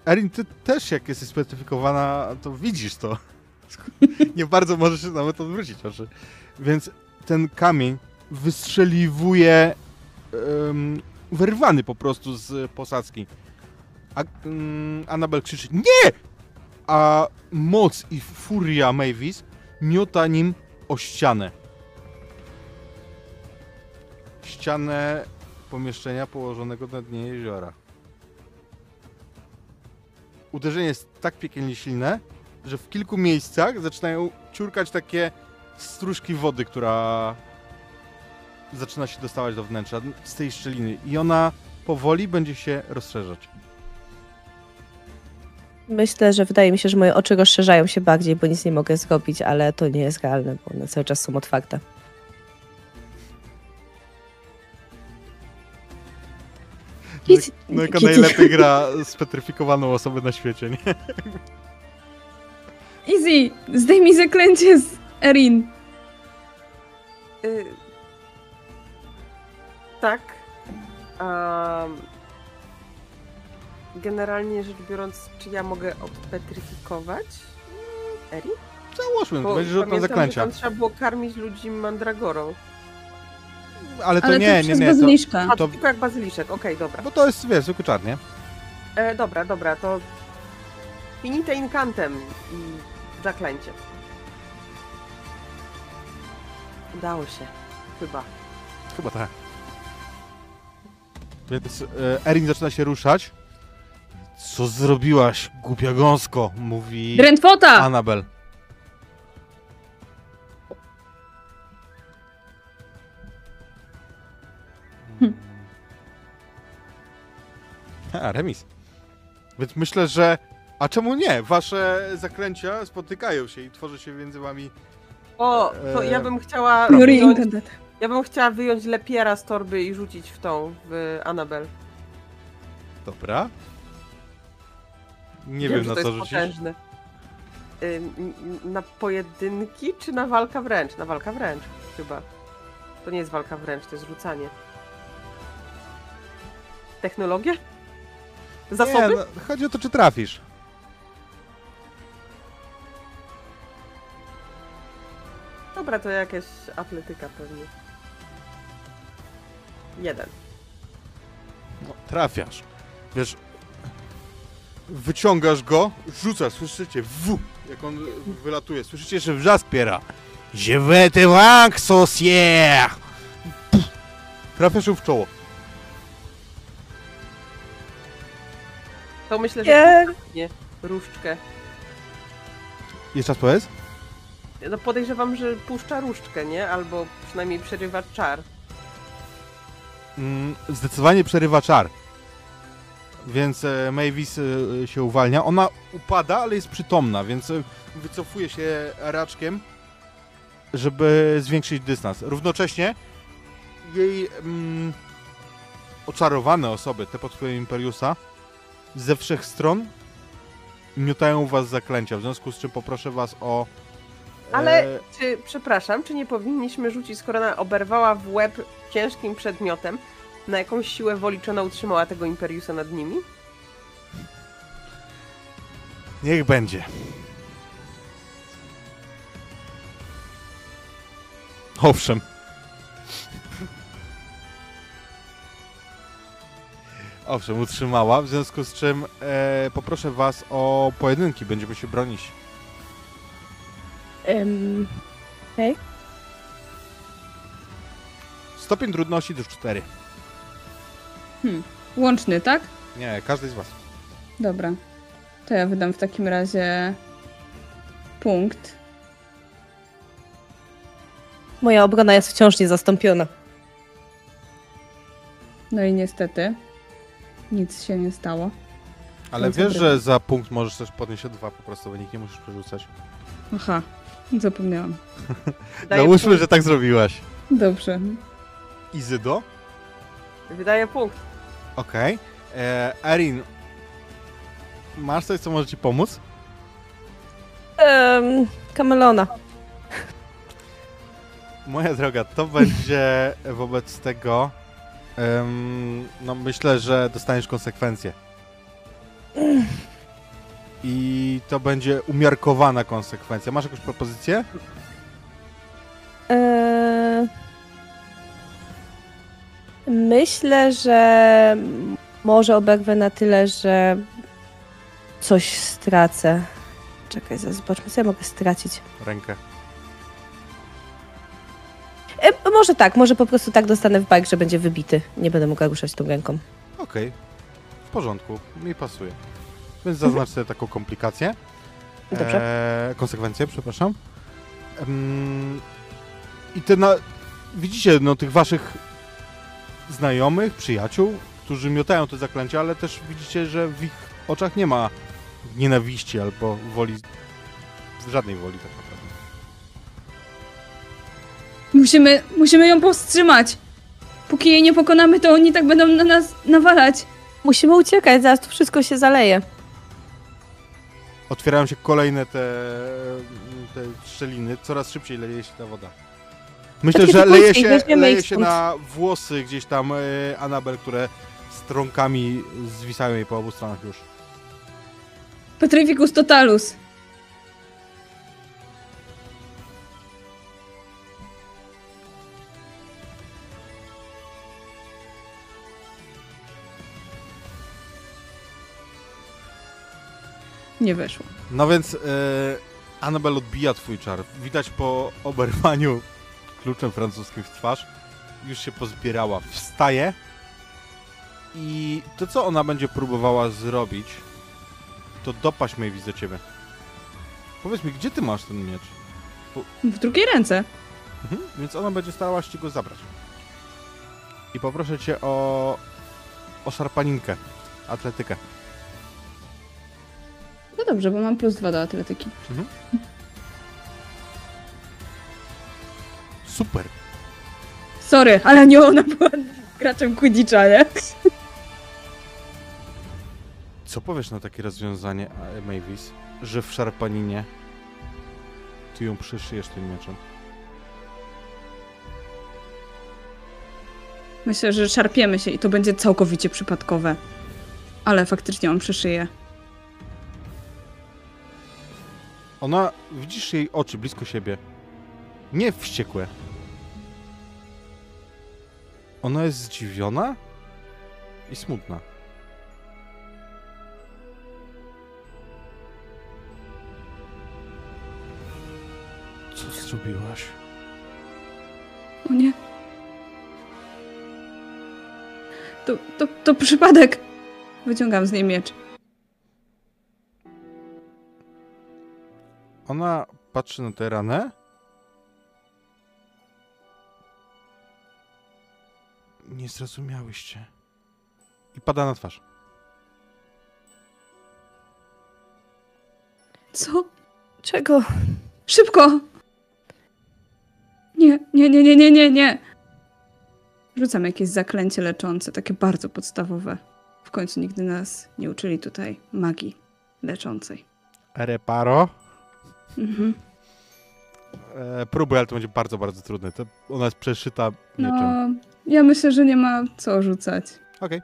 Erin, ty też jak jesteś specyfikowana, to widzisz to. Nie bardzo możesz się nawet odwrócić oczy. Więc ten kamień wystrzeliwuje em, wyrwany po prostu z posadzki. A, mm, Annabel krzyczy NIE! A moc i furia Mavis miota nim o ścianę. Ścianę pomieszczenia położonego na dnie jeziora. Uderzenie jest tak piekielnie silne, że w kilku miejscach zaczynają ciurkać takie stróżki wody, która zaczyna się dostawać do wnętrza z tej szczeliny i ona powoli będzie się rozszerzać. Myślę, że wydaje mi się, że moje oczy rozszerzają się bardziej, bo nic nie mogę zrobić, ale to nie jest realne, bo one cały czas są otwarte. No, Kitty- no jaka Kitty. najlepiej gra spetryfikowaną osobę na świecie, nie? Easy! Zdejmij zaklęcie z Erin. Y... Tak. Am, Generalnie rzecz biorąc, czy ja mogę odpetryfikować Eri? Załóżmy, to będzie rzut na zaklęcia. że tam trzeba było karmić ludzi mandragorą. Ale to Ale nie, to nie, nie. To, bazyliszka. A, To- to tylko jak bazyliszek, okej, dobra. bo to jest, wiesz, zwykły czar, nie? E, dobra, dobra, to finite incantem i zaklęcie. Udało się. Chyba. Chyba tak. Więc e, Erin zaczyna się ruszać. Co zrobiłaś, głupia gąsko? Mówi Drentwota! Annabel. A, remis. Więc myślę, że... A czemu nie? Wasze zaklęcia spotykają się i tworzy się między wami... O, to E, ja bym chciała wyjąć, ja bym chciała wyjąć lepiera z torby i rzucić w tą, w Annabel. Dobra. Nie wiem, że na co. Y, n- n- Na pojedynki czy na walka wręcz? Na walka wręcz chyba. To nie jest walka wręcz, to jest rzucanie. Technologia? Zasoby? Nie, no, chodzi o to, czy trafisz. Dobra, to jakaś atletyka pewnie. Jeden. No, trafiasz. Wiesz, wyciągasz go, rzucasz, słyszycie w, jak on wylatuje. Słyszycie, że wrzask piera. Je vais te vaincre, sorcière! Trafiasz ją w czoło. To myślę, że Nie. nie. Różdżkę. Jeszcze raz powiedz? No podejrzewam, że puszcza różdżkę, nie? Albo przynajmniej przerywa czar. Mm, zdecydowanie przerywa czar. Więc e, Mavis e, się uwalnia. Ona upada, ale jest przytomna, więc e, wycofuje się raczkiem, żeby zwiększyć dystans. Równocześnie jej mm, oczarowane osoby, te pod wpływem Imperiusa, ze wszech stron miotają was zaklęcia, w związku z czym poproszę was o... e, Ale czy, przepraszam, czy nie powinniśmy rzucić, skoro ona oberwała w łeb ciężkim przedmiotem, na jakąś siłę woli, czy ona utrzymała tego Imperiusa nad nimi? Niech będzie. Owszem. Owszem, utrzymała, w związku z czym e, poproszę was o pojedynki, będziemy się bronić. Ym, Stopień trudności to już 4. Łączny, tak? Nie, każdy z was. Dobra. To ja wydam w takim razie punkt. moja obrona jest wciąż niezastąpiona. No i niestety nic się nie stało. Ale wiesz, że za punkt możesz też podnieść o 2 po prostu, bo nikt nie musisz przerzucać. Aha, zapomniałam. Załóżmy, punkt. że tak zrobiłaś. Dobrze. Izydo? Wydaje punkt. Okej. Okay. Erin, masz coś, co może ci pomóc? Um, Kamelona. Moja droga, to będzie wobec tego. Em, no, myślę, że dostaniesz konsekwencje. I to będzie umiarkowana konsekwencja. Masz jakąś propozycję? Eee, Myślę, że może oberwę na tyle, że coś stracę. Czekaj, zobaczmy, co ja mogę stracić. Rękę. E, może tak, może po prostu tak dostanę w bajk, że będzie wybity. Nie będę mogła ruszać tą ręką. Okej. W porządku. Mi pasuje. Więc zaznacz sobie taką komplikację. Dobrze. Eee, konsekwencje, przepraszam. Em, I te na... Widzicie, no, tych waszych znajomych, przyjaciół, którzy miotają te zaklęcia, ale też widzicie, że w ich oczach nie ma nienawiści albo woli, żadnej woli tak naprawdę. Musimy, musimy ją powstrzymać. Póki jej nie pokonamy, to oni tak będą na nas nawalać. Musimy uciekać, zaraz tu wszystko się zaleje. Otwierają się kolejne te, te szczeliny, coraz szybciej leje się ta woda. Myślę, że leje się, leje się na włosy gdzieś tam e, Anabel, które strąkami zwisają jej po obu stronach już. Petrificus totalus. Nie weszło. No więc e, Anabel odbija twój czar. Widać po oberwaniu kluczem francuskim w twarz. Już się pozbierała. Wstaje. I to, co ona będzie próbowała zrobić, to dopaść Mavis do ciebie. Powiedz mi, gdzie ty masz ten miecz? W drugiej ręce. Mhm. Więc ona będzie starała się go zabrać. I poproszę cię o... o szarpaninkę. Atletykę. No dobrze, bo mam plus dwa do atletyki. Super. Sorry, ale nie ona była graczem Quidditcha, nie? Co powiesz na takie rozwiązanie, Mavis, że w szarpaninie ty ją przyszyjesz tym mieczem? Myślę, że szarpiemy się i to będzie całkowicie przypadkowe. Ale faktycznie on przyszyje. Ona, widzisz jej oczy blisko siebie. Nie wściekłe. Ona jest zdziwiona i smutna. Co zrobiłaś? O nie. To, to, to przypadek. Wyciągam z niej miecz. Ona patrzy na tę ranę. Nie zrozumiałyście. I pada na twarz. Co? Czego? Szybko! Nie, nie, nie, nie, nie, nie, nie. Rzucam jakieś zaklęcie leczące, takie bardzo podstawowe. W końcu nigdy nas nie uczyli tutaj magii leczącej. Reparo. Mhm. E, próbuj, ale to będzie bardzo, bardzo trudne. To ona jest przeszyta mieczem. No, ja myślę, że nie ma co rzucać. Okej.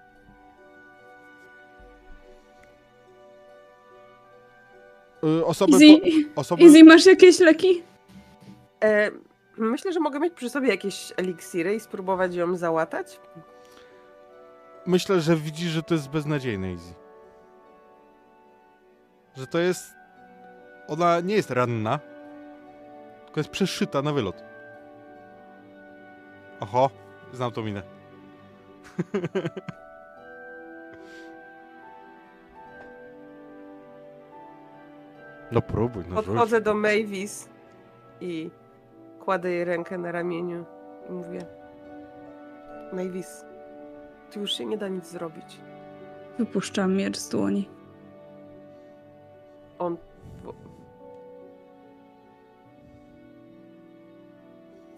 Y, Osoby, Izzy, po, osoby Izzy, masz jakieś leki? E, myślę, że mogę mieć przy sobie jakieś eliksiry i spróbować ją załatać. myślę, że widzisz, że to jest beznadziejne, Easy. Że to jest... Ona nie jest ranna, tylko jest przeszyta na wylot. Oho, znam tą minę. no próbuj, no rzuć. Podchodzę do Mavis i kładę jej rękę na ramieniu i mówię Mavis, tu już się nie da nic zrobić. Wypuszczam miecz z dłoni. On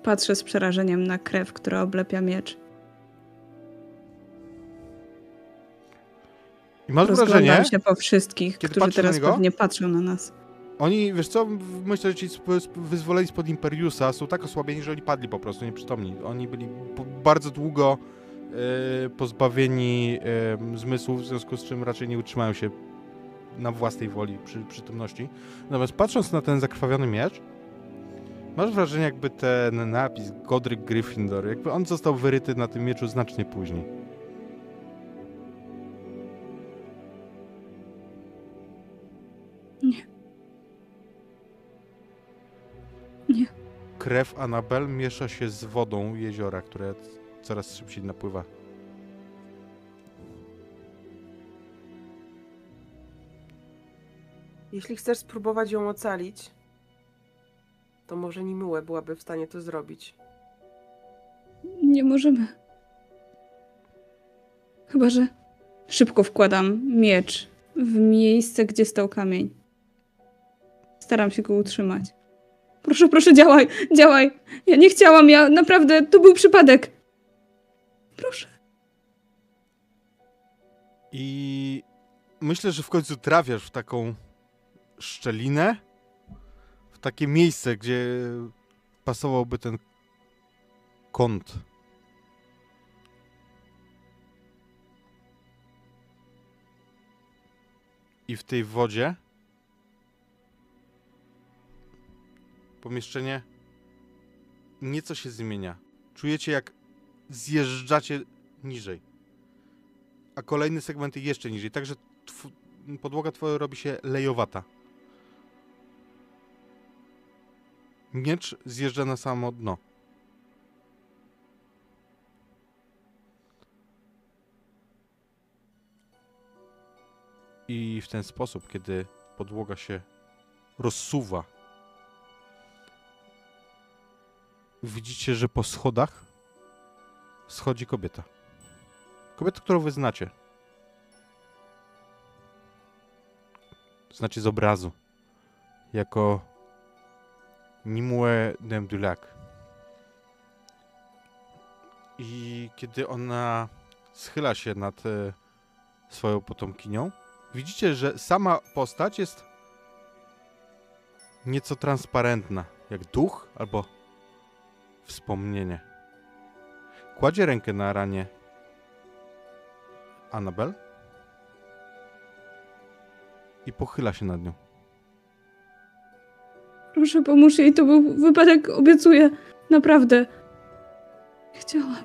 Patrzę z przerażeniem na krew, która oblepia miecz. I masz Rozglądam wrażenie, się po wszystkich, którzy teraz niego? pewnie patrzą na nas. Oni, wiesz co, myślę, że ci wyzwoleni spod Imperiusa są tak osłabieni, że oni padli po prostu, nieprzytomni. Oni byli bardzo długo e, pozbawieni e, zmysłów, w związku z czym raczej nie utrzymają się na własnej woli przy przytomności. Natomiast patrząc na ten zakrwawiony miecz, Masz wrażenie, jakby ten napis Godric Gryffindor, jakby on został wyryty na tym mieczu znacznie później. Nie. Nie. Krew Anabel miesza się z wodą jeziora, które coraz szybciej napływa. Jeśli chcesz spróbować ją ocalić, to może Nimułę byłaby w stanie to zrobić. Nie możemy. Chyba, że szybko wkładam miecz w miejsce, gdzie stał kamień. Staram się go utrzymać. Proszę, proszę, działaj, działaj. Ja nie chciałam, ja naprawdę, to był przypadek. Proszę. I myślę, że w końcu trafiasz w taką szczelinę, takie miejsce, gdzie pasowałby ten kąt. I w tej wodzie pomieszczenie nieco się zmienia. Czujecie, jak zjeżdżacie niżej a kolejne segmenty jeszcze niżej. Także podłoga twoja robi się lejowata. Miecz zjeżdża na samo dno. I w ten sposób, kiedy podłoga się rozsuwa, widzicie, że po schodach schodzi kobieta. Kobieta, którą wy znacie. Znacie z obrazu. Jako Nimue Demdulac. I kiedy ona schyla się nad e, swoją potomkinią, widzicie, że sama postać jest nieco transparentna, jak duch albo wspomnienie. Kładzie rękę na ranie Annabel i pochyla się nad nią. Proszę, pomóż jej, to był wypadek, obiecuję. Naprawdę. Chciałam.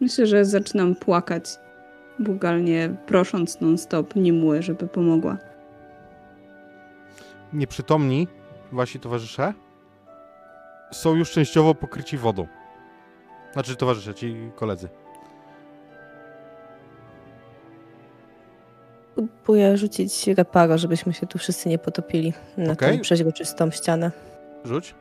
Myślę, że zaczynam płakać, bugalnie prosząc non-stop Nimułę, żeby pomogła. Nieprzytomni wasi towarzysze są już częściowo pokryci wodą. Znaczy towarzysze, ci koledzy. Próbuję rzucić reparo, żebyśmy się tu wszyscy nie potopili na Okej. tą przeźroczystą ścianę. Rzuć.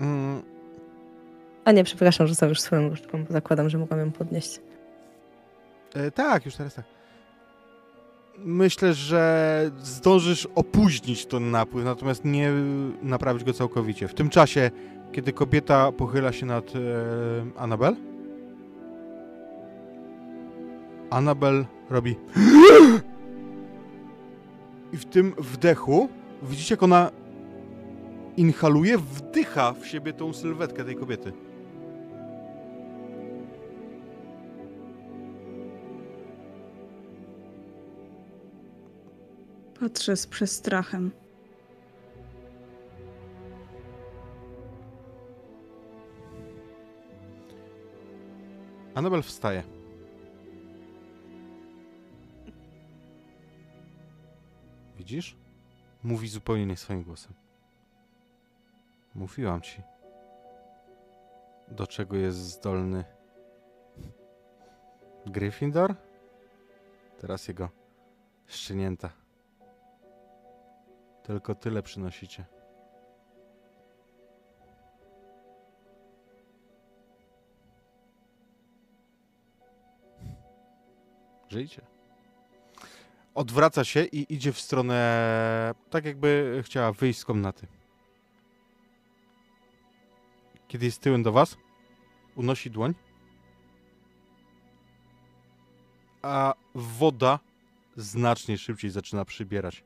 Mm, A nie, przepraszam, rzucam już swoją różdżką, bo zakładam, że mogłam ją podnieść. e, tak, już teraz tak. Myślę, że zdążysz opóźnić ten napływ, natomiast nie naprawić go całkowicie. W tym czasie, kiedy kobieta pochyla się nad e, Annabel, Annabel robi i w tym wdechu widzicie, jak ona inhaluje, wdycha w siebie tą sylwetkę tej kobiety. Patrzę z przestrachem. Annabel wstaje. Widzisz? Mówi zupełnie nie swoim głosem. Mówiłam ci. Do czego jest zdolny Gryffindor? Teraz jego szczenięta. Tylko tyle przynosicie. Żyjcie. Odwraca się i idzie w stronę, tak jakby chciała wyjść z komnaty. Kiedy jest tyłem do was, unosi dłoń, a woda znacznie szybciej zaczyna przybierać.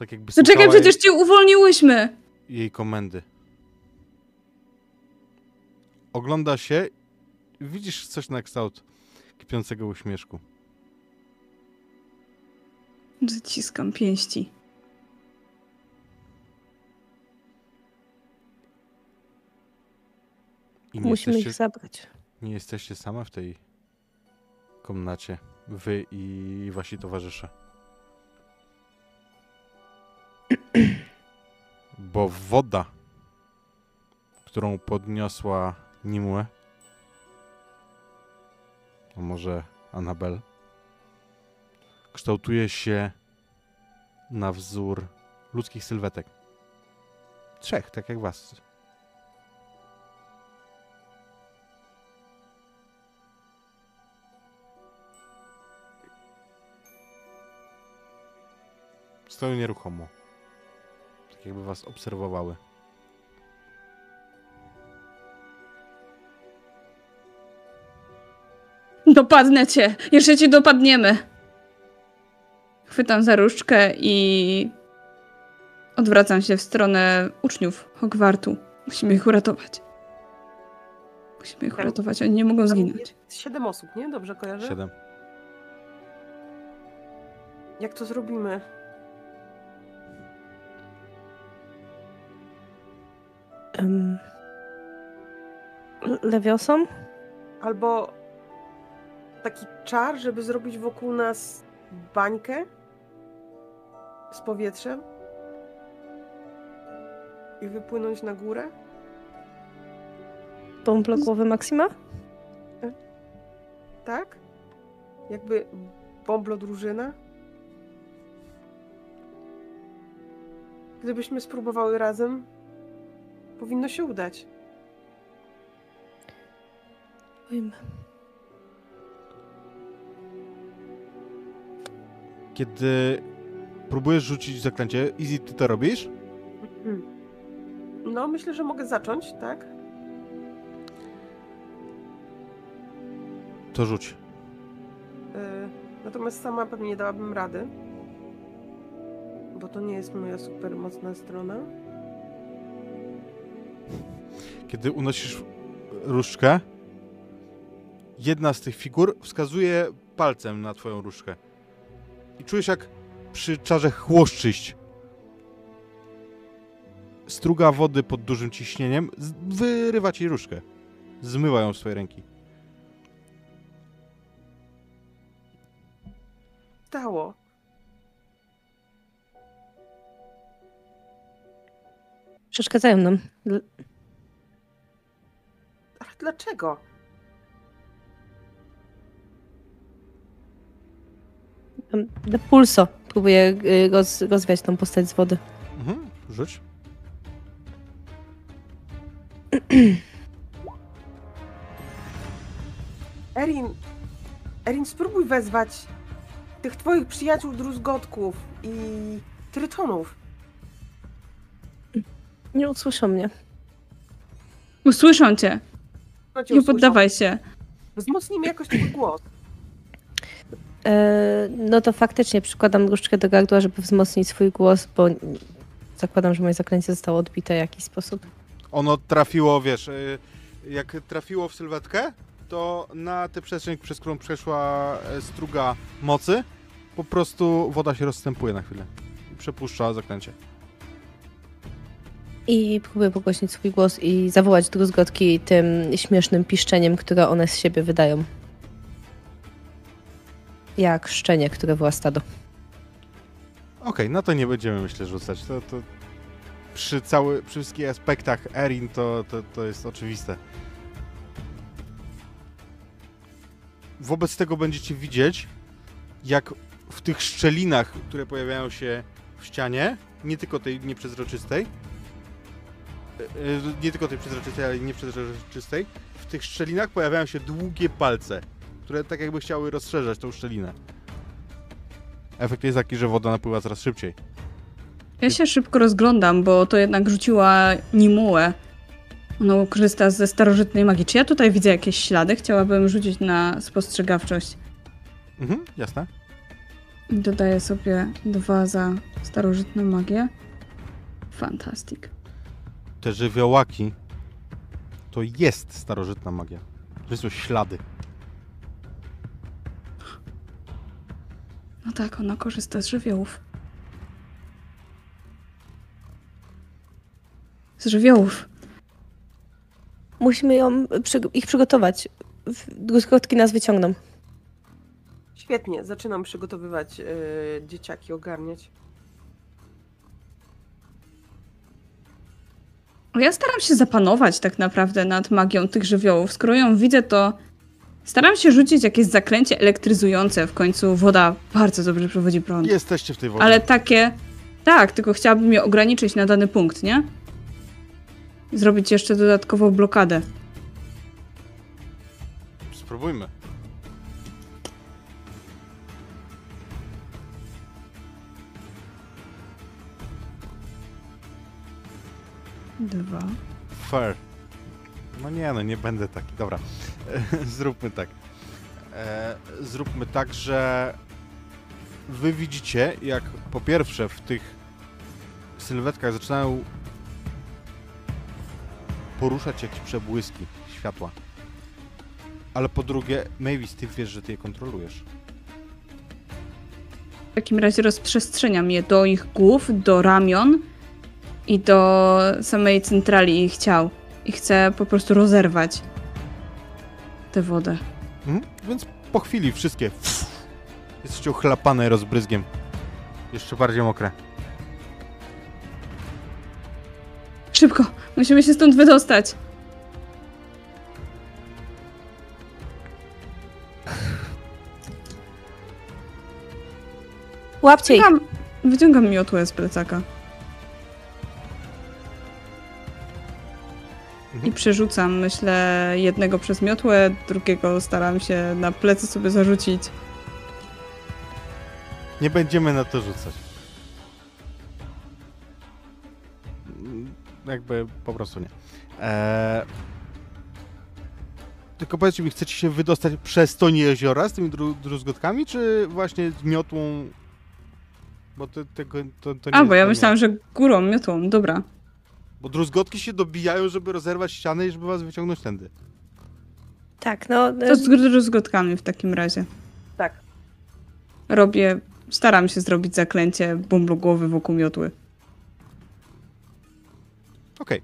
Tak jakby Zaczekaj, słuchała przecież cię uwolniłyśmy! jej, jej komendy. ogląda się, widzisz coś na kształt kipiącego uśmieszku. Zaciskam pięści. Musimy jesteście, ich zabrać. nie jesteście sama w tej komnacie. Wy i wasi towarzysze. Bo woda, którą podniosła Nimue, a może Anabel, kształtuje się na wzór ludzkich sylwetek. Trzech, tak jak was. Stoją nieruchomo. Tak jakby was obserwowały. Dopadnę cię! Jeszcze cię dopadniemy! Chwytam za różdżkę i odwracam się w stronę uczniów Hogwartu. Musimy ich uratować. Musimy ich uratować, oni nie mogą zginąć. Siedem osób, nie? Dobrze kojarzę? Siedem. Jak to zrobimy? Um, Lewiosom? Albo taki czar, żeby zrobić wokół nas bańkę z powietrzem i wypłynąć na górę? Bąblo głowy Maksima? Tak? Jakby bomblo drużyna? Gdybyśmy spróbowały razem, powinno się udać. Ujmy. Kiedy próbujesz rzucić zaklęcie, Easy, ty to robisz? Mhm. No, myślę, że mogę zacząć, tak? To rzuć. Yy, natomiast sama pewnie nie dałabym rady. Bo to nie jest moja super mocna strona. Kiedy unosisz różdżkę, jedna z tych figur wskazuje palcem na twoją różdżkę. I czujesz jak przy czarze chłoszczyść. Struga wody pod dużym ciśnieniem wyrywa ci różdżkę. Zmywa ją z twojej ręki. Stało. Przeszkadzają nam. Dlaczego? De Pulso. Próbuję y, roz, rozwiać tą postać z wody. Mhm, rzuć. Erin, Erin, spróbuj wezwać tych twoich przyjaciół druzgotków i trytonów. Nie usłyszą mnie. Usłyszą cię! Cię Nie usłyszą. poddawaj się! Wzmocnij mi jakoś twój głos. E, no to faktycznie przykładam różdżkę do gardła, żeby wzmocnić swój głos, bo zakładam, że moje zaklęcie zostało odbite w jakiś sposób. Ono trafiło, wiesz, y, jak trafiło w sylwetkę, to na tę przestrzeń, przez którą przeszła e, struga mocy, po prostu woda się rozstępuje na chwilę. I przepuszcza zaklęcie. I próbuję pogłośnić swój głos i zawołać druzgotki tym śmiesznym piszczeniem, które one z siebie wydają. Jak szczenie, które woła stado. Okej, no to nie będziemy, myślę, rzucać. To, to przy, cały, przy wszystkich aspektach Erin to, to, to jest oczywiste. Wobec tego będziecie widzieć, jak w tych szczelinach, które pojawiają się w ścianie, nie tylko tej nieprzezroczystej, nie tylko tej przezroczystej, ale i nieprzezroczystej, w tych szczelinach pojawiają się długie palce, które tak jakby chciały rozszerzać tą szczelinę. Efekt jest taki, że woda napływa coraz szybciej. Ja się szybko rozglądam, bo to jednak rzuciła Nimuę. Ono korzysta ze starożytnej magii. Czy ja tutaj widzę jakieś ślady? Chciałabym rzucić na spostrzegawczość. Mhm, jasne. Dodaję sobie dwa za starożytną magię. Fantastic. Te żywiołaki to jest starożytna magia. To są ślady. No tak, ona korzysta z żywiołów. Z żywiołów. Musimy ją, przy, ich przygotować. Druzgotki nas wyciągną. Świetnie, zaczynam przygotowywać y, dzieciaki, ogarniać. Ja staram się zapanować tak naprawdę nad magią tych żywiołów. Skoro ją widzę, to staram się rzucić jakieś zaklęcie elektryzujące. W końcu woda bardzo dobrze przewodzi prąd. Jesteście w tej wodzie. Ale takie. Tak, tylko chciałabym je ograniczyć na dany punkt, nie? Zrobić jeszcze dodatkową blokadę. Spróbujmy. Dwa. Fair. No nie, no nie będę taki. Dobra, zróbmy tak. E, zróbmy tak, że wy widzicie, jak po pierwsze w tych sylwetkach zaczynają poruszać jakieś przebłyski światła. Ale po drugie, Mavis, ty wiesz, że ty je kontrolujesz. W takim razie rozprzestrzeniam je do ich głów, do ramion i do samej centrali ich ciał. I chcę po prostu rozerwać tę wodę. Mhm. Więc po chwili wszystkie jesteście ochlapane rozbryzgiem. Jeszcze bardziej mokre. Szybko! Musimy się stąd wydostać! Łapcie ich. Wyciągam, wyciągam miotłę z plecaka. I przerzucam, myślę, jednego przez miotłę, drugiego staram się na plecy sobie zarzucić. Nie będziemy na to rzucać. Mm, Jakby po prostu nie. Eee... Tylko powiedzcie mi, chcecie się wydostać przez to jeziora z tymi dru druzgotkami, czy właśnie z miotłą? Bo to, tego, to, to nie A, bo ja myślałam, że górą, miotłą, dobra. Bo druzgotki się dobijają, żeby rozerwać ścianę i żeby was wyciągnąć tędy. Tak, no. To z druzgotkami w takim razie. Tak. Robię, staram się zrobić zaklęcie bumblu głowy wokół miotły. Okej.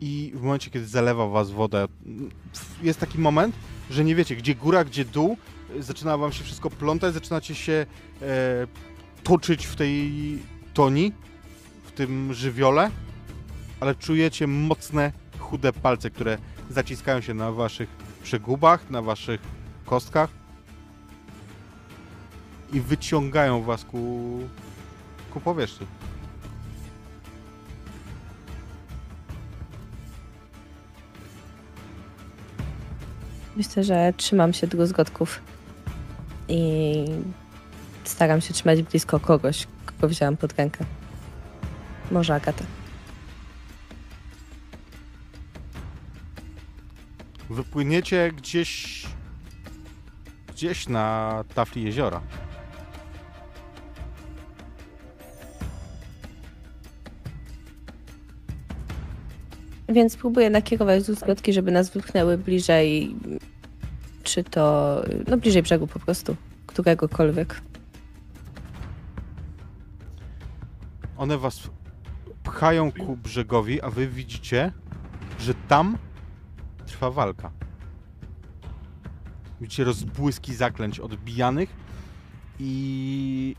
I w momencie, kiedy zalewa was woda, jest taki moment, że nie wiecie, gdzie góra, gdzie dół. Zaczyna wam się wszystko plątać, zaczynacie się e, toczyć w tej toni, tym żywiole, ale czujecie mocne, chude palce, które zaciskają się na waszych przegubach, na waszych kostkach i wyciągają was ku, ku powierzchni. Myślę, że trzymam się druzgotków. I staram się trzymać blisko kogoś, kogo wzięłam pod rękę. Może Agatę. Wypłyniecie gdzieś. gdzieś na tafli jeziora. Więc próbuję nakierować druzgotki, żeby nas wypchnęły bliżej. Czy to. No bliżej brzegu po prostu. Któregokolwiek. One was pchają ku brzegowi, a wy widzicie, że tam trwa walka. Widzicie rozbłyski zaklęć odbijanych i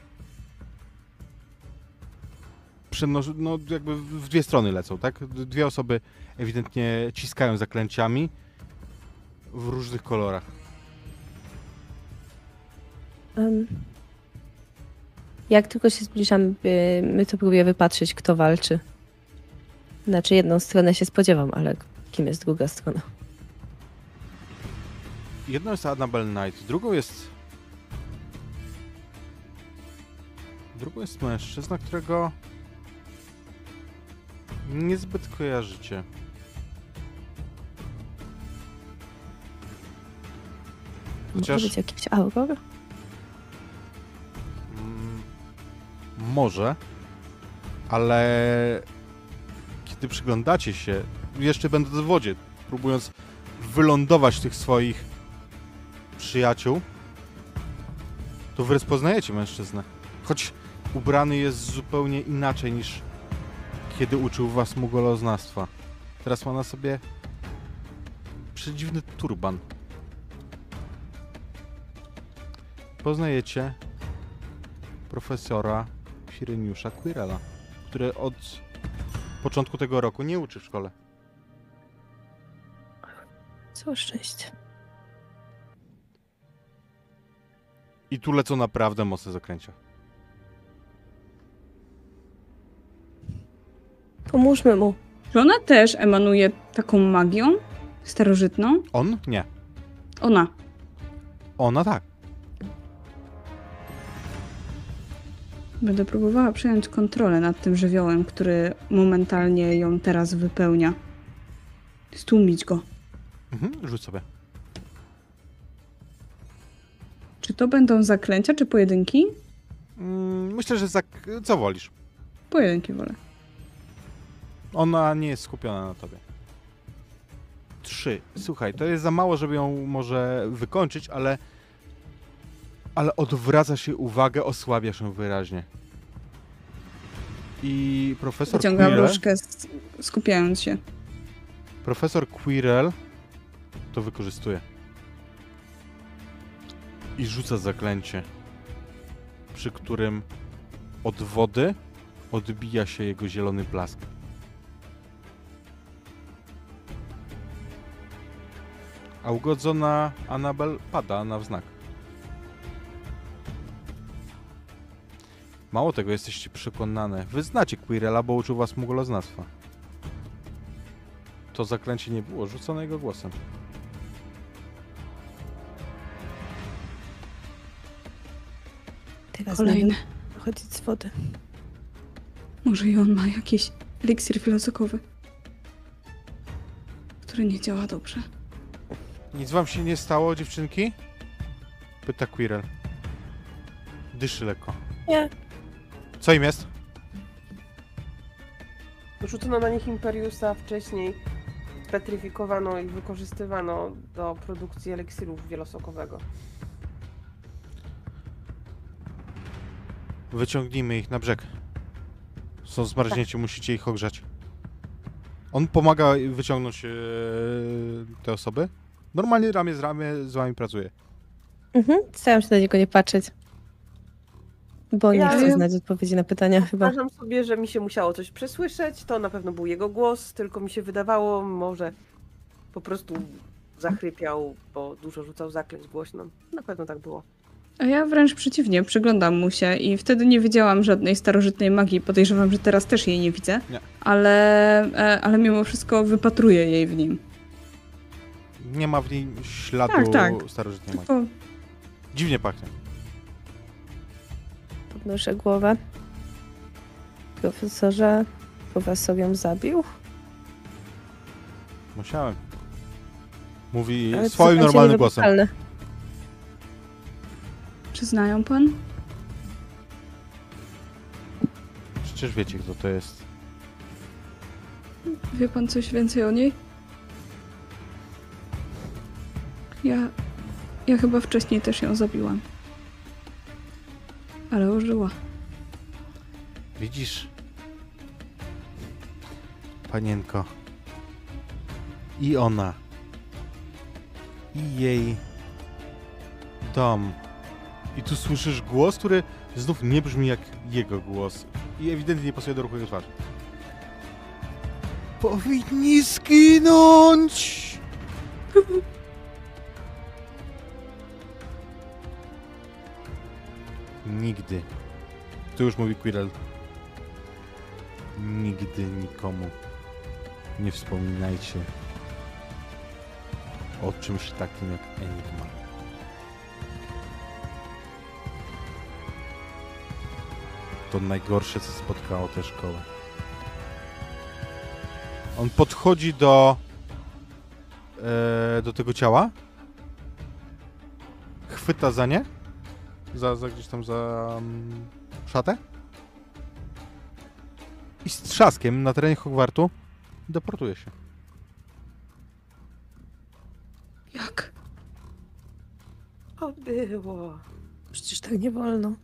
przenosz, no jakby w dwie strony lecą, tak? Dwie osoby ewidentnie ciskają zaklęciami w różnych kolorach. Em, jak tylko się zbliżam, my to próbuję wypatrzeć, kto walczy. Znaczy, jedną stronę się spodziewam, ale kim jest druga strona? Jedną jest Annabelle Knight, drugą jest. Drugą jest mężczyzna, którego niezbyt kojarzycie. Chociaż- Może być jakiś auror? Może, ale kiedy przyglądacie się jeszcze będąc w wodzie, próbując wylądować tych swoich przyjaciół, to wy rozpoznajecie mężczyznę. Choć ubrany jest zupełnie inaczej niż kiedy uczył was mugoloznawstwa. Teraz ma na sobie przedziwny turban. Poznajecie profesora Fireniusza Quirela, który od początku tego roku nie uczy w szkole. Co szczęście. I tu lecą naprawdę mocne zakręcia. Pomóżmy mu. Czy ona też emanuje taką magią starożytną? On? Nie. Ona. Ona tak. Będę próbowała przejąć kontrolę nad tym żywiołem, który momentalnie ją teraz wypełnia. Stłumić go. Mhm, rzuć sobie. Czy to będą zaklęcia, czy pojedynki? Mm, myślę, że zak... co wolisz? Pojedynki wolę. Ona nie jest skupiona na tobie. Trzy. Słuchaj, to jest za mało, żeby ją może wykończyć, ale... Ale odwraca się uwagę, osłabia się wyraźnie. I profesor Wyciągam Quirrell, różkę, s- skupiając się. profesor Quirrell to wykorzystuje. I rzuca zaklęcie, przy którym od wody odbija się jego zielony blask. A ugodzona Anabel pada na wznak. Mało tego, jesteście przekonane. Wy znacie Quirrella, bo uczył was mugoloznawstwa. To zaklęcie nie było rzucone jego głosem. Teraz Kolejne. chodzić z wody. Może i on ma jakiś eliksir filozofowy, który nie działa dobrze. Nic wam się nie stało, dziewczynki? Pyta Quirrell. Dyszy lekko. Nie. Co im jest? Rzucono na nich Imperiusa wcześniej, spetryfikowano i wykorzystywano do produkcji eliksirów wielosokowego. Wyciągnijmy ich na brzeg. Są zmarznięci, musicie ich ogrzać. On pomaga wyciągnąć e, te osoby. Normalnie ramię z ramię z wami pracuje. Mhm. Staram się na niego nie patrzeć. Bo nie Ja- chcę znać odpowiedzi na pytania chyba. Uważam sobie, że mi się musiało coś przesłyszeć, to na pewno był jego głos, tylko mi się wydawało, może po prostu zachrypiał, bo dużo rzucał zaklęć głośno. Na pewno tak było. A ja wręcz przeciwnie, przyglądam mu się i wtedy nie widziałam żadnej starożytnej magii. Podejrzewam, że teraz też jej nie widzę, Nie. ale, e, ale mimo wszystko wypatruję jej w nim. Nie ma w niej śladu Tak, tak. starożytnej magii. Tylko Dziwnie pachnie. Podnoszę głowę. Profesorze, profesor ją zabił? Musiałem. Mówi Ale swoim normalnym głosem. niewybaczalne. czy znają pan? Przecież wiecie, kto to jest. Wie pan coś więcej o niej? Ja. Ja chyba wcześniej też ją zabiłam. Ale ożyła. Widzisz? Panienko. I ona. I jej dom. I tu słyszysz głos, który znów nie brzmi jak jego głos. I ewidentnie nie pasuje do ruchu jego twarzy. Powinni zginąć! Nigdy. Tu już mówi Quirrell. Nigdy nikomu nie wspominajcie o czymś takim jak Enigma. To najgorsze, co spotkało tę szkołę. On podchodzi do e, do tego ciała, chwyta za nie, za, za gdzieś tam za mm, szatę i z trzaskiem na terenie Hogwartu deportuje się. Jak? O, było. Przecież tak nie wolno.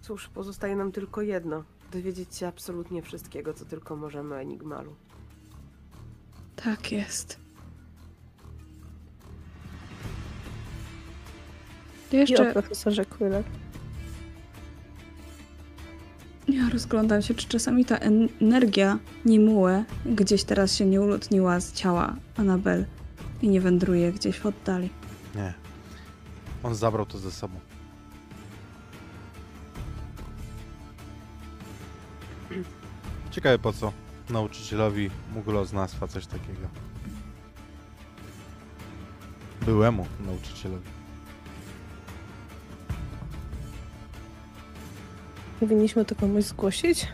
Cóż, pozostaje nam tylko jedno. Dowiedzieć się absolutnie wszystkiego, co tylko możemy o Enigmalu. Tak jest. I o Jeszcze profesorze Quiller. ja rozglądam się, czy czasami ta en- energia Nimue gdzieś teraz się nie ulotniła z ciała Anabel i nie wędruje gdzieś w oddali. Nie. On zabrał to ze sobą. Ciekawe po co nauczycielowi mugloznawstwa coś takiego. Byłemu nauczycielowi. Powinniśmy to komuś zgłosić?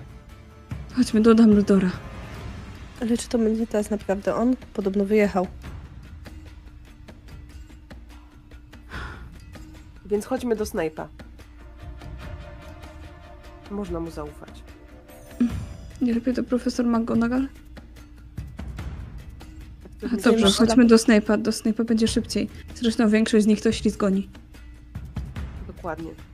Chodźmy do Dumbledora. Ale czy to będzie teraz naprawdę on? Podobno wyjechał. Więc chodźmy do Snape'a. Można mu zaufać. Nie lepiej to profesor McGonagall? A dobrze, chodźmy do Snape'a. Do Snape'a będzie szybciej. Zresztą większość z nich to ślizgoni. Dokładnie.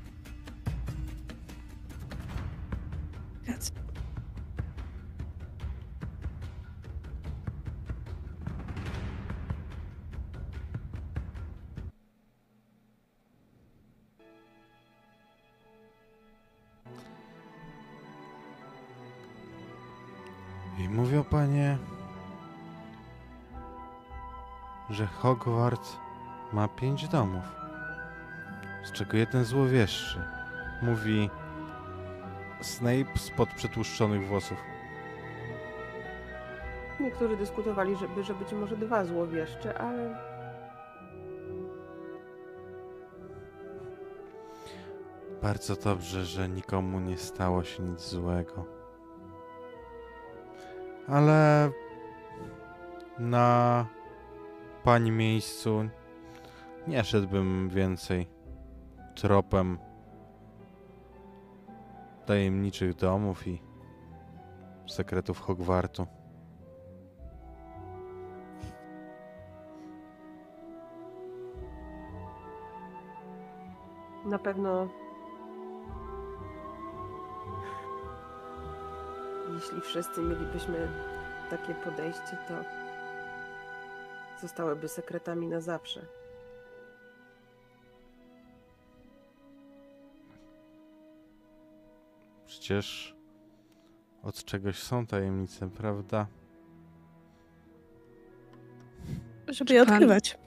Że Hogwart ma pięć domów, z czego jeden złowieszczy. Mówi Snape spod przetłuszczonych włosów. Niektórzy dyskutowali, żeby, że być może dwa złowieszcze, ale Bardzo dobrze, że nikomu nie stało się nic złego. Ale na pani miejscu nie szedłbym więcej tropem tajemniczych domów i sekretów Hogwartu. na pewno jeśli wszyscy mielibyśmy takie podejście, to zostałyby sekretami na zawsze. Przecież od czegoś są tajemnice, prawda? Żeby je pan- odkrywać.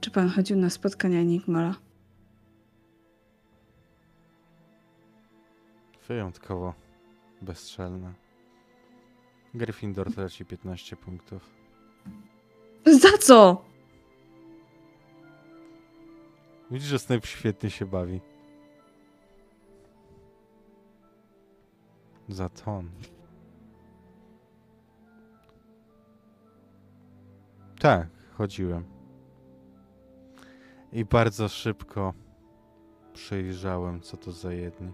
Czy pan chodził na spotkania Enigmala? Wyjątkowo bezstrzelne. Gryffindor traci 15 punktów. Za co? Widzisz, że Snape świetnie się bawi. Za ton. Tak, chodziłem. I bardzo szybko przejrzałem, co to za jedni.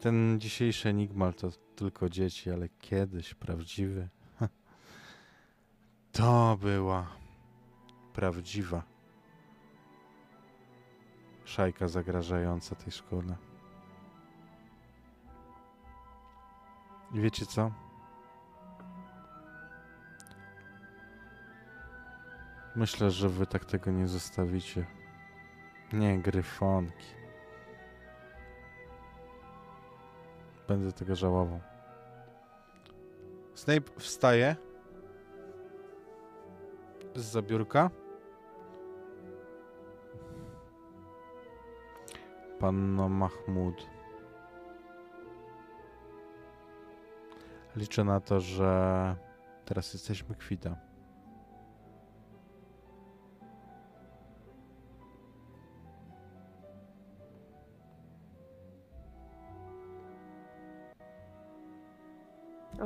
Ten dzisiejszy Enigmal to tylko dzieci, ale kiedyś prawdziwy. To była prawdziwa szajka zagrażająca tej szkole. I wiecie co? Myślę, że wy tak tego nie zostawicie. Nie, gryfonki. Będę tego żałował. Snape wstaje z zabiórka. Panno Mahmud. Liczę na to, że teraz jesteśmy kwita.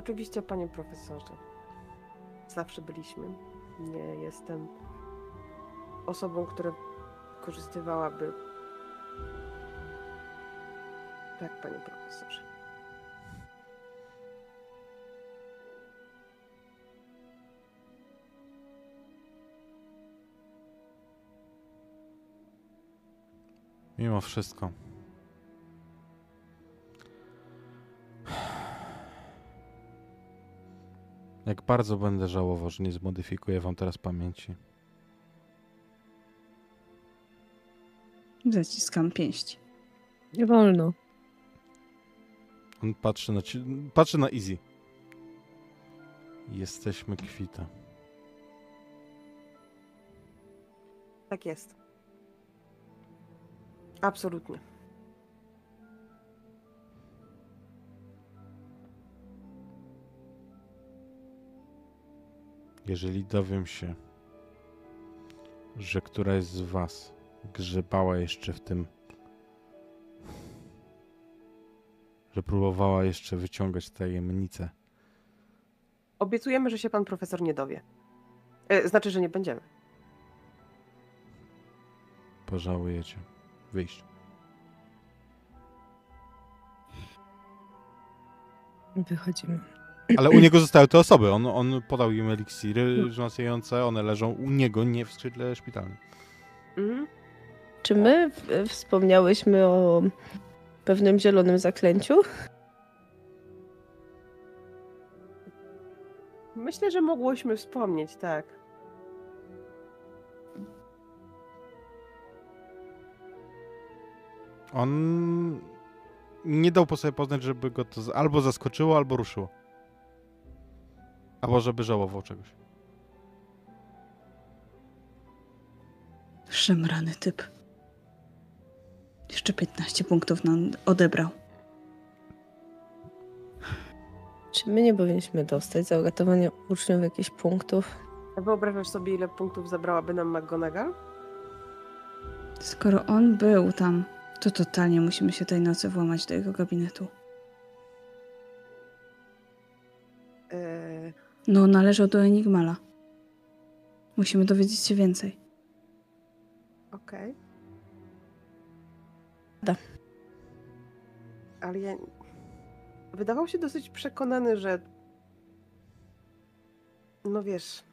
Oczywiście, panie profesorze. Zawsze byliśmy. Nie jestem osobą, która wykorzystywałaby Tak, panie profesorze. Mimo wszystko. Jak bardzo będę żałował, że nie zmodyfikuję wam teraz pamięci. Zaciskam pięści. Nie wolno. On patrzy na, ci, patrzy na Easy. Jesteśmy kwita. Tak jest. Absolutnie. Jeżeli dowiem się, że któraś z was grzebała jeszcze w tym, że próbowała jeszcze wyciągać tajemnicę, Obiecujemy, że się pan profesor nie dowie. E, znaczy, że nie będziemy. pożałujecie wyjść. Wychodzimy. Ale u niego zostały te osoby. On, on podał im eliksiry wzmacniające, one leżą u niego, nie w skrzydle szpitalnym. Mhm. Czy my w- wspomniałyśmy o pewnym zielonym zaklęciu? Myślę, że mogłyśmy wspomnieć, tak. On nie dał po sobie poznać, żeby go to z- albo zaskoczyło, albo ruszyło. Albo żeby żałował czegoś. Szemrany typ. Jeszcze 15 punktów nam odebrał. Czy my nie powinniśmy dostać za uratowanie uczniów jakichś punktów? A Wyobrażasz sobie, ile punktów zabrałaby nam McGonagall? Skoro on był tam, to totalnie musimy się tej nocy włamać do jego gabinetu. No, należał do Enigmala. Musimy dowiedzieć się więcej. Okej. Da. Ale ja... Wydawał się dosyć przekonany, że... No wiesz...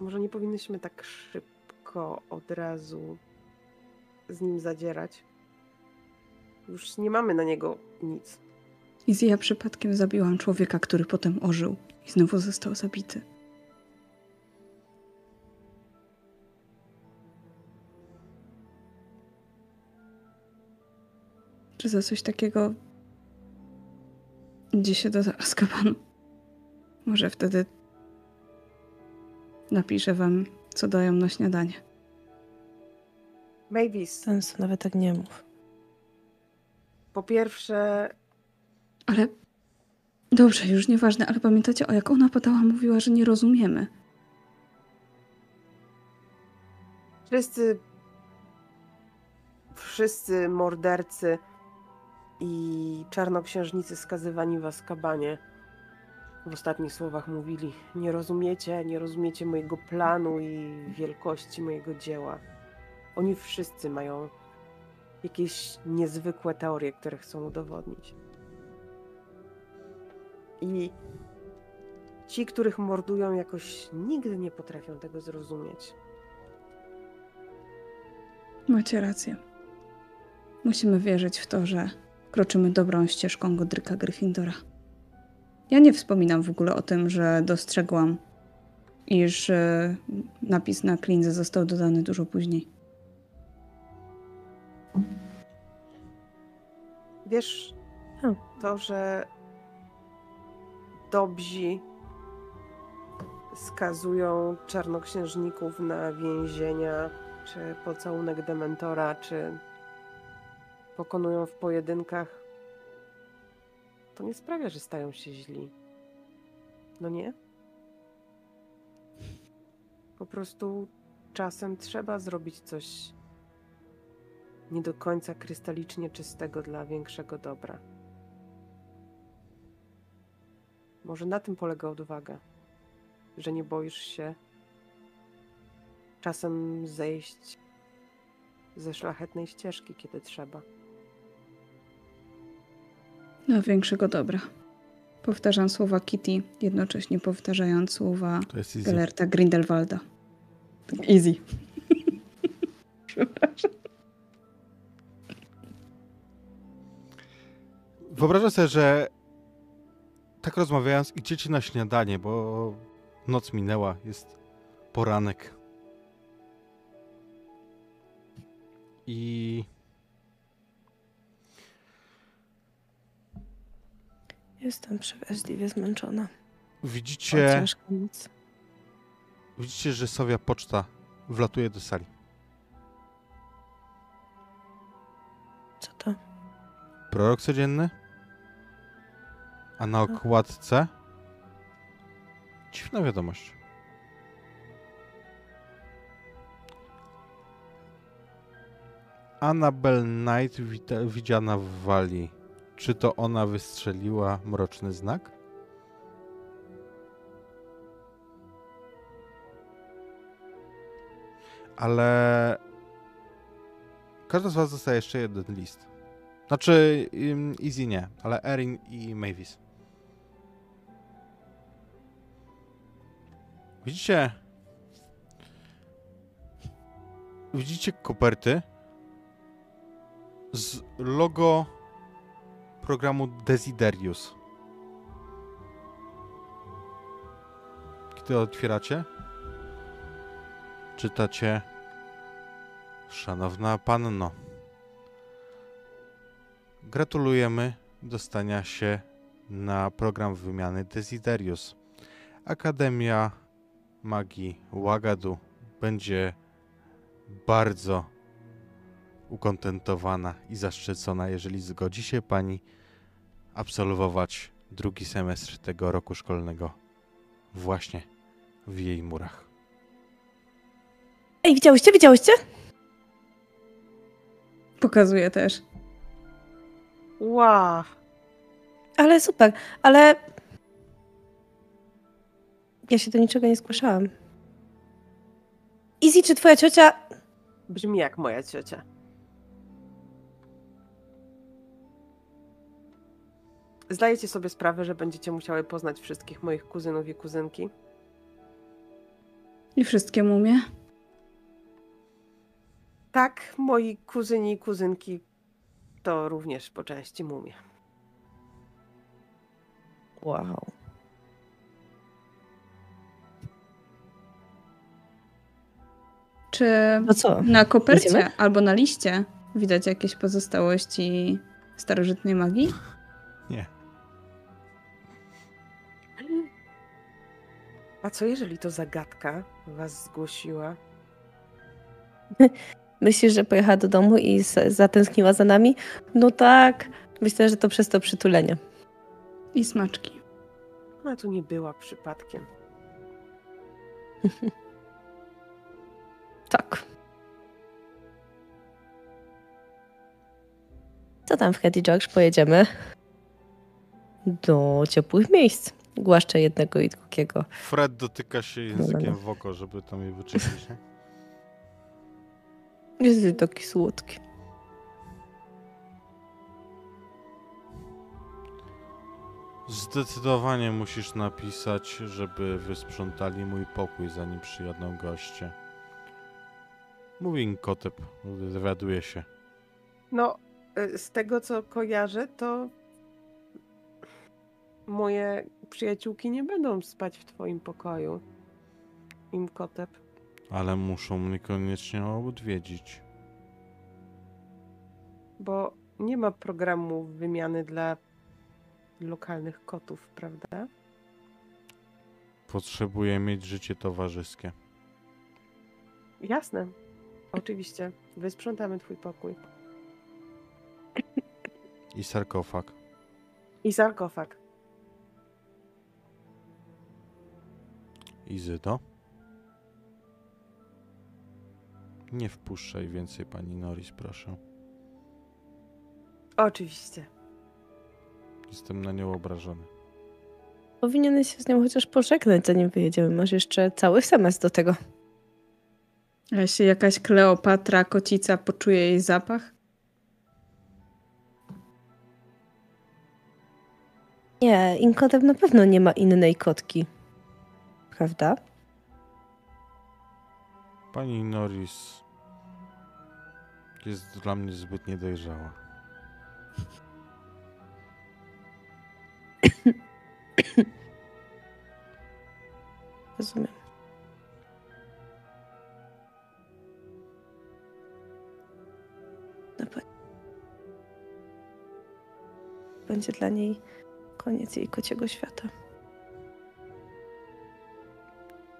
Może nie powinnyśmy tak szybko od razu z nim zadzierać. Już nie mamy na niego nic. I ja przypadkiem zabiłam człowieka, który potem ożył i znowu został zabity. Czy za coś takiego idzie się do Azkabanu? Może wtedy napiszę wam, co dają na śniadanie. Mavis, Sensu, nawet tak nie mów. po pierwsze, Ale dobrze, już nieważne, ale pamiętacie, o jak ona podała, mówiła, że nie rozumiemy. wszyscy... Wszyscy mordercy i czarnoksiężnicy skazywani w Azkabanie w ostatnich słowach mówili: Nie rozumiecie, nie rozumiecie mojego planu i wielkości mojego dzieła. Oni wszyscy mają jakieś niezwykłe teorie, które chcą udowodnić. I ci, których mordują, jakoś nigdy nie potrafią tego zrozumieć. Macie rację. Musimy wierzyć w to, że kroczymy dobrą ścieżką Godryka Gryffindora. Ja nie wspominam w ogóle o tym, że dostrzegłam, iż e, napis na klinze został dodany dużo później. Wiesz, Hmm. to, że dobrzy skazują czarnoksiężników na więzienia, czy pocałunek dementora, czy pokonują w pojedynkach, to nie sprawia, że stają się źli. No nie? Po prostu czasem trzeba zrobić coś nie do końca krystalicznie czystego dla większego dobra. Może na tym polega odwaga, że nie boisz się czasem zejść ze szlachetnej ścieżki, kiedy trzeba. No, większego dobra. Powtarzam słowa Kitty, jednocześnie powtarzając słowa. Gelerta Grindelwalda. Tak, easy. Przepraszam. Wyobrażam sobie, że tak rozmawiając, idziecie na śniadanie, bo noc minęła, jest poranek. I Jestem przeraźliwie zmęczona. Widzicie, widzicie, że Sowia Poczta wlatuje do sali. Co to? Prorok codzienny, a na okładce dziwna wiadomość. Annabel Knight widziana w Walii. Czy to ona wystrzeliła mroczny znak? Ale każdy z was dostaje jeszcze jeden list. Znaczy, Easy nie, ale Erin i Mavis. Widzicie? Widzicie koperty z logo programu Desiderius. Kiedy otwieracie, czytacie Szanowna Panno. Gratulujemy dostania się na program wymiany Desiderius. Akademia Magii Łagadu będzie bardzo ukontentowana i zaszczycona, jeżeli zgodzi się Pani absolwować drugi semestr tego roku szkolnego właśnie w jej murach. Ej, widziałyście, widziałyście? Pokazuję też. Wow. Ale super, ale... Ja się do niczego nie zgłaszałam. Izzy, czy twoja ciocia... Brzmi jak moja ciocia. Zdajecie sobie sprawę, że będziecie musiały poznać wszystkich moich kuzynów i kuzynki? I wszystkie mumie. Tak, moi kuzyni i kuzynki to również po części mumie. Wow. Czy No co? na kopercie Idziemy? albo na liście widać jakieś pozostałości starożytnej magii? Nie. A co jeżeli to zagadka was zgłosiła? Myślisz, że pojechała do domu i zatęskniła za nami? No tak. Myślę, że to przez to przytulenie. I smaczki. Ona tu nie była przypadkiem. Tak. Co tam, Freddy George? Pojedziemy do ciepłych miejsc. Głaszczę jednego i drugiego. Fred dotyka się językiem w oko, żeby tam je wyczyścić. Nie? Jest taki słodki. Zdecydowanie musisz napisać, żeby wysprzątali mój pokój, zanim przyjadą goście. Mówi Inkotep, dowiaduje się. No, y, z tego co kojarzę, to moje przyjaciółki nie będą spać w twoim pokoju. Imkotep. Ale muszą mnie koniecznie odwiedzić. Bo nie ma programu wymiany dla lokalnych kotów, prawda? Potrzebuję mieć życie towarzyskie. Jasne. Oczywiście. Wysprzątamy twój pokój. I sarkofag. I sarkofag. Izydo? Nie wpuszczaj więcej pani Norris, proszę. Oczywiście. Jestem na nią obrażony. Powinieneś się z nią chociaż pożegnać, zanim wyjedziemy. Masz jeszcze cały semestr do tego. A jeśli jakaś Kleopatra, kocica poczuje jej zapach? Nie, Inkotem na pewno nie ma innej kotki. Prawda? Pani Norris jest dla mnie zbyt niedojrzała. Rozumiem. Będzie dla niej koniec jej kociego świata.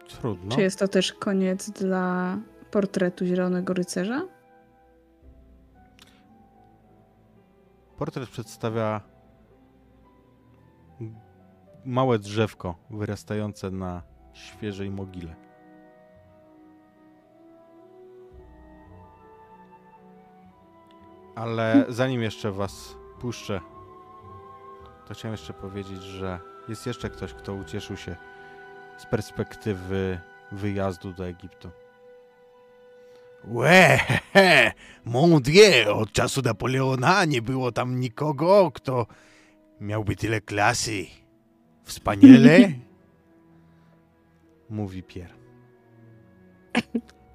Trudno. Czy jest to też koniec dla portretu Zielonego Rycerza? Portret przedstawia małe drzewko wyrastające na świeżej mogile. Ale zanim jeszcze was puszczę, to chciałem jeszcze powiedzieć, że jest jeszcze ktoś, kto ucieszył się z perspektywy wyjazdu do Egiptu. Łe, he, he, mon dieu, od czasu Napoleona nie było tam nikogo, kto miałby tyle klasy. Wspaniale. mówi Pierre.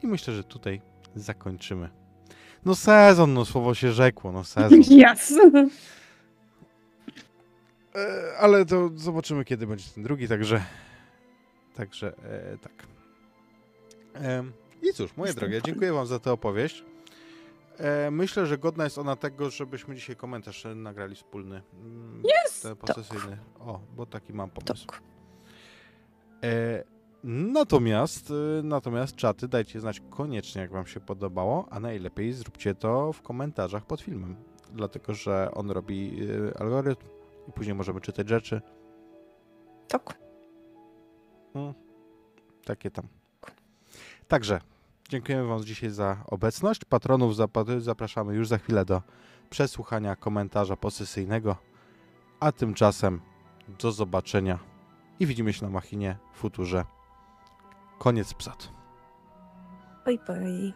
I myślę, że tutaj zakończymy. No sezon, no słowo się rzekło, no sezon. Jasne. E, ale to zobaczymy, kiedy będzie ten drugi, także także e, tak. E, I cóż, moje drogie, dziękuję wam za tę opowieść. E, myślę, że godna jest ona tego, żebyśmy dzisiaj komentarz nagrali wspólny. Mm, Jest! Ten posesyjny. O, bo taki mam pomysł. Tak. E, natomiast, e, natomiast czaty dajcie znać koniecznie, jak wam się podobało, a najlepiej zróbcie to w komentarzach pod filmem, dlatego że on robi algorytm i później możemy czytać rzeczy, Tak. takie tam. Także dziękujemy wam dzisiaj za obecność. Patronów zapraszamy już za chwilę do przesłuchania komentarza posesyjnego, a tymczasem do zobaczenia i widzimy się na machinie w futurze. Koniec psat. Oj, boj.